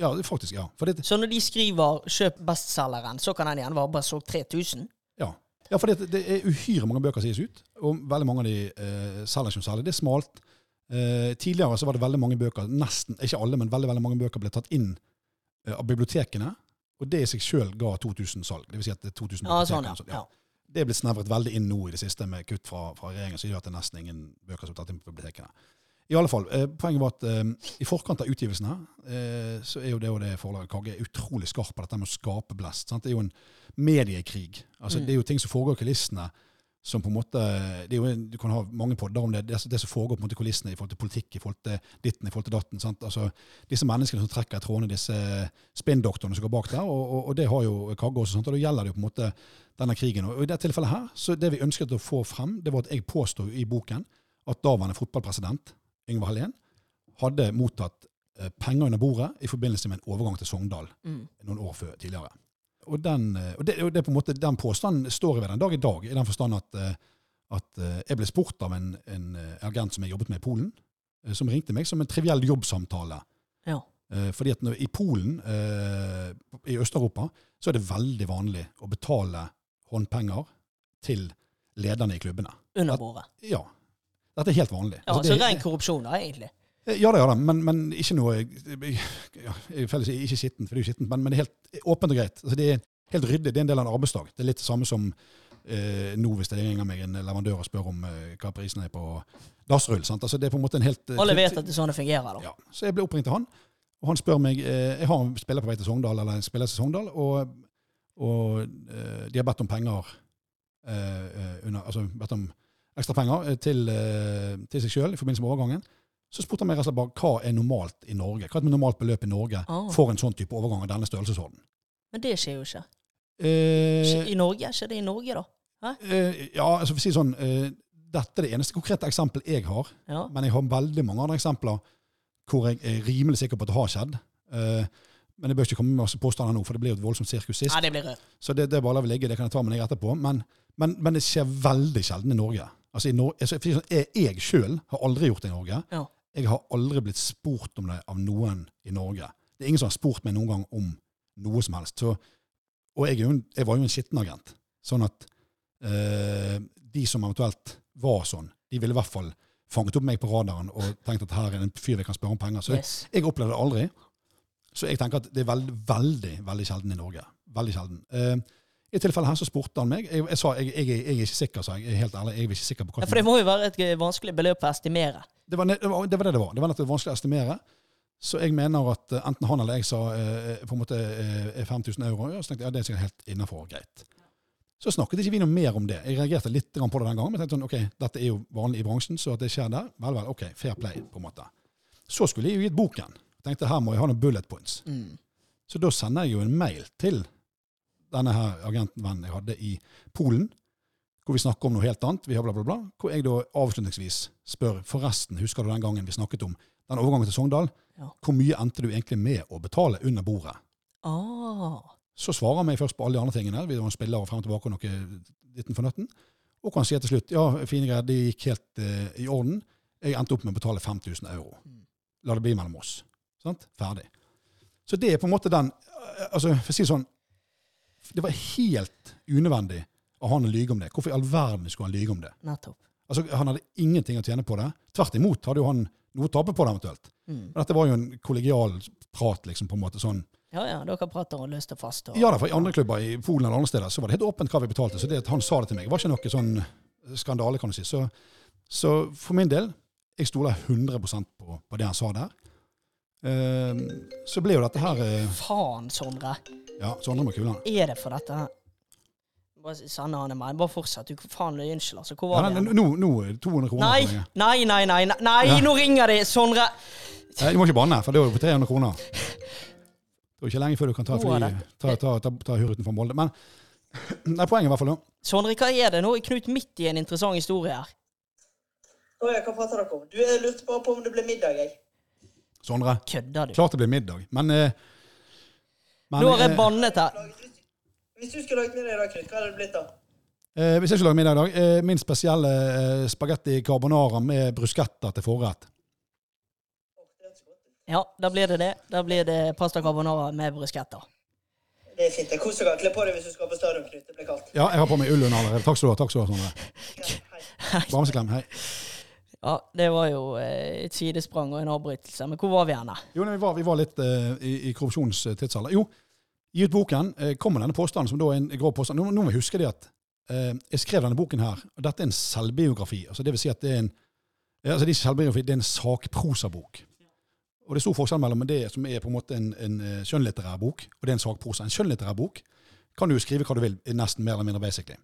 Ja, faktisk, ja. Det, Så når de skriver 'kjøp bestselgeren', så kan den igjen være bare solgt 3000? Ja. for det, det er uhyre mange bøker som gis ut, og veldig mange av de eh, selger noe særlig. Det er smalt. Eh, tidligere så var det veldig mange bøker, nesten, ikke alle, men veldig veldig mange bøker ble tatt inn eh, av bibliotekene, og det i seg sjøl ga 2000 salg. Det vil si at det er 2000 Ja, sånn, ja. sånt, ja. Det er blitt snevret veldig inn nå i det siste med kutt fra, fra regjeringen, som gjør at det er nesten ingen bøker som er tatt inn på bibliotekene. I alle fall, eh, Poenget var at eh, i forkant av utgivelsene eh, så er jo det og det forlaget Kagge utrolig skarp på dette med å skape blest. Sant? Det er jo en mediekrig. Altså, Mm. Det er jo ting som foregår i kulissene som på en måte det er jo en, Du kan ha mange podder om det. Det, det som foregår på en måte i kulissene i forhold til politikk, i forhold til ditten, i forhold til datten. Sant? Altså, disse menneskene som trekker trådene, disse spinndoktorene som går bak der, og, og, og det har jo Kagge også. Sant? Og da gjelder det jo på en måte denne krigen. Og i dette tilfellet her, så det vi ønsket å få frem, det var at jeg påsto i boken at daværende fotballpresident Yngvar Hallén hadde mottatt eh, penger under bordet i forbindelse med en overgang til Sogndal Mm. noen år før tidligere. Og den, eh, og det, og det på en måte, den påstanden står jeg ved den dag i dag, i den forstand at, eh, at eh, jeg ble spurt av en, en agent som jeg jobbet med i Polen, som ringte meg som en triviell jobbsamtale. Ja. Fordi at i Polen, i Øst-Europa, så er det veldig vanlig å betale håndpenger til lederne i klubbene. Under bordet. Ja. Dette er helt vanlig. Ja, Altså, så ren korrupsjon, da, egentlig. Ja da, ja da, men, men ikke noe Jeg vil si ikke skittent, for det er jo skittent, men, men det er helt åpent og greit. Altså, det er helt ryddig. Det er en del av en arbeidsdag. Det er litt det samme som eh, nå hvis det ringer meg en leverandør og spør om eh, hva prisen er på dassrull. Altså, det er på en måte en helt eh, Alle vet at det sånn det fungerer, da. ja. Så jeg ble oppringt til han, og han spør meg eh, Jeg har en spiller på vei til Sogndal, eller en spiller til Sogndal, og, og eh, de har bedt om penger eh, eh, under, Altså bedt om ekstra penger eh, til, eh, til seg sjøl i forbindelse med overgangen. Så spurte han meg bare hva er normalt i Norge? Hva er et normalt beløp i Norge Ah. for en sånn type overgang av denne størrelsesorden? Men det skjer jo ikke. Eh, I Norge? Skjer det i Norge, da? eh, ja, altså for å si sånn eh, Dette er det eneste konkrete eksempelet jeg har. Ja. Men jeg har veldig mange andre eksempler hvor jeg er rimelig sikker på at det har skjedd. Eh, men jeg bør ikke komme med masse påstander nå, for det blir jo et voldsomt sirkus sist. Nei, det blir rød. Så det, det bare lar vi ligge, det kan jeg ta med deg etterpå. Men, men, men det skjer veldig sjelden i Norge. Altså, i Norge, si sånn, jeg, jeg sjøl har aldri gjort det i Norge. Ja. Jeg har aldri blitt spurt om det av noen i Norge. Det er ingen som har spurt meg noen gang om noe som helst. Så, og jeg, er jo jeg var jo en skittenagent. Sånn at eh, de som eventuelt var sånn, de ville i hvert fall fanget opp meg på radaren og tenkt at her er en fyr vi kan spørre om penger. Så Yes. jeg opplevde det aldri. Så jeg tenker at det er veldig, veldig veldig sjelden i Norge. Veldig sjelden. Eh, I tilfelle her så spurte han meg. Jeg, jeg sa jeg, jeg, jeg er ikke sikker, sa jeg. jeg er helt ærlig, jeg er ikke sikker på hva Ja, for det må jo være et eh, vanskelig beløp å estimere. det var, det var det var det det var. Det var vanskelig å estimere. Så jeg mener at eh, enten han eller jeg sa eh, på en måte eh, er 5000 euro. Ja, så tenkte jeg ja, det er sikkert helt innafor. Greit. Så snakket ikke vi noe mer om det. Jeg reagerte litt på det den gangen. Men tenkte sånn, ok, dette er jo vanlig i bransjen, så at det skjer der, vel, vel, ok, fair play, på en måte. Så skulle jeg jo gitt boken. Tenkte her må jeg ha noen bullet points. Mm. Så da sender jeg jo en mail til denne her agentvennen jeg hadde i Polen, hvor vi snakker om noe helt annet. Vi har bla, bla, bla. Hvor jeg da avslutningsvis spør forresten, husker du den gangen vi snakket om den overgangen til Sogndal? Ja. Hvor mye endte du egentlig med å betale under bordet? Ah. Så svarer han meg først på alle de andre tingene. Vi spiller og frem og tilbake og noe ditten for nøtten. Og kan si til slutt ja, fine greier, det gikk helt uh, i orden. Jeg endte opp med å betale 5000 euro. La det bli mellom oss. Sant? Ferdig. Så det er på en måte den eh, altså For å si det sånn Det var helt unødvendig av han å lyge om det. Hvorfor i all verden skulle han lyge om det? Nettopp. Altså, Han hadde ingenting å tjene på det. Tvert imot hadde jo han noe å tape på det eventuelt. Mm. Men dette var jo en kollegial prat, liksom, på en måte sånn. Ja, ja, dere prater og løste fast. Og, Ja da, for i andre klubber i Polen eller andre steder så var det helt åpent hva vi betalte. Så det at han sa det til meg, var ikke noe sånn skandale, kan du si. Så, så for min del, jeg stoler 100 på, på det han sa der. Uh, så ble jo dette her uh... Faen, Sondre. Ja, Sondre må kule han. Er det for dette her? Bare sanne han er meg. Bare fortsett. Du faen, unnskyld, altså. Hvor Ja, nei, det? nå, nå er det 200 kroner. Nei, for meg. nei, nei, nei, nei, nei, Ja. nå ringer de! Sondre! Nei, Du må ikke banne, for det er jo på 300 kroner. Det er jo ikke lenge før du kan ta, Hvor er fly, det? ta, ta, ta, ta huruten fra Molde. Men nei, poenget i hvert fall da. Sondre, hva er det? Nå er Knut midt i en interessant historie her. Å ja, hva prater dere om? Du, jeg lurte bare på om det ble middag, jeg. Sondre, Kødder du? klart det blir middag, men, eh, men Nå har jeg eh, bannet her. Hvis du skulle lagd middag i dag, Knut, hva hadde det blitt da? eh, Hvis jeg skulle lage middag i dag, eh, min spesielle eh, spagetti carbonara med bruschetta til forrett. Ja, da blir det det. Da blir det pasta carbonara med bruschetta. Det er fint. det. Kos deg. Kle på deg hvis du skal på stadion, Knut. Det blir kaldt. Ja, jeg har på meg ull under allerede. Takk skal du ha, takk skal du ha, Sondre. Hei. Bamseklem, hei. Ja, det var jo eh, et sidesprang og en avbrytelse. Men hvor var vi hen? Jo, nei, vi, var, vi var litt eh, i, i korrupsjonstidsalder. Jo, gi ut boken eh, kommer denne påstanden, som da er en grov påstand. Nå, nå må jeg huske det at eh, jeg skrev denne boken her, og dette er en selvbiografi. Altså, det vil si at det er en, altså, det er selvbiografi, det er en sakprosabok. Og det er stor forskjell mellom det som er på en måte en, en eh, skjønnlitterær bok, og det er en sakprosa. En skjønnlitterær bok kan du jo skrive hva du vil, nesten mer eller mindre basically.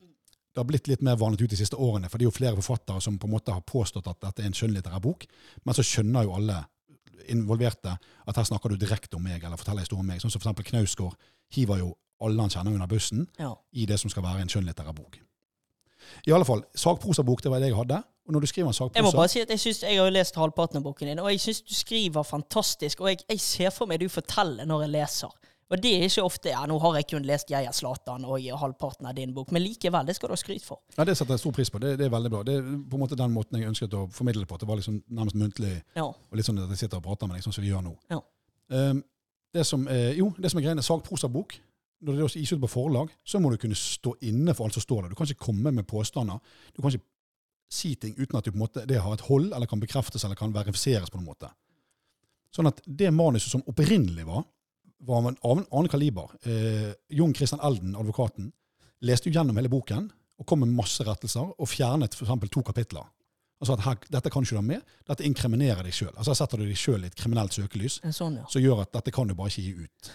Det har blitt litt mer vanlig ut de siste årene, for det er jo flere forfattere som på en måte har påstått at dette er en skjønnlitterær bok, men så skjønner jo alle involverte at her snakker du direkte om meg, eller forteller historien om meg. Sånn som for eksempel Knausgård hiver jo alle han kjenner under bussen Ja. i det som skal være en skjønnlitterær bok. I alle fall, sakprosabok, det var det jeg hadde. Og når du skriver en Jeg må bare si at jeg, synes, jeg har jo lest halvparten av boken din, og jeg syns du skriver fantastisk. Og jeg, jeg ser for meg du forteller når jeg leser. Og det er ikke ofte Ja, nå har jeg kun lest Jeg er Zlatan og halvparten av din bok, men likevel, det skal du ha skryt for. Ja, Det setter jeg stor pris på. Det, det er veldig bra. Det er på en måte den måten jeg ønsket å formidle det på. Det var liksom nærmest muntlig, Ja. og litt sånn at jeg sitter og prater med deg, sånn som vi gjør nå. Ja. Um, det som, er- jo, det som er greia, sagprosabok når det er gis ut på forlag, så må du kunne stå inne for alt som står der. Du kan ikke komme med påstander. Du kan ikke si ting uten at du måte, det har et hold, eller kan bekreftes eller kan verifiseres på noen måte. Sånn at det manuset som opprinnelig var, var av en annen, kaliber. Eh, Jon Christian Elden, advokaten, leste jo gjennom hele boken og kom med masse rettelser og fjernet f.eks. to kapitler. Han sa at her, Dette kan ikke du ha med, dette inkriminerer deg sjøl. Altså her setter du deg sjøl i et kriminelt søkelys En sånn, ja. som gjør at dette kan du bare ikke gi ut.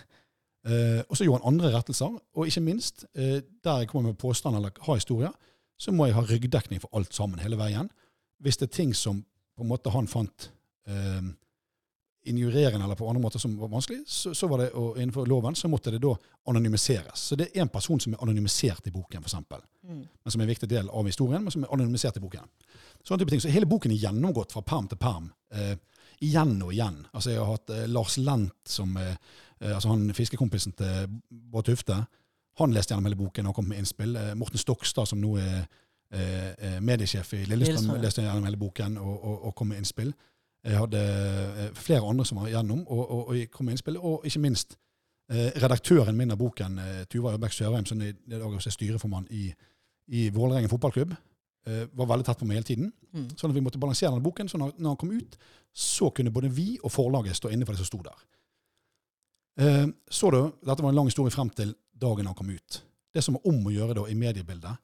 Eh, og så gjorde han andre rettelser, og ikke minst, eh, der jeg kommer med påstand eller har historier, så må jeg ha ryggdekning for alt sammen hele veien. Hvis det er ting som på en måte han fant eh, injurerende eller på andre måter som var vanskelig, så, så var det, og innenfor loven så måtte det da anonymiseres. Så det er en person som er anonymisert i boken, f.eks. Mm. Men som er en viktig del av historien, men som er anonymisert i boken. Sånne type ting. Så hele boken er gjennomgått fra perm til perm. Eh, igjen og igjen. Altså Jeg har hatt eh, Lars Lent som eh, eh, altså han fiskekompisen til Bård Tufte. Han leste gjennom hele boken og kom med innspill. Eh, Morten Stokstad, som nå er eh, eh, mediesjef i Lillestrøm, Lillestrøm, leste gjennom hele boken og, og, og kom med innspill. Jeg hadde eh, flere andre som var gjennom og, og, og kom med innspill. Og ikke minst eh, redaktøren min av boken, eh, Tuva Ørbekk Sørheim, som i i dag også er styreformann i, i Vålerengen fotballklubb, eh, var veldig tett på meg hele tiden. Mm. Sånn at vi måtte balansere denne boken. Så når, når han kom ut, så kunne både vi og forlaget stå inne for det som sto der. Eh, så du, Dette var en lang historie frem til dagen han kom ut. Det som var om å gjøre da i mediebildet,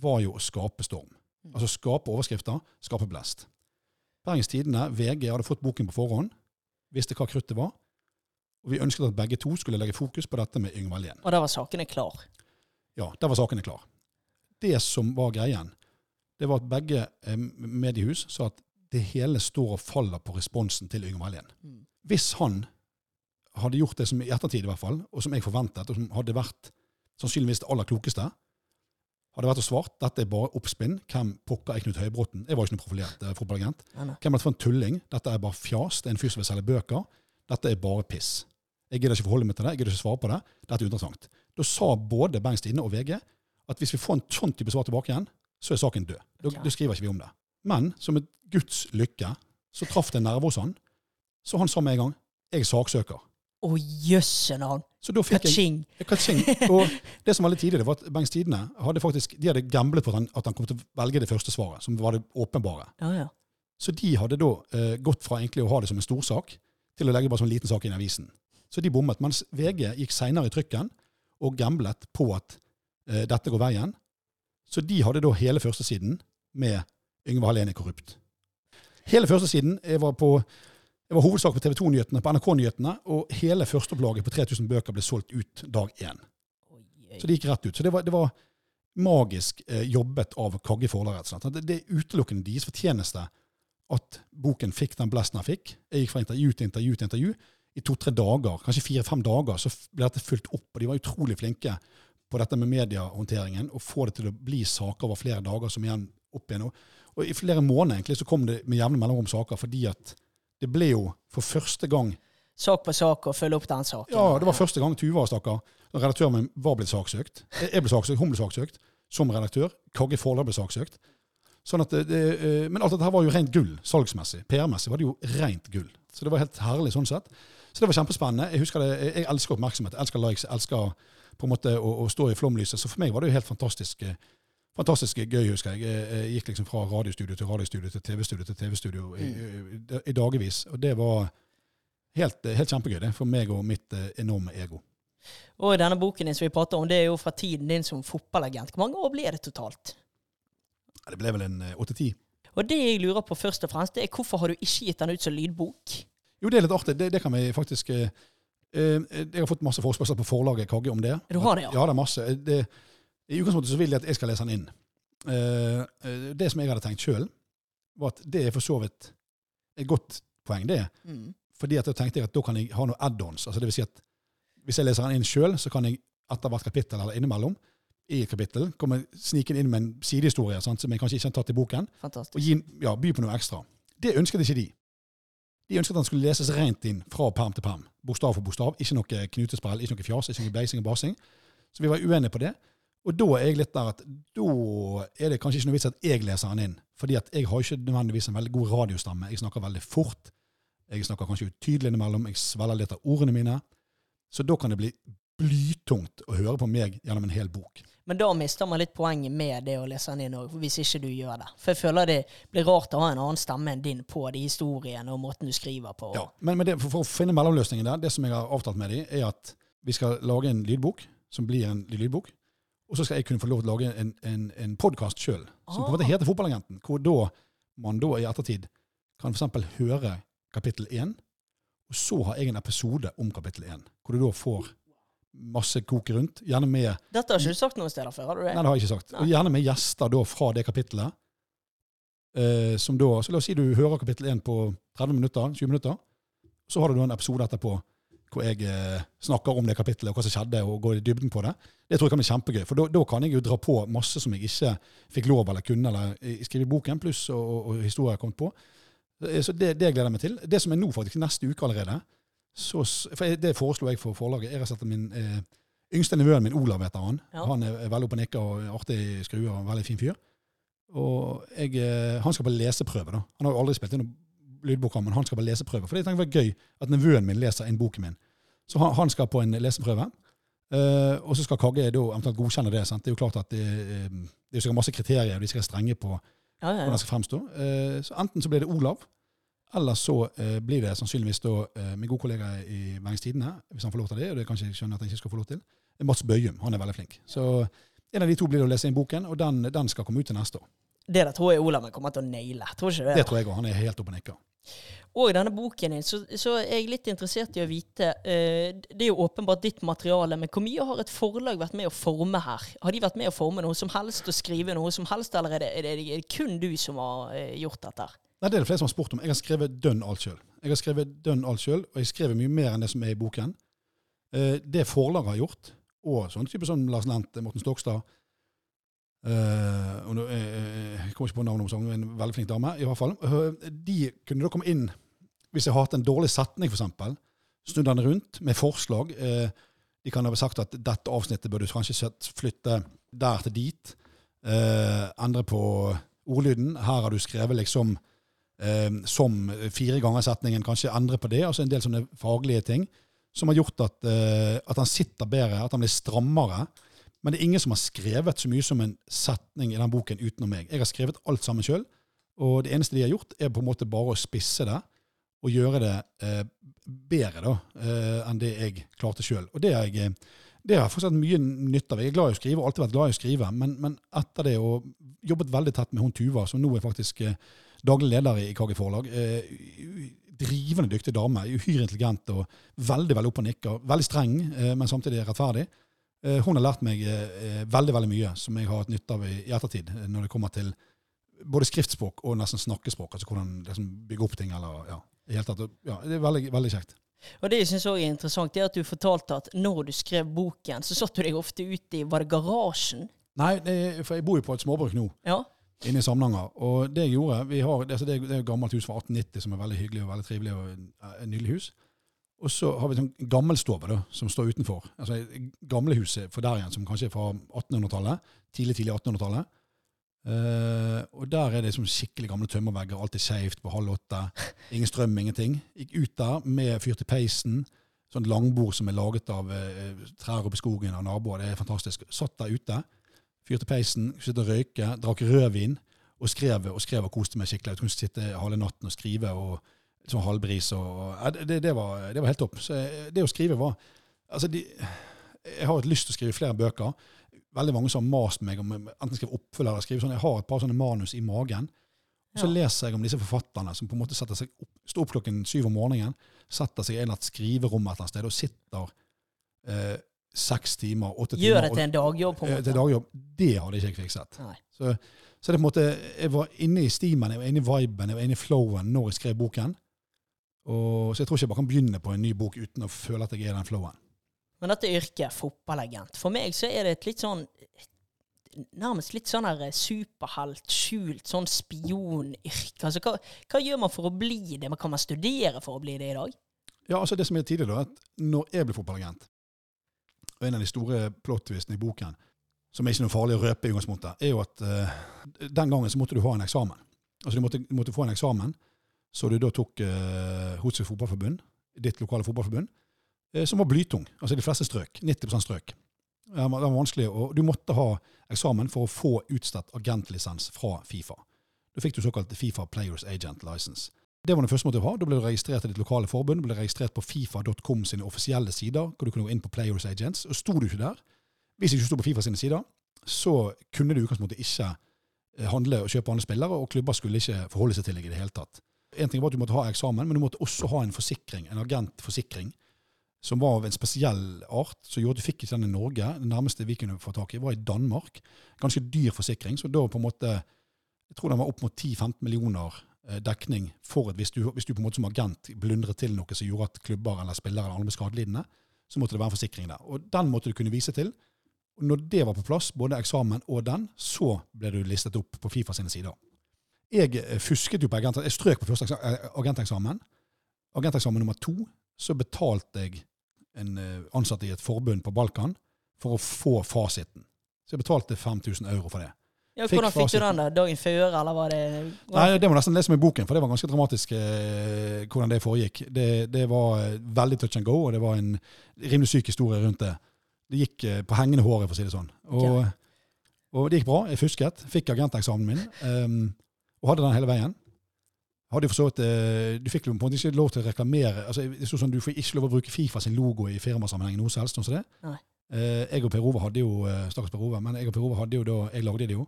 var jo å skape storm. Altså skape overskrifter, skape blest. Bergens Tidende, VG, hadde fått boken på forhånd, visste hva kruttet var, og vi ønsket at begge to skulle legge fokus på dette med Yngve Allén. Og der var sakene klar. Ja, der var sakene klar. Det som var greien, det var at begge eh, mediehus sa at det hele står og faller på responsen til Yngve Allén. Mm. Hvis han hadde gjort det som i ettertid i hvert fall, og som jeg forventet, og som hadde vært sannsynligvis det aller klokeste, hadde vært å svart dette er bare oppspinn. Hvem pokker er Knut Høybråten? Jeg var ikke noen profilert eh, fotballagent. Hvem er dette for en tulling? Dette er bare fjas. Det er en fyr som vil selge bøker. Dette er bare piss. Jeg gidder ikke forholde meg til det, jeg gidder ikke svare på det. Dette er uinteressant. Da sa både Bergens Tidende og VG at hvis vi får en sånn type svar tilbake igjen, så er saken død. Da, ja. da skriver ikke vi om det. Men som et Guds lykke, så traff det en nerve hos han. Så han sa med en gang 'jeg er saksøker'. Å, jøsse navn. Så da fikk jeg Kaching. Kaching. Og det som var litt tidligere, var at Bergens Tidende hadde faktisk, de hadde gamblet på at han, at han kom til å velge det første svaret, som var det åpenbare. Ja, ja. Så de hadde da eh, gått fra egentlig å ha det som en storsak, til å legge bare som en liten sak inn i avisen. Så de bommet. Mens VG gikk seinere i trykken og gamblet på at eh, dette går veien. Så de hadde da hele førstesiden med Yngve Hallén er korrupt. Hele førstesiden jeg var på jeg var hovedsak på TV 2-nyhetene, på NRK-nyhetene, og hele førsteopplaget på 3000 bøker ble solgt ut dag én. Så det gikk rett ut. Så det var, det var magisk eh, jobbet av Kagge forlag. rett og slett. Det, det er utelukkende deres fortjeneste at boken fikk den blesten den fikk. Jeg gikk fra intervju til intervju til intervju. I to-tre dager, kanskje fire-fem dager, så ble dette fulgt opp. Og de var utrolig flinke på dette med mediehåndteringen, og få det til å bli saker over flere dager som igjen opp igjen. Og, og i flere måneder egentlig så kom det med jevne mellomrom saker, fordi at det ble jo for første gang Sak på sak og følge opp den saken. ja, det var første gang Tuva stakkar, redaktøren min var blitt saksøkt. Jeg ble saksøkt, hun ble saksøkt som redaktør. Kagge Forlag ble saksøkt. Sånn at det, det, eh, men alt dette her var jo rent gull salgsmessig. PR-messig var det jo rent gull. Så det var helt herlig sånn sett. Så det var kjempespennende. Jeg husker det, jeg elsker oppmerksomhet, jeg elsker likes, jeg elsker på en måte å, å stå i flomlyset. Så for meg var det jo helt fantastisk, eh, fantastisk gøy, husker jeg. Jeg, gikk liksom fra radiostudio til radiostudio til TV-studio til TV-studio i, i, i dagevis. Og det var helt, helt kjempegøy det, for meg og mitt eh, enorme ego. Og denne boken din som vi prater om, det er jo fra tiden din som fotballagent. Hvor mange år ble det totalt? Det ble vel en eh, åtte-ti. Og det jeg lurer på først og fremst, det er hvorfor har du ikke gitt den ut som lydbok? Jo, det er litt artig. Det, det kan vi faktisk eh, eh, Jeg har fått masse forespørsler på forlaget Kagge om det. Du har det, ja? Ja, det er masse. Det, I utgangspunktet så vil de at jeg skal lese den inn. Eh, eh, det som jeg hadde tenkt sjøl, var at det er for så vidt et godt poeng, det. Mm. Fordi at da tenkte jeg at da kan jeg ha noen add-ons. Altså det vil si at hvis jeg leser den inn sjøl, så kan jeg etter hvert kapittel eller innimellom i et kapittel komme sniken inn med en sidehistorie sant, som jeg kanskje ikke har tatt i boken, og gi, ja, by på noe ekstra. Det ønsket ikke de. De ønsket at den skulle leses rent inn fra perm til perm. Bokstav for bokstav. Ikke noe knutesprell, ikke noe fjas, ikke noe beising og basing. Så vi var uenige på det. Og da er jeg litt der at da er det kanskje ikke noe vits at jeg leser den inn. Fordi at jeg har ikke nødvendigvis en veldig god radiostamme. Jeg snakker veldig fort. Jeg snakker kanskje utydelig innimellom. Jeg svelger litt av ordene mine. Så da kan det bli blytungt å høre på meg gjennom en hel bok. Men da mister man litt poenget med det å lese den inn òg, hvis ikke du gjør det. For jeg føler det blir rart å ha en annen stemme enn din på de historiene og måten du skriver på. Ja, men, men det, for, for å finne mellomløsningen der, det som jeg har avtalt med dem, er at vi skal lage en lydbok som blir en lydbok. Og så skal jeg kunne få lov til å lage en, en, en podkast sjøl, som på en måte heter Fotballagenten. Hvor da man da i ettertid kan f.eks. høre kapittel én, og så har jeg en episode om kapittel én. Hvor du da får masse kok rundt, gjerne med Dette har ikke du sagt noen steder før, har du det? Nei, det har jeg ikke sagt. Og gjerne med gjester da fra det kapittelet. Eh, som da, så La oss si du hører kapittel 1 på 30 minutter, 20 minutter. Så har du da en episode etterpå hvor jeg eh, snakker om det kapittelet og hva som skjedde, og går i dybden på det. Det tror jeg kan bli kjempegøy. For da, da kan jeg jo dra på masse som jeg ikke fikk lov eller kunne eller eh, skrive i boken, pluss og, og, og historier jeg har kommet på. Eh, Så det, det gleder jeg meg til. Det som er nå, faktisk, neste uke allerede så, for jeg, Det foreslo jeg for forlaget. Jeg har sett at min eh, yngste nevøen min, Olav, heter han. Ja. Han er, veldig oppe og nikker og artig skrue og en veldig fin fyr. Og jeg, eh, han skal på leseprøve. da. Han har jo aldri spilt inn noen lydbok, men han skal på leseprøve. For det tenker det var gøy at nevøen min leser inn boken min. Så han, han skal på en leseprøve. Uh, og så skal Kagge da eventuelt godkjenne det. sant? Det er jo klart at det, eh, det er jo masse kriterier, og de skal være strenge på Ja, ja, hvordan ja. det skal fremstå. Uh, så enten så blir det Olav, eller så uh, blir det sannsynligvis da min gode kollega i Bergens Tidende, hvis han får lov til det, og det kanskje jeg skjønner at han ikke skal få lov til, Mats Bøyum. Han er veldig flink. Så en av de to blir det å lese inn boken, og den, den skal komme ut til neste år. Det der tror jeg Olav kommer til å naile. Tror ikke det? Det tror jeg òg. Han er helt oppe og nikker. Og denne boken din, så, så er jeg litt interessert i å vite eh, Det er jo åpenbart ditt materiale, men hvor mye har et forlag vært med å forme her? Har de vært med å forme noe som helst og skrive noe som helst, eller er det, er det, er det kun du som har eh, gjort dette? Nei, Det er det flere som har spurt om. Jeg har skrevet dønn alt sjøl. Jeg har skrevet dønn alt sjøl, og jeg har mye mer enn det som er i boken. Eh, det forlaget har gjort, og sånne typer som Lars Lent, Morten Stokstad eh, og nå, eh, Jeg kommer ikke på navnet på sangen, men en veldig flink dame, i hvert fall. Uh, de kunne da komme inn hvis jeg har hatt en dårlig setning, f.eks., snudd den rundt med forslag. De kan ha sagt at dette avsnittet bør du kanskje flytte der til dit. Endre på ordlyden. Her har du skrevet liksom som fire ganger setningen, kanskje endre på det. Altså en del sånne faglige ting som har gjort at, at han sitter bedre, at han blir strammere. Men det er ingen som har skrevet så mye som en setning i den boken utenom meg. Jeg har skrevet alt sammen sjøl, og det eneste de har gjort, er på en måte bare å spisse det og gjøre det eh, bedre da, eh, enn det jeg klarte sjøl. Og det har jeg, eh, det har fortsatt mye nytt av. Jeg er glad i å skrive, og alltid vært glad i å skrive, men, men etter det og jobbet veldig tett med hun Tuva, som nå er faktisk eh, daglig leder i KG Forlag. Eh, drivende dyktig dame, uhyre intelligent og veldig veldig opp og nikker. Veldig streng, eh, men samtidig rettferdig. Eh, hun har lært meg eh, veldig veldig mye som jeg har hatt nytte av i, ettertid, eh, når det kommer til både skriftspråk og nesten snakkespråk. altså Hvordan liksom, bygge opp ting. eller ja, i hele tatt. Ja, det er veldig, veldig kjekt. Og det jeg synes også er interessant, det er at du fortalte at når du skrev boken, så satt du deg ofte ute i Var det garasjen? Nei, det, for jeg bor jo på et småbruk nå, Ja. inne i Samnanger. Og det jeg gjorde vi har, det, altså det, er- det er et gammelt hus fra 1890 som er veldig hyggelig og veldig trivelig. og et nydelig hus. Og så har vi en sånn gammelstove da, som står utenfor. Altså Gamlehuset for der igjen, som kanskje er fra 1800-tallet. Tidlig tidlig 1800-tallet. Uh, og der er det som skikkelig gamle tømmervegger, alltid skeivt på halv åtte. Ingen strøm, ingenting. Gikk ut der med fyr til peisen. Sånn langbord som er laget av uh, trær oppe i skogen av naboer. Det er fantastisk. Satt der ute, fyrte peisen, sitte og røyke, drakk rødvin og skrev og skrev og koste meg skikkelig. Jeg kunne sitte halve natten og skrive og sånn halvbris. Og, ja, det, det, var, det var helt topp. Så det å skrive var Altså, de, jeg har hatt lyst til å skrive flere bøker. Veldig mange som har mast meg om enten skrive oppfølger eller skrive sånn. Jeg har et par sånne manus i magen. Og så Ja. leser jeg om disse forfatterne som på en måte setter seg opp, står opp klokken syv om morgenen, setter seg i en eller annen skriverom et eller annet sted og sitter eh, seks timer, åtte timer Gjør det til en dagjobb, på en eh, måte. til dagjobb. Det hadde ikke jeg fikset. Nei. Så, så det på en måte, jeg var inne i stimen, jeg var inne i viben, jeg var inne i flowen når jeg skrev boken. Og, så jeg tror ikke jeg bare kan begynne på en ny bok uten å føle at jeg er i den flowen. Men dette yrket, fotballagent, for meg så er det et litt sånn Nærmest litt sånn her superhelt, skjult, sånn spionyrke. Altså, hva, hva gjør man for å bli det? Men Kan man studere for å bli det i dag? Ja, altså det som er tidlig da, at når jeg ble fotballagent, og en av de store plot-twistene i boken, som er ikke noe farlig å røpe i utgangspunktet, er jo at uh, den gangen så måtte du ha en eksamen. Altså du måtte, du måtte få en eksamen, så du da tok eh, hos fotballforbund, ditt lokale fotballforbund, eh, som var blytung. Altså de fleste strøk. 90 strøk. Det var, vanskelig, og Du måtte ha eksamen for å få utstedt agentlisens fra Fifa. Da fikk du såkalt Fifa Players Agent License. Det var den første måten du ha. Da ble du registrert i ditt lokale forbund. Ble registrert på fifa.com sine offisielle sider, hvor du kunne gå inn på Players Agents. Og sto du ikke der, hvis du ikke sto på Fifa sine sider, så kunne du i utgangspunktet ikke eh, handle og kjøpe andre spillere, og klubber skulle ikke forholde seg til deg i det hele tatt. En ting var at du måtte ha eksamen, men du måtte også ha en forsikring, en agentforsikring, som var av en spesiell art, som gjorde at du fikk ikke den i Norge. Det nærmeste vi kunne få tak i, var i Danmark. Ganske dyr forsikring, så da på en måte Jeg tror den var opp mot 10-15 millioner eh, dekning for at hvis du, hvis du på en måte som agent blundret til noe som gjorde at klubber eller spillere eller andre ble skadelidende, så måtte det være en forsikring der. Og den måtte du kunne vise til. Og når det var på plass, både eksamen og den, så ble du listet opp på Fifa sine sider. Jeg eh, fusket jo på agent, jeg strøk på første eh, agenteksamen. Agenteksamen nummer to, så betalte jeg en eh, ansatt i et forbund på Balkan for å få fasiten. Så jeg betalte 5000 euro for det. Ja, Fikk hvordan fikk du den da? Dagen før, eller var det Nei, Det må nesten lese med boken, for det var ganske dramatisk eh, hvordan det foregikk. Det, det var veldig touch and go, og det var en rimelig syk historie rundt det. Det gikk eh, på hengende håret, for å si det sånn. Og, og det gikk bra. Jeg fusket. Fikk agenteksamen min, ehm, og hadde den hele veien. Hadde jo for så vidt, eh, Du fikk på en måte ikke lov til å reklamere. altså det sånn, Du får ikke lov å bruke Fifa sin logo i firmasammenheng noe som helst. sånn som det. Nei. Eh, jeg og Per Ove hadde jo eh, stakkars Per Ove, men jeg og Per Ove hadde jo da, jeg lagde det jo,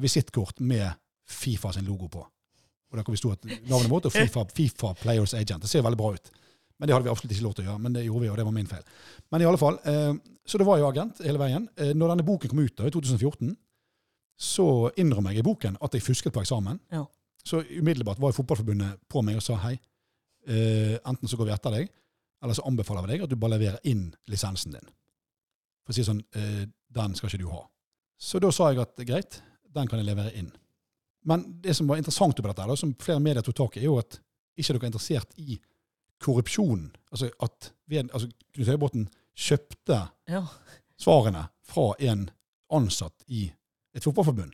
visittkort med Fifa sin logo på. Og der kan vi stå at navnet vårt og FIFA, FIFA Players Agent. Det ser veldig bra ut. Men det hadde vi absolutt ikke lov til å gjøre, men det gjorde vi, og det var min feil. Men i alle fall, Så det var jo agent hele veien. Når denne boken kom ut da, i 2014, så innrømmer jeg i boken at jeg fusket på eksamen. Ja. Så umiddelbart var Fotballforbundet på meg og sa hei, uh, enten så går vi etter deg, eller så anbefaler vi deg at du bare leverer inn lisensen din. For å si sånn, uh, den skal ikke du ha. Så da sa jeg at greit, den kan jeg levere inn. Men det som var interessant oppi dette, som flere medier tok tak i, er jo at ikke dere er interessert i korrupsjon. Altså at ved, altså, Knut Høybråten kjøpte Ja. svarene fra en ansatt i et fotballforbund.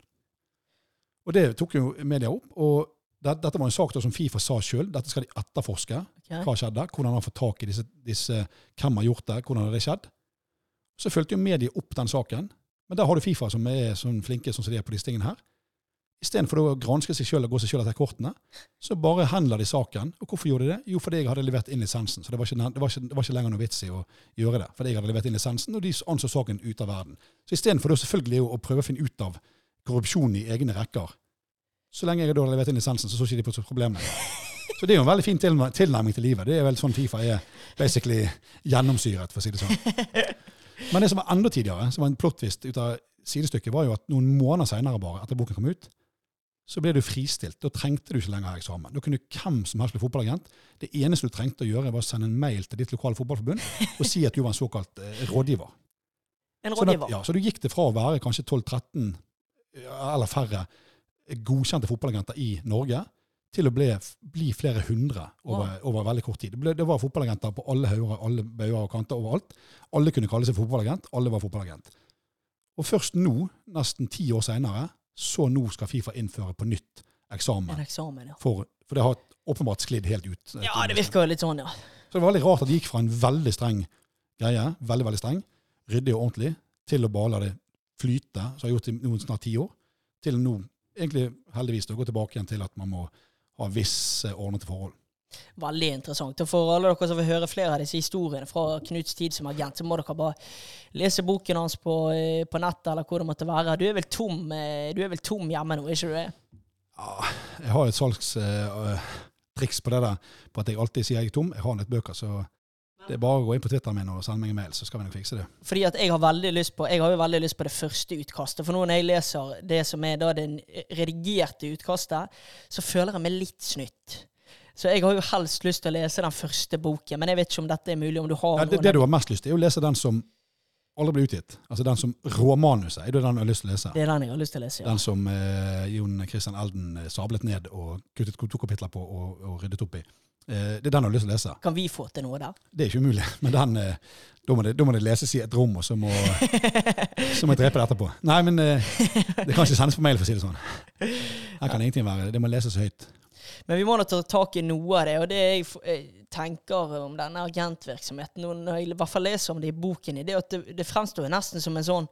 Og det tok jo media opp. og det, Dette var en sak da som Fifa sa sjøl. Dette skal de etterforske. Okay. Hva skjedde? Hvordan har fått tak i disse, disse Hvem har gjort det? Hvordan har det skjedd? Så fulgte jo media opp den saken. Men der har du Fifa som er sånn flinke sånn som de er på disse tingene her. Istedenfor å granske seg sjøl og gå seg sjøl etter kortene, så bare henla de saken. Og hvorfor gjorde de det? Jo, fordi jeg hadde levert inn lisensen. Så det var ikke, det var ikke, det var ikke lenger noe vits i å gjøre det. Fordi jeg hadde levert inn lisensen, og de anså saken ute av verden. Så istedenfor selvfølgelig å prøve å finne ut av korrupsjon i egne rekker, så lenge jeg da hadde levert inn lisensen, så så ikke de på problemet. Så det er jo en veldig fin tilnærming til livet. Det er vel sånn Fifa er basically gjennomsyret, for å si det sånn. Men det som var enda tidligere, som var en plot-twist ut av sidestykket, var jo at noen måneder seinere, bare etter boken kom ut, så ble du fristilt. Da trengte du ikke lenger ha eksamen. Da kunne hvem som helst bli fotballagent. Det eneste du trengte å gjøre, var å sende en mail til ditt lokale fotballforbund og si at du var en såkalt eh, rådgiver. En Sånn at, rådgiver. ja, så du gikk det fra å være kanskje 12-13 eller færre godkjente fotballagenter i Norge, til å bli, bli flere hundre over, over veldig kort tid. Det, ble, det var fotballagenter på alle hauger, alle bauger og kanter overalt. Alle kunne kalle seg fotballagent. Alle var fotballagent. Og først nå, nesten ti år seinere, så nå skal Fifa innføre på nytt En eksamen. eksamen, ja. For, for det har åpenbart sklidd helt ut. eh, Ja, det virker jo litt sånn, ja. så det var veldig rart at det gikk fra en veldig streng greie, veldig, veldig streng, ryddig og ordentlig, til å bare la det flyte, som har gjort i noen snart ti år, til nå egentlig heldigvis å gå tilbake igjen til at man må ha visse ordnede forhold. Veldig interessant. Og for alle dere som vil høre flere av disse historiene fra Knuts tid som agent, så må dere bare lese boken hans på, eh, på nettet, eller hvor det måtte være. Du er vel tom, eh, du er vel tom hjemme nå, ikke du det? Ja, jeg har et salgstriks på det der, på at jeg alltid sier jeg er tom. Jeg har litt bøker, så det er bare å gå inn på Twitteren min og sende meg en mail, så skal vi nok fikse det. Fordi at jeg har veldig lyst på Jeg har jo veldig lyst på det første utkastet. For nå når jeg leser det som er da det redigerte utkastet, så føler jeg meg litt snytt. Så jeg har jo helst lyst til å lese den første boken, men jeg vet ikke om dette er mulig. Om du har Ja, det, det du har mest lyst til, er å lese den som aldri ble utgitt. Altså den som råmanuset er det den du har lyst til å lese. Det er den jeg har lyst til å lese, ja. Den som eh, Jon Christian Elden eh, sablet ned og kuttet to kapitler på og, og ryddet opp i. Eh, det er den du har lyst til å lese. Kan vi få til noe der? Det er ikke umulig, men den, eh, da, må det, da må det leses i et rom, og så må, så må jeg drepe det etterpå. Nei, men eh, det kan ikke sendes på mail, for å si det sånn. Her kan ingenting være. Det må leses høyt. Men vi må nå ta tak i noe av det. Og det jeg tenker om denne agentvirksomheten, når jeg i hvert fall leser om det i boken, det er at det, det fremstår nesten som en sånn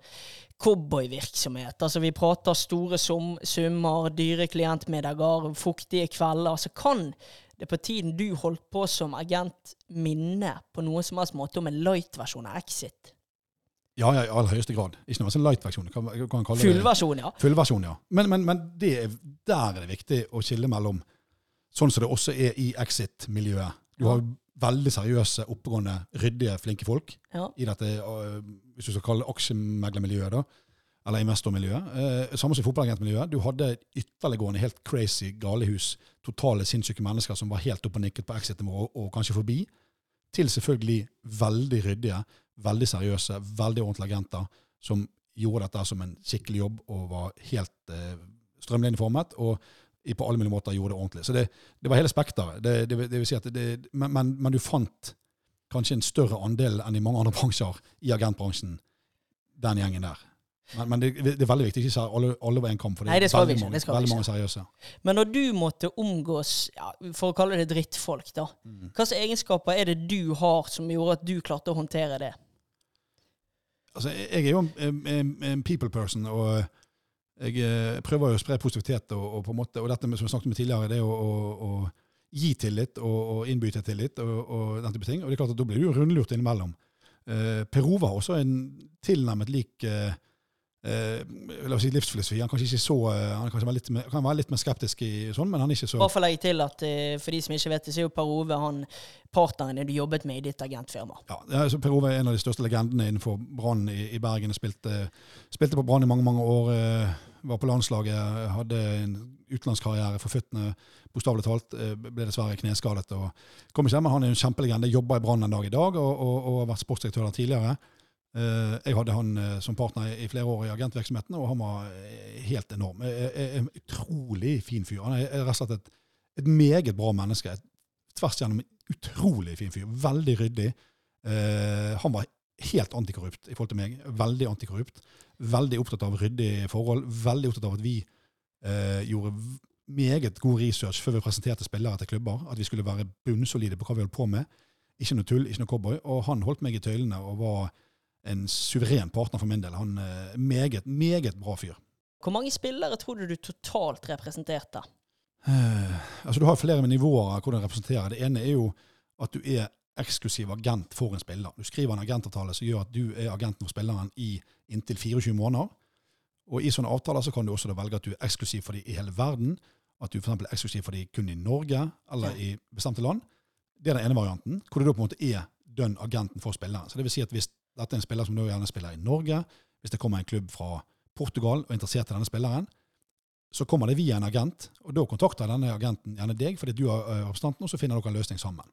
cowboyvirksomhet. Altså Vi prater store sum, summer, dyre klientmiddager, fuktige kvelder. Så kan det på tiden du holdt på som agent, minne på noen som helst måte om en light-versjon av Exit? Ja, ja, i aller høyeste grad. Ikke noe sånn light-versjon. Fullversjon, ja. Fullversjon, ja. Men, men, men det er, der er det viktig å skille mellom sånn som det også er i Exit-miljøet. Du har veldig seriøse, oppegående, ryddige, flinke folk ja. i dette, øh, hvis du skal kalle det aksjemeglermiljøet, da, eller investormiljøet. Eh, samme som i fotballagentmiljøet. Du hadde ytterliggående, helt crazy galehus, totale sinnssyke mennesker som var helt oppe og nikket på exit-nivå og, og kanskje forbi, til selvfølgelig veldig ryddige, veldig seriøse, veldig ordentlige agenter som gjorde dette som en skikkelig jobb og var helt eh, strømlinjeformet. og på alle mulige måter gjorde det ordentlig. Så det, det var hele spekteret. Det, det, det vil si at det, men, men, men du fant kanskje en større andel enn i mange andre bransjer i agentbransjen, den gjengen der. Men, men det, det er veldig viktig ikke alle, alle var en kamp, for det Nei, det er veldig, vi ikke, mange, skal vi veldig ikke. mange seriøse. Men når du måtte omgås, ja, for å kalle det drittfolk, da. Mm. Hvilke egenskaper er det du har som gjorde at du klarte å håndtere det? Altså, jeg er jo en, en, en people person, og jeg eh, prøver jo å spre positivitet. Og, og, på en måte, og dette med, som vi snakket om tidligere, det å, å, å gi tillit og, og innby til tillit og, og den type ting. Og det er klart at da blir du jo rundlurt innimellom. Eh, per Ove har også en tilnærmet lik eh, eh, si livsfilosofi. Han kanskje ikke så, eh, han kan være litt, kan være litt mer skeptisk i sånn, men han er ikke så Bare for å legge til at eh, for de som ikke vet det, så er jo Per Ove han partneren du jobbet med i ditt agentfirma. Ja, så Per Ove er en av de største legendene innenfor Brann i, i Bergen. Spilte, spilte på Brann i mange mange år. eh, Var på landslaget. Hadde en utenlandskarriere for føttene, bokstavelig talt. Ble dessverre kneskadet. og kom ikke hjem. men Han er en kjempelegende. Jobber i Brann en dag i dag og, og, og har vært sportsdirektør der tidligere. Eh, Jeg hadde han eh, som partner i flere år i agentvirksomheten, og han var eh, helt enorm. En utrolig fin fyr. Han er rett og slett et, et meget bra menneske. Et tvers gjennom en utrolig fin fyr. Veldig ryddig. Han var helt antikorrupt i forhold til meg. Veldig antikorrupt. Veldig opptatt av ryddige forhold. Veldig opptatt av at vi gjorde meget god research før vi presenterte spillere til klubber. At vi skulle være bunnsolide på hva vi holdt på med. Ikke noe tull, ikke noe cowboy. Og han holdt meg i tøylene og var en suveren partner for min del. Han er Meget, meget bra fyr. Hvor mange spillere tror du du totalt representerte? Eh, altså Du har flere nivåer av hvordan du representerer. Det ene er jo at du er eksklusiv agent for en spiller. Du skriver en agentavtale som gjør at du er agenten for spilleren i inntil 24 måneder. Og I sånne avtaler så kan du også velge at du er eksklusiv for dem i hele verden. At du for er eksklusiv for dem kun i Norge eller i bestemte land. Det er den ene varianten, hvor du da på en måte er dønn agenten for spilleren. Så det vil si at Hvis dette er en spiller som da gjerne spiller i Norge, hvis det kommer en klubb fra Portugal og er interessert i denne spilleren, så kommer det via en agent, og da kontakter denne agenten gjerne deg fordi du er eh, representanten, og så finner dere en løsning sammen.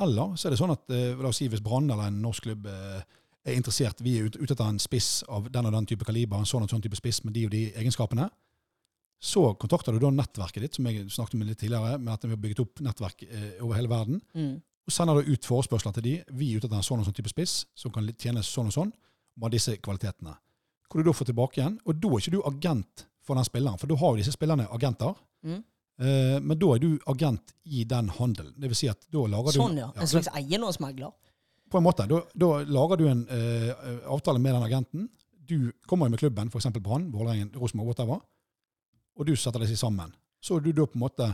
Eller så er det sånn at eh, la oss si hvis Brann eller en norsk klubb eh, er interessert, vi er ute etter en spiss av den og den type kaliber, en sånn og sånn type spiss med de og de egenskapene, så kontakter du da nettverket ditt, som jeg snakket om litt tidligere, med at vi har bygget opp nettverk eh, over hele verden, Mm. Og sender da ut forespørsler til de. Vi er ute etter en sånn og sånn type spiss, som kan tjene sånn og sånn, med disse kvalitetene. Hvor du da får tilbake igjen, og da er ikke du agent for den spilleren, for da har jo disse spillerne agenter. Mm. Eh, men da er du agent i den handelen. Det vil si at da lager du Sånn, ja. En slags eiendomsmegler. På en måte. Da, da lager du en eh, avtale med den agenten. Du kommer jo med klubben, f.eks. Brann, Vålerengen, Rosenborg, whatever, og du setter disse sammen. Så er du da på en måte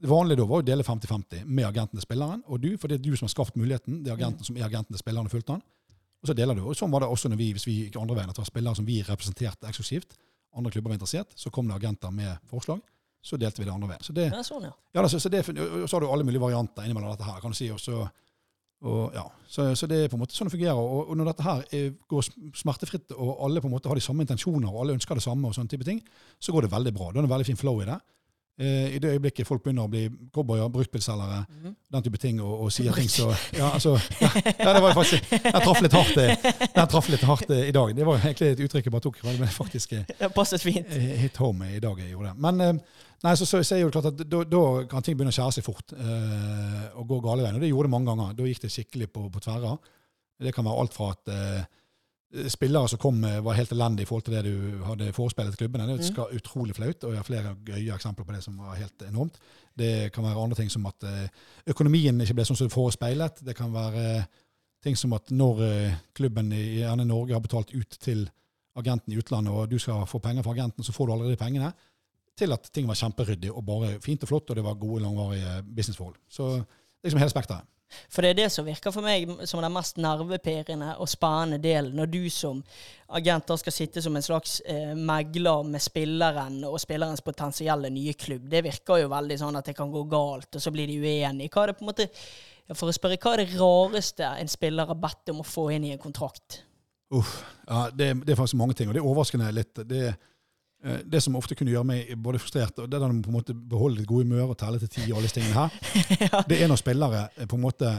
Det vanlige da var å dele 50-50 med agenten til spilleren og du, for det er du som har skapt muligheten. Det er agenten som er agenten til spilleren og fulgte han. Og så deler du. Og sånn var det også når vi, hvis vi gikk andre veien. At det var spillere som vi representerte eksklusivt. Andre klubber var interessert. Så kom det agenter med forslag. Så delte vi det andre veien. Så det, Ja, sånn, ja. ja, så, så, det, og så har du alle mulige varianter innimellom dette her, kan du si. Og så, og, ja. så, så det er på en måte sånn det fungerer. Og, og når dette her er, går smertefritt, og alle på en måte har de samme intensjoner, og alle ønsker det samme, og sånne type ting, så går det veldig bra. Da er det en veldig fin flow i det. Eh, I det øyeblikket folk begynner å bli cowboyer, bruktbilselgere, Mhm. den type ting, og, og sier ting så ja, altså, ja, ja, det var jo faktisk Den traff litt hardt, den traff litt hardt i dag. Det var egentlig et uttrykk jeg bare tok, men faktisk eh, eh, hit home i dag jeg gjorde det. Men nei, så, så, så er jo klart at da, da kan ting begynne å skjære seg fort og gå gale veien. Og det gjorde det mange ganger. Da gikk det skikkelig på, på tverra. Det kan være alt fra at spillere som kom eh, var helt elendige i forhold til det du hadde forespeilet klubbene. Det er skal utrolig flaut, og jeg har flere gøye eksempler på det som var helt enormt. Det kan være andre ting som at eh, økonomien ikke ble sånn som forespeilet. Det kan være eh, ting som at når klubben i gjerne Norge har betalt ut til agenten i utlandet, og du skal få penger fra agenten, så får du allerede pengene, til at ting var kjemperyddig og bare fint og flott, og det var gode, langvarige businessforhold. Så liksom hele spekteret. For det er det som virker for meg som den mest nervepirrende og spennende delen, når du som agent da skal sitte som en slags eh, megler med spilleren og spillerens potensielle nye klubb. Det virker jo veldig sånn at det kan gå galt, og så blir de uenige. Hva er det på en måte, For å spørre, hva er det rareste en spiller har bedt om å få inn i en kontrakt? Uff, ja, det, det er faktisk mange ting, og det er overraskende litt. Det, eh, det som ofte kunne gjøre meg både frustrert, og det der med på en måte beholde litt god humør og telle til ti og alle disse tingene her, det er når spillere eh, på en måte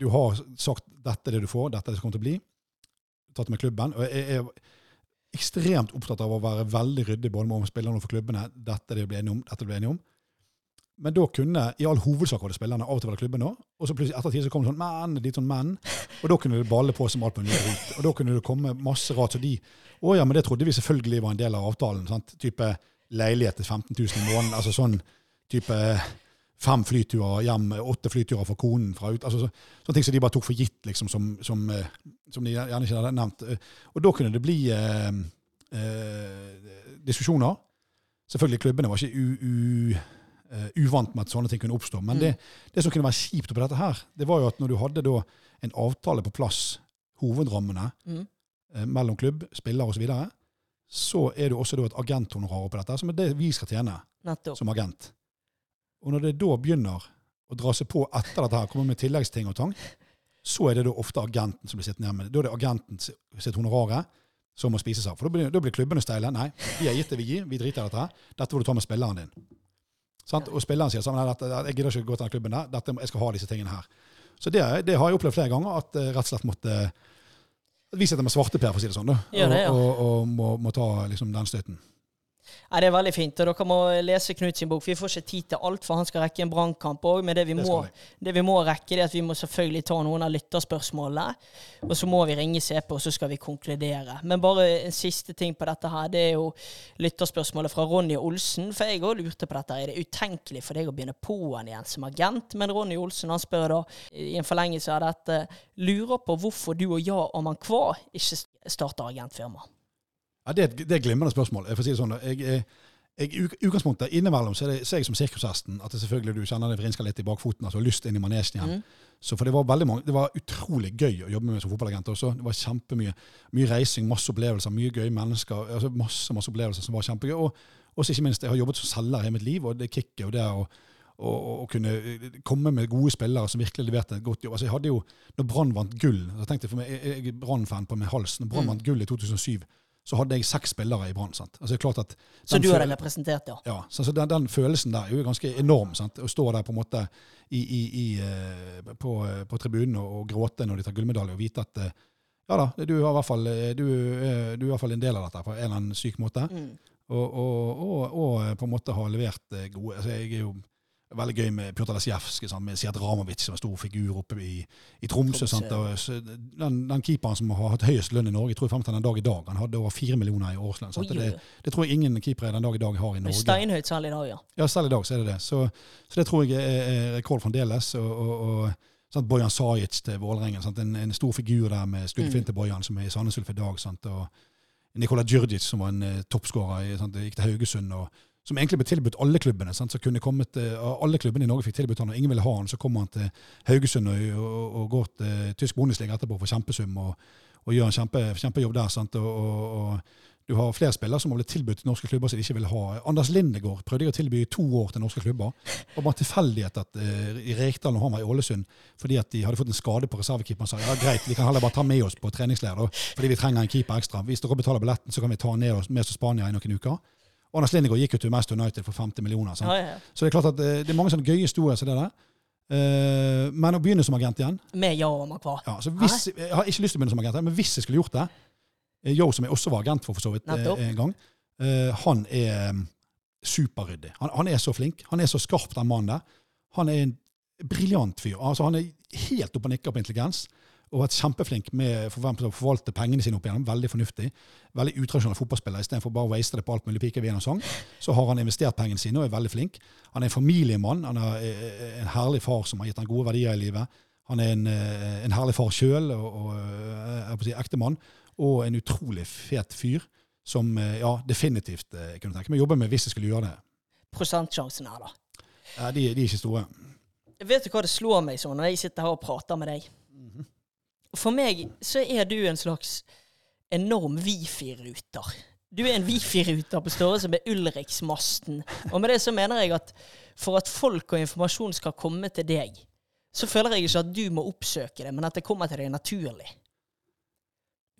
Du har sagt 'dette er det du får, dette er det som kommer til å bli', tatt med klubben. og jeg er ekstremt opptatt av å være veldig ryddig både med spillerne og for klubbene. Dette er det vi blir enige om, dette er det vi blir enige om. Men da kunne i all hovedsak var det spillerne, av og til var klubben òg. Og så plutselig etter tid så kom det sånn men, litt sånn men. Og da kunne det balle på som alt på en ny rot. Og da kunne det komme masse rart. Så de Å ja, men det trodde vi selvfølgelig var en del av avtalen. sant? Type leilighet til 15 000 i måneden. Altså sånn type fem flyturer hjem, åtte flyturer for konen fra ut. altså så, Sånne ting som de bare tok for gitt, liksom, som, som, eh, som de gjerne ikke hadde nevnt. Eh, Og da kunne det bli eh, eh, diskusjoner. Selvfølgelig, klubbene var ikke u, u, eh, uvant med at sånne ting kunne oppstå. Men det, det som kunne være kjipt oppi dette her, det var jo at når du hadde da en avtale på plass, hovedrammene Mm. eh, mellom klubb, spiller osv., så, videre, så er det også da et agenthonorar oppi dette, som er det vi skal tjene Netto. som agent. Og når det da begynner å dra seg på etter dette her, kommer med tilleggsting og tang, så er det da ofte agenten som blir sittende igjen med det. Da er det agenten sitt honorare som må spises av. For da blir, da blir klubbene steile. Nei, vi har gitt det vi gir, vi driter i dette. Dette får du ta med spilleren din. Sant? Og spilleren sier sånn, at jeg gidder ikke gå til den klubben der, dette, jeg skal ha disse tingene her. Så det, det har jeg opplevd flere ganger, at eh, rett og slett måtte at vi sitter med svarteper, for å si det sånn, da, og, og, og må, må ta liksom, den støten. Nei, Det er veldig fint. og Dere må lese Knut sin bok. Vi får ikke tid til alt, for han skal rekke en brannkamp òg. Men det vi, Det må, det vi må rekke, det er at vi må selvfølgelig ta noen av lytterspørsmålene. Og så må vi ringe CP, og så skal vi konkludere. Men bare en siste ting på dette her. Det er jo lytterspørsmålet fra Ronny Olsen. For jeg òg lurte på dette. Er det utenkelig for deg å begynne på'n igjen som agent? Men Ronny Olsen han spør da, i en forlengelse av dette, lurer på hvorfor du og Ja Aman Kva ikke starter agentfirma. Ja, det, et, det er et glimrende spørsmål. Jeg får si det sånn, jeg, jeg, jeg, utgangspunktet innimellom så er det, jeg som sirkushesten at det selvfølgelig du kjenner det vrinsker litt i bakfoten, altså lyst inn i manesjen igjen. Mm. Så for det var veldig mange, det var utrolig gøy å jobbe med som fotballagent også. Det var kjempemye mye reising, masse opplevelser, mye gøye mennesker. altså Masse masse opplevelser som var kjempegøy. Og ikke minst, jeg har jobbet som selger i mitt liv, og det kicket og det å kunne eh, komme med gode spillere som virkelig leverte et godt jobb. Altså jeg hadde jo, når Brann vant gull så tenkte Jeg for meg, jeg jeg er Brann-fan på min hals. Når Brann Mm. vant gull i 2007, så hadde jeg seks spillere i Brann. Altså klart at Så du føl- representert, ja. ja, så, så den, den følelsen der er jo ganske enorm. sant? Å stå der på en måte i, i, i, eh, på, eh, på tribunen og, gråte når de tar gullmedalje, og vite at eh, ja da, du, er i hvert fall, du, du i hvert fall en del av dette på en eller annen syk måte. Mm. Og, og, og, og på en måte ha levert gode altså Jeg er jo veldig gøy med Pjotr Lesjevskij, med Sjert Ramovic som en stor figur oppe i, i Tromsø. Og, den, den keeperen som har hatt høyest lønn i Norge, tror jeg frem til den dag i dag, han hadde over fire millioner i årslønn. Oi, det, det tror jeg ingen keepere den dag i dag har i Norge. Steinhøyt selv i dag, ja. Ja, selv i dag så er det det. Så, så det tror jeg er, rekord fremdeles. Og, og, og sant, Bojan Sajic til Vålerengen. En, en stor figur der med skuddfint til Bojan, som er i Sandnes Ulf i dag. Sant, og Nikola Djurdjic, som var en uh, toppskårer, i- gikk til Haugesund. og som egentlig ble tilbudt alle klubbene. Sant, så kunne kommet, eh, alle klubbene i Norge fikk tilbudt han, og ingen ville ha han. Så kommer han til Haugesund og, og, og går til tysk bondesliga etterpå for kjempesum og, og gjør en kjempe, kjempejobb der. Sant, og, og, og du har flere spillere som har blitt tilbudt norske klubber som de ikke vil ha. Anders Lindegård prøvde jeg å tilby i to år til norske klubber. Og bare tilfeldighet at uh, Rekdal, når han var i Ålesund, fordi at de hadde fått en skade på reservekeeperen, sa ja greit, vi kan heller bare ta med oss på treningsleir, fordi vi trenger en keeper ekstra. Hvis dere betaler billetten, så kan vi ta ned oss med oss til Spania i noen uker. Anders Lindegård gikk jo til Mest United for 50 millioner. Sant? ja, ja. Så det er klart at eh, det er mange sånne gøye historier som det der. Uh, men å begynne som agent igjen Med Ja og Makwa. ja, Jeg har ikke lyst til å begynne som agent, men hvis jeg skulle gjort det Yo, som jeg også var agent for for så vidt eh, Nettopp. en gang, uh, han er mm, superryddig. Han, han er så flink. Han er så skarp, den mannen der. Han er en briljant fyr. Altså, han er helt oppe og nikker på intelligens. Og vært kjempeflink med for å forvalte pengene sine opp igjennom. Veldig fornuftig. Veldig utradisjonell fotballspiller. Istedenfor bare å waste det på alt mulig pikevin og sang, så har han investert pengene sine og er veldig flink. Han er en familiemann. Han er eh, en herlig far som har gitt han gode verdier i livet. Han er en, eh, en herlig far sjøl og, og eh, si, ektemann. Og en utrolig fet fyr som eh, ja, definitivt eh, kunne tenke meg å jobbe med hvis jeg skulle gjøre det. Prosentsjansen her, da. Ja, de, de er ikke store. Vet du hva det slår meg sånn når jeg sitter her og prater med deg? For meg så er du en slags enorm wifi-ruter. Du er en wifi-ruter på størrelse med Ulriksmasten. Og med det så mener jeg at for at folk og informasjon skal komme til deg, så føler jeg ikke at du må oppsøke det, men at det kommer til deg naturlig.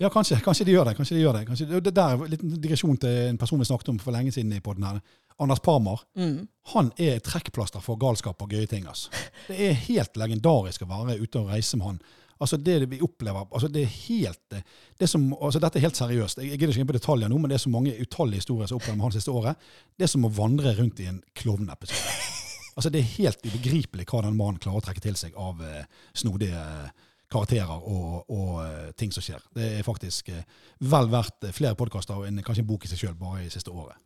Ja, kanskje, kanskje de gjør det. kanskje de gjør Det kanskje, det der er en liten digresjon til en person vi snakket om for lenge siden i podden her. Anders Parmar. Mm. Han er trekkplaster for galskap og gøye ting. altså. Det er helt legendarisk å være ute og reise med han. Altså Det vi opplever altså det er helt, det er som, altså Dette er helt seriøst. Jeg gidder ikke inn på detaljer nå, men det er så mange utallige historier som opplever han siste året. Det er som å vandre rundt i en klovneepisode. Altså Det er helt ubegripelig hva den mannen klarer å trekke til seg av eh, snodige karakterer og, og eh, ting som skjer. Det er faktisk eh, vel verdt eh, flere podkaster enn kanskje en bok i seg sjøl bare i siste året.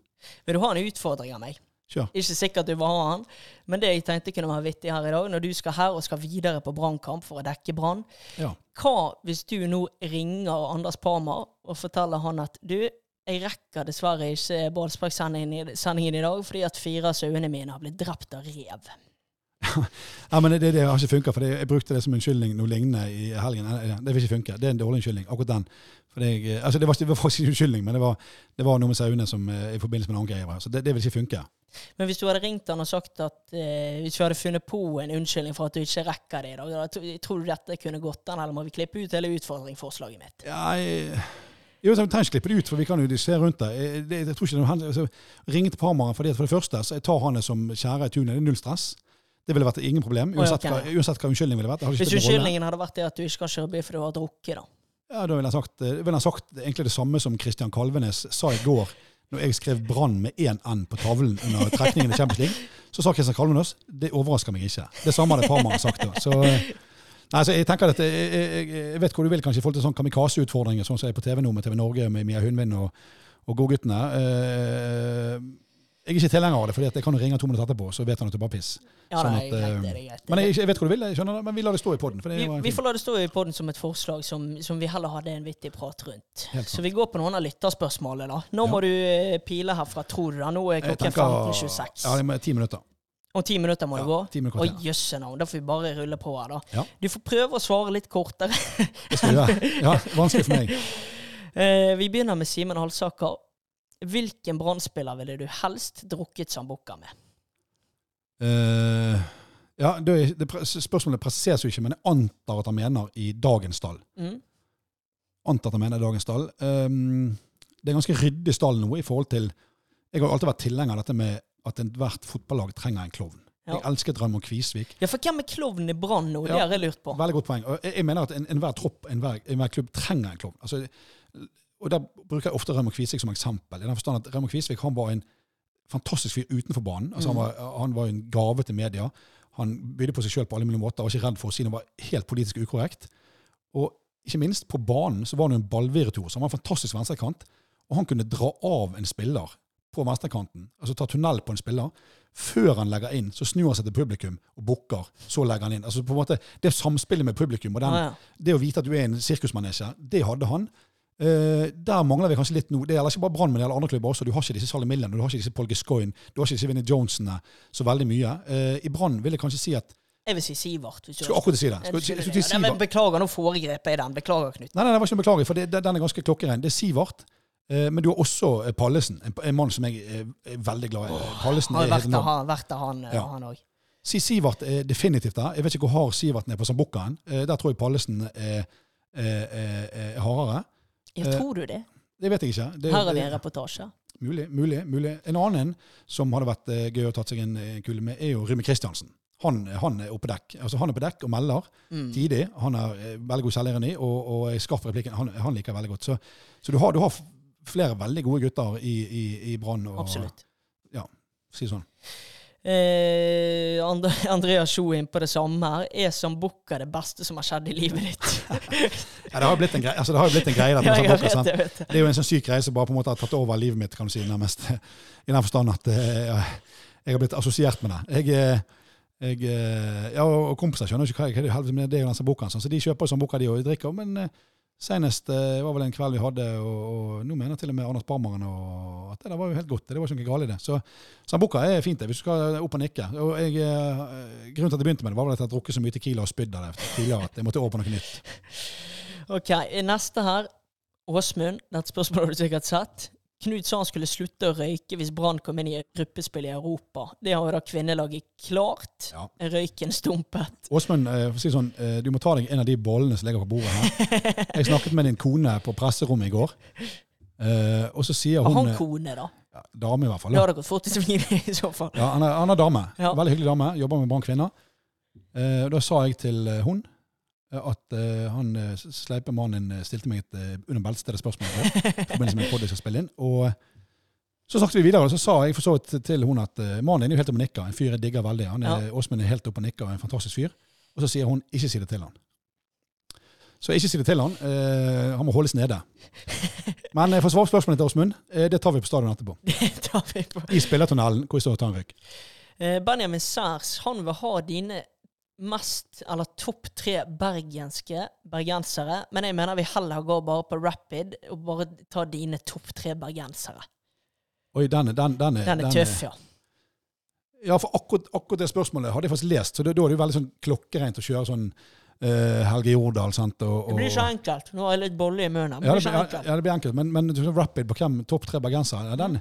Vil du ha en utfordring av meg? Kjør. Ikke sikkert du vil ha han, men det jeg tenkte kunne være vittig her i dag, når du skal her og skal videre på brannkamp for å dekke brann, Ja. hva hvis du nå ringer Anders Parmar og forteller han at du, jeg rekker dessverre ikke ballsparksendingen i, sendingen i dag fordi at fire av sauene mine har blitt drept av rev. Ja, men det, det har ikke funka, jeg brukte det som unnskyldning noe lignende i helgen. Det vil ikke funke. Det er en dårlig unnskyldning, akkurat den. Jeg, altså det, var, det var faktisk ikke unnskyldning, men det var, det var noe med sauene som eh, i forbindelse med en annen greie. Så det, det vil ikke funke. Men hvis du hadde ringt han og sagt at eh, hvis vi hadde funnet på en unnskyldning for at du ikke rekker det i dag, da tror du dette kunne gått an, eller må vi klippe ut hele utfordringsforslaget mitt? Ja, jeg, jo, så vi trenger ikke klippe det ut, for vi kan jo se rundt det. Jeg, jeg, jeg tror ikke det er noe, altså, Ringe til Parmaren fordi at for det første så jeg tar han det som kjære i tunet. Det er null stress. Det ville vært ingen problem, uansett, hva, uansett hva unnskyldningen ville vært. Hvis unnskyldningen hadde vært det at du ikke kan kjøre bil fordi du har drukket, da. Ja, da ville jeg sagt, eh, ville jeg sagt egentlig det samme som Kristian Kalvenes sa i går når jeg skrev Brann med én N på tavlen under trekningen i Champions League, så sa Kristian Kalvenes det overrasker meg ikke. Det samme hadde Parma sagt. da. Så, eh, nei, så jeg tenker at jeg, jeg, jeg vet hvor du vil kanskje i forhold til sånn kamikaze-utfordringer, sånn som jeg er på TV nå med TV Norge med Mia Hundvin og, og godguttene. Eh, jeg er ikke tilhenger av det, for jeg kan jo ringe to minutter etterpå, så vet han at det bare piss. Ja, Sånn at, greit, eh, det greit. Men jeg, jeg vet hvor du vil, jeg skjønner det, men vi lar det stå i poden. vi, vi får la det stå i podden som et forslag som, som vi heller hadde en vittig prat rundt. Så vi går på noen av lytterspørsmålene, da. Nå må du eh, pile herfra, tror du da. Nå er klokken 15.26. Ja, det er ti minutter. Om ti minutter må Ja, det gå? ti minutter Å, jøsse navn. Da får vi bare rulle på her, da. Ja. Du får prøve å svare litt kortere. Det skal du gjøre. Ja, vanskelig for meg. Eh, vi begynner med Simen Halsaker. Hvilken brannspiller ville du helst drukket Sambuca med? Uh, ja, det, det, spørsmålet presiseres jo ikke, men jeg antar at han mener i dagens stall. Mm? Antar at han mener i dagens stall. Um, det er ganske ryddig stall nå i forhold til Jeg har alltid vært tilhenger av dette med at ethvert fotballag trenger en klovn. Ja. Jeg elsker Raymond Kvisvik. Ja, for hvem er klovnen i Brann nå? Det har jeg lurt på. Veldig godt poeng. Jeg, jeg mener at en- enhver tropp, enhver, enhver klubb trenger en klovn. Altså, og Der bruker jeg ofte Raymond Kvisvik som eksempel. I den forstand at Raymond Kvisvik han var en fantastisk fyr utenfor banen. Altså, Mm. han, var, han var en gave til media. Han bydde på seg sjøl på alle mulige måter. Var ikke redd for å si noe var helt politisk ukorrekt. Og ikke minst, på banen så var han jo en ballvirtuos. Han var en fantastisk venstrekant. Og han kunne dra av en spiller på venstrekanten, altså ta tunnel på en spiller. Før han legger inn, så snur han seg til publikum og bukker. Så legger han inn. Altså på en måte, Det samspillet med publikum og den, Ah, ja. det å vite at du er en sirkusmanesje, det hadde han. Eh, der mangler vi kanskje litt nå. Det gjelder ikke bare Brann, men det gjelder andre klubber også. Du har ikke disse Sally Millen, du har ikke disse Paul Gascoigne, du har ikke disse Vinnie Jonesene så veldig mye. Uh, I Brann vil jeg kanskje si at Jeg vil si Sivert. Hvis Skulle akkurat si det. Skal, Skulle, skulle si men Beklager, nå foregrep jeg den. Beklager, Knut. Nei, nei, det var ikke noe beklager, for det, den er ganske klokkerein. Det er Sivert. Eh, men du har også eh, Pallesen, en, en mann som jeg er, er veldig glad i. Pallesen Har vært der, han, vært der han, Ja. Si Sivert er definitivt der. Jeg vet ikke hvor hard Sivert er på Sambukkaen. Eh, der tror jeg Pallesen er, er, er hardere. Ja, Eh, tror du det? Det vet jeg ikke. Det, Her har vi det- en reportasje. Mulig, mulig, mulig. En annen som hadde vært eh, gøy å tatt seg en eh, kule med, er jo Rune Kristiansen. Han, han er oppe på dekk. Altså, han er på dekk og melder Mm. tidlig. Han er veldig god selvironi og, og skarp replikken. Han, han liker veldig godt. Så, så du, har, du har flere veldig gode gutter i, i, i Brann. Absolutt. Ja, Si sånn. Eh, And Andreas Sjo inn på det samme her. Er Sambuca det beste som har skjedd i livet ditt? Ja, det har jo blitt en greie. Altså, det har jo blitt en greie ja, jeg vet det. vet det. Det er jo en sånn syk greie som bare på en måte har tatt over livet mitt, kan du si, nærmest. I den forstand at eh, jeg har blitt assosiert med det. Jeg, eh, jeg, eh, ja, og kompiser skjønner ikke hva jeg hva det er, det er jo den Sambucaen. sånn, Så de kjøper jo Sambuca, de og drikker. Men senest det var vel en kveld vi hadde, og, og nå mener til og med Anders Barmeren at det der var jo helt godt. Det var ikke noe galt i det. Så Sambuca er fint, det, hvis du skal opp og nikke. Og jeg, eh, grunnen til at jeg begynte med det, var vel at jeg har drukket så mye Tequila og spydd av det tidligere at jeg måtte over på noe nytt. Ok, neste her. Åsmund, det er et har du sikkert sett. Knut sa han skulle slutte å røyke hvis Brann kom inn i gruppespill i Europa. Det har jo da kvinnelaget klart. Ja. Røyken stumpet. Åsmund, eh, si sånn, eh, du må ta deg en av de bollene som ligger på bordet her. Jeg snakket med din kone på presserommet i går. eh, og så sier hun Har han kone, da. ja, Dame, i hvert fall. Ja. Det har hadde gått fort i sving i så fall. Ja, han er, han er dame. Ja. Veldig hyggelig dame. Jobber med Brann kvinner. Eh, da sa jeg til hun at uh, han eh, sleipe mannen eh, stilte meg et uh, under beltestedet spørsmål i forbindelse med en podd jeg skal spille inn. Og eh, så snakket vi videre, og så sa jeg for så vidt til hun at uh, mannen er jo helt oppe og nikker. En fyr jeg digger veldig. Han er, Åsmund er helt oppe og nikker er en fantastisk fyr. Og så sier hun ikke si det til han. Så ikke si det til han. Uh, han må holdes nede. Men uh, for svare spørsmålet til Åsmund, uh, det tar vi på stadion etterpå. Det tar vi på. I spillertunnelen, hvor står og tar røyk. Eh, Benjamin Særs, han vil ha dine mest, eller topp tre bergenske bergensere. Men jeg mener vi heller går bare på rapid og bare tar dine topp tre bergensere. Oi, den, er- den, den, er- Den er tøff, ja. Ja, for akkurat, akkurat det spørsmålet hadde jeg faktisk lest, så da, da er det jo veldig sånn klokkereint å kjøre sånn Uh, Helge Jordal, sant, og, Det blir ikke enkelt. Nå har jeg litt bolle i munnen. Det ja, det, blir- ja, enkelt. ja, det blir enkelt, men, men rapid på hvem topp tre bergensere ja, den,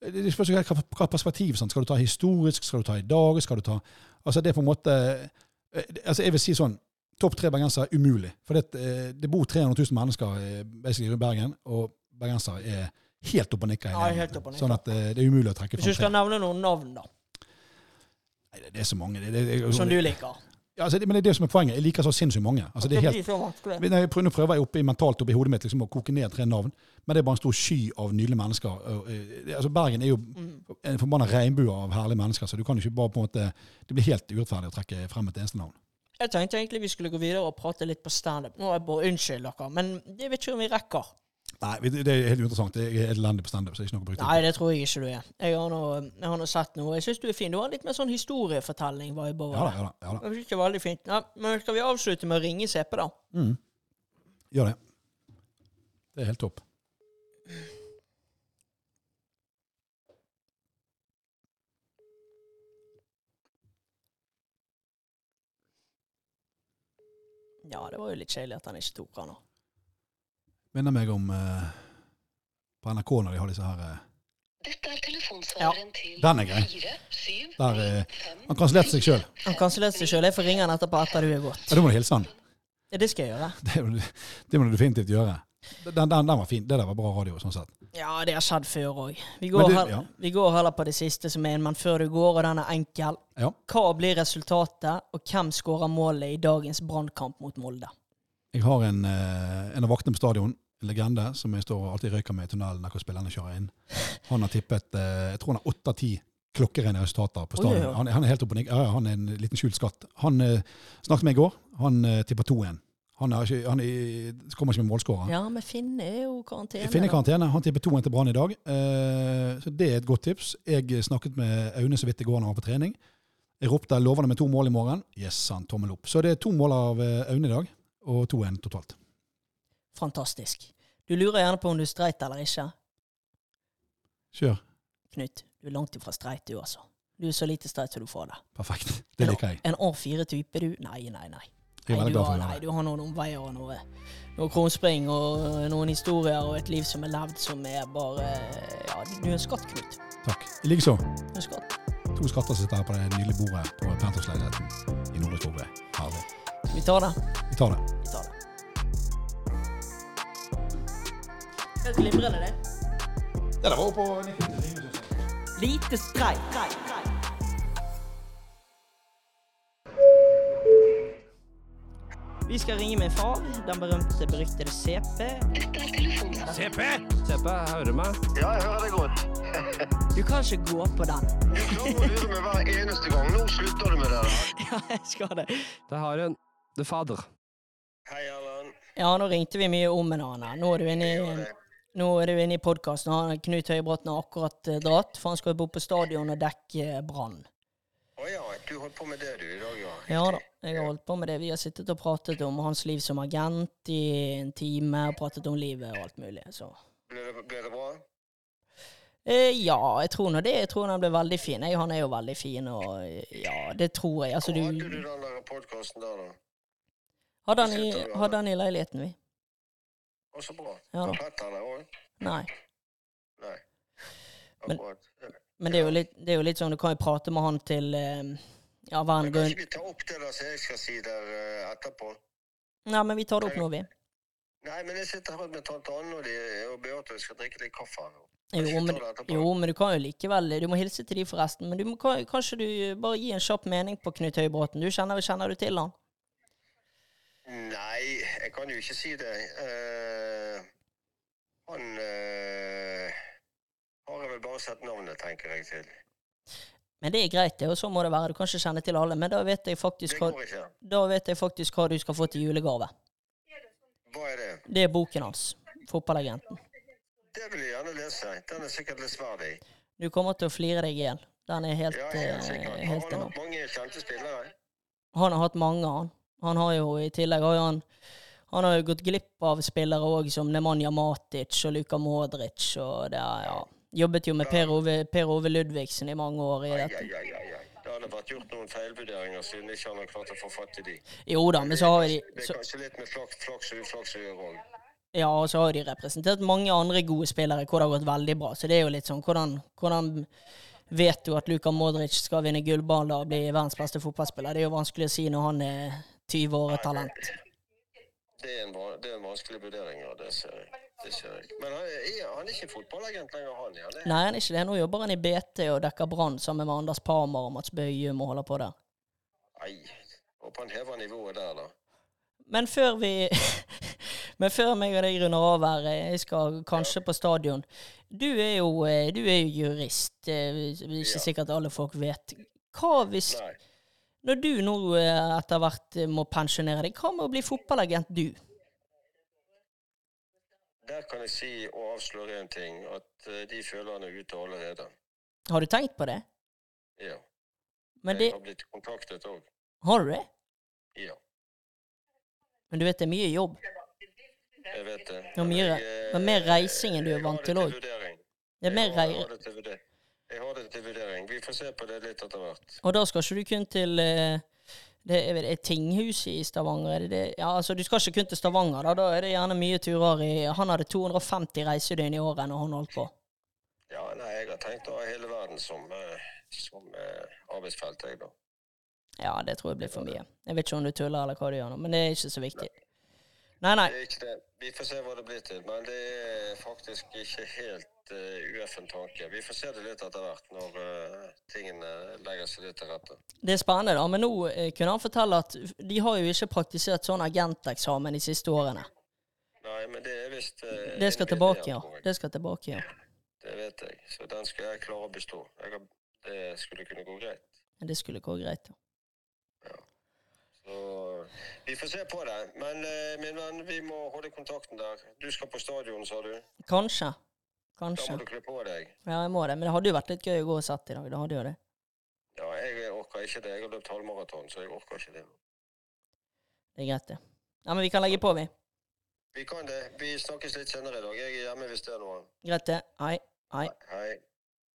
Det det spørs hva, hva perspektiv. Sant? Skal du ta historisk, skal du ta i dag, skal du ta Altså, det er på en måte eh, altså Jeg vil si sånn Topp tre bergensere er umulig. For det, eh, det bor 300 000 mennesker eh, rundt Bergen, og bergensere er helt oppe og nikker. Ja, helt oppe og nikker. Sånn at eh, det er umulig å trekke Hvis du skal nevne noen navn, da, Nei, det, det er så mange. Det, det, som du liker. Ja, altså, det, men det er det som er poenget. Jeg liker så sinnssykt mange. Altså, det er helt, nå prøver jeg oppi mentalt oppi hodet mitt liksom, å koke ned tre navn, men det er bare en stor sky av nydelige mennesker. Eh, altså, Bergen er jo en forbanna regnbue av herlige mennesker, så du kan ikke bare på en måte Det blir helt urettferdig å trekke frem et eneste navn. Jeg tenkte egentlig vi skulle gå videre og prate litt på standup. Nå er jeg bare unnskyld dere, men det vet ikke om vi rekker. Nei, det er helt uinteressant. Jeg er elendig på standup, Nei, det tror jeg ikke du er. Jeg har nå, jeg har nå sett noe. Jeg syns du er fin. Du har litt mer sånn historiefortelling-vibe over Ja da, ja da. Ja, da. Jeg synes det er veldig fint. Ja, men skal vi avslutte med å ringe CP, da? Gjør det. Det er helt topp. Ja, det var jo litt kjedelig at han ikke tok han òg. Minner meg om eh, på NRK når de har disse her eh, Dette er telefonsvareren til Den er grei. 4, 7, Der eh, 5, Han kansellerte seg sjøl. Han kansellerte seg sjøl. Jeg får ringe han etterpå etter du er gått. Ja, da må du hilse han. Ja, det skal jeg gjøre. Det, må du- det må du definitivt gjøre. Den, den, den var fin. Det der var bra radio. sånn sett. Ja, det har skjedd før òg. Vi, ja. vi går heller på det siste som er en, mann før du går, og den er enkel. Ja. Hva blir resultatet, og hvem skårer målet i dagens brannkamp mot Molde? Jeg har en, eh, en av vaktene på stadion, en legende, som jeg står og alltid røyker med i tunnelen når spillerne kjører inn. Han har tippet eh, jeg tror han har åtte av ti klokkerene resultater på stadion. Oh, oi. Han, han er helt oppe og nikker. Ja, ja, han er en liten skjult skatt. Han eh, snakket med i går. Han tipper 2-1. Han, er ikke, han er, kommer ikke med målskårer. Ja, men Finne er jo karantene. Finne da. karantene. Han tipper 2-1 til Brann i dag. Eh, så det er et godt tips. Jeg snakket med Aune så vidt i går når han var på trening. Jeg ropte lovende med to mål i morgen. Yes, han tommel opp. Så det er to mål av eh, Aune i dag, og 2-1 totalt. Fantastisk. Du lurer gjerne på om du er streit eller ikke. Kjør. Knut, du er langt ifra streit, du, altså. Du er så lite streit som du får det. Perfekt. Det liker jeg. En A4-type, du? Nei, nei, nei. Jeg er Nei, veldig du glad for har, nei, det. du har noen omveier og noe, noe krumspring og noen historier og et liv som er levd som er bare Ja, du er en skatt, Knut. Takk. I likeså. Du er en skatt. To skatter sitter her på det nydelige bordet på Penthouse-leiligheten i Nordre Skogve. Herlig. Vi tar det. Vi tar det. Vi tar det. Helt glimrende, det. Det var jo på 90 Lite streit. Vi skal ringe min far, den berømte, beryktede CP. Dette er. CP! CP, hører du meg? Ja, jeg hører deg godt. Du kan ikke gå på den. Du klarer å lure meg hver eneste gang. Nå slutter du med det. Ja, jeg skal det. Det har en The Father. fader. Hei, Allan. Ja, nå ringte vi mye om en annen. Nå er du inne i, nå er du inne i podkasten. Knut Høybråten har akkurat eh, dratt, for han skal jo bo på stadion og dekke eh, Brann. Å ja, du holdt på med det du i dag, ja. Ja da, jeg har holdt på med det. Vi har sittet og pratet om hans liv som agent i en time, og pratet om livet og alt mulig. Så Ble det, ble det bra? eh, ja, jeg tror nå det. Jeg tror han ble veldig fin. Jeg, han er jo veldig fin, og ja, det tror jeg. Altså, Hvor hadde du du den der podkasten der, da? Hadde han i, hadde han i leiligheten, vi? Å, så bra. Ja da. Petter der òg? Nei. Nei. Men- Akkurat. Men det er litt, det er jo litt sånn, du kan jo prate med han til eh, Ja, hva han går Kanskje vi ta opp det der som jeg skal si der eh, etterpå? Nei, men vi tar det opp nå, vi. Nei, men jeg sitter her med tante Anne og, de, og Beate og skal drikke litt kaffe. nå. Jo men, jo, men du kan jo likevel Du må hilse til de forresten. Men du må, kanskje du bare gi en kjapp mening på Knut Høybråten? Du kjenner, kjenner du til han? Nei, jeg kan jo ikke si det. Uh, han eh, har jeg vel bare sett navnet, tenker jeg til. Men det er greit, det, og så må det være. Du kan ikke kjenne til alle. Men da vet jeg faktisk hva, da vet jeg faktisk hva du skal få til julegave. Hva er det? Det er boken hans. 'Fotballagenten'. Det vil jeg gjerne lese. Den er sikkert lesverdig. Du kommer til å flire deg i hjel. Den er helt, Ja, eh, helt sikkert. Han har hatt mange kjente spillere? Han har hatt mange, han. Han har jo i tillegg har han han har jo gått glipp av spillere òg, som Nemanja Matic og Luka Modric. og det er, ja. Jobbet jo med Per Ove, per Ove Ludvigsen i mange år i dette. ai, ai, ai. Det hadde vært gjort noen feilvurderinger siden ikke han har klart å få fatt i de. Jo da, men så har de Det er kanskje litt med flaks, flaks og uflaks å gjøre òg. Ja, og så har de representert mange andre gode spillere hvor det har gått veldig bra. Så det er jo litt sånn Hvordan, hvordan vet du at Luka Modric skal vinne gullball og bli verdens beste fotballspiller? Det er jo vanskelig å si når han er 20 år og talent. Det er, en, det er en vanskelig vurdering, ja. Det ser jeg. Det ser jeg. Men han er, han er ikke fotballagent lenger, han? Ja, det? Nei, han er ikke det. Nå jobber han i BT og dekker Brann sammen med Anders Parmer og Mats Bøyum og holder på der. Nei, Håper han hever nivået der, da. Men før vi Men før meg og deg runder av her, eh, jeg skal kanskje på stadion. Du er jo, eh, du er jo jurist, eh, det er ikke Ja. sikkert alle folk vet. Hva hvis Nei. Når du nå eh, etter hvert eh, må pensjonere deg, hva med å bli fotballagent du? Der kan jeg si og avsløre en ting, at eh, de føler han er ute allerede. Har du tenkt på det? Ja. Men jeg det har blitt kontaktet òg. Har du det? Ja, Men du vet det er mye jobb. jeg vet det. Det er mye- det er mer reising enn du er vant til òg. Det er mer rei... Jeg har det til vurdering. Vi får se på det litt etter hvert. Og da skal ikke du kun til eh, det er vel et tinghus i Stavanger? Er det det? Ja, altså Du skal ikke kun til Stavanger, da. Da er det gjerne mye turer i Han hadde 250 reisedøgn i året når han holdt på. Ja, nei, jeg har tenkt å ha hele verden som, eh, som eh, arbeidsfelt, jeg, da. Ja, det tror jeg blir for mye. Jeg vet ikke om du tuller eller hva du gjør nå, men det er ikke så viktig. Nei, nei. Det er ikke det. Vi får se hva det blir til. Men det er faktisk ikke helt uh, ueffen tanke. Vi får se det litt etter hvert, når uh, tingene legger seg litt til rette. Det er spennende, da. Men nå uh, kunne han fortelle at de har jo ikke praktisert sånn agenteksamen de siste årene. Nei, men det er visst uh, Det skal tilbake, ja. Det skal tilbake, ja. Det vet jeg. Så den skal jeg klare å bestå. Jeg det skulle kunne gå greit. Det skulle gå greit. ja. Så vi får se på det. Men eh, min venn, vi må holde kontakten der. Du skal på stadion, sa du. Kanskje. Da må du kle på deg. Ja, jeg må det. Men det hadde jo vært litt gøy å gå og sett i dag. Det hadde jo det. Ja, jeg orker ikke det. Jeg har løpt halvmaraton, så jeg orker ikke det. Det er greit, det. Ja, men vi kan legge på, vi. Vi kan det. Vi snakkes litt senere i dag. Jeg er hjemme hvis det er noe. Greit, det. Hei. Hei. Hei.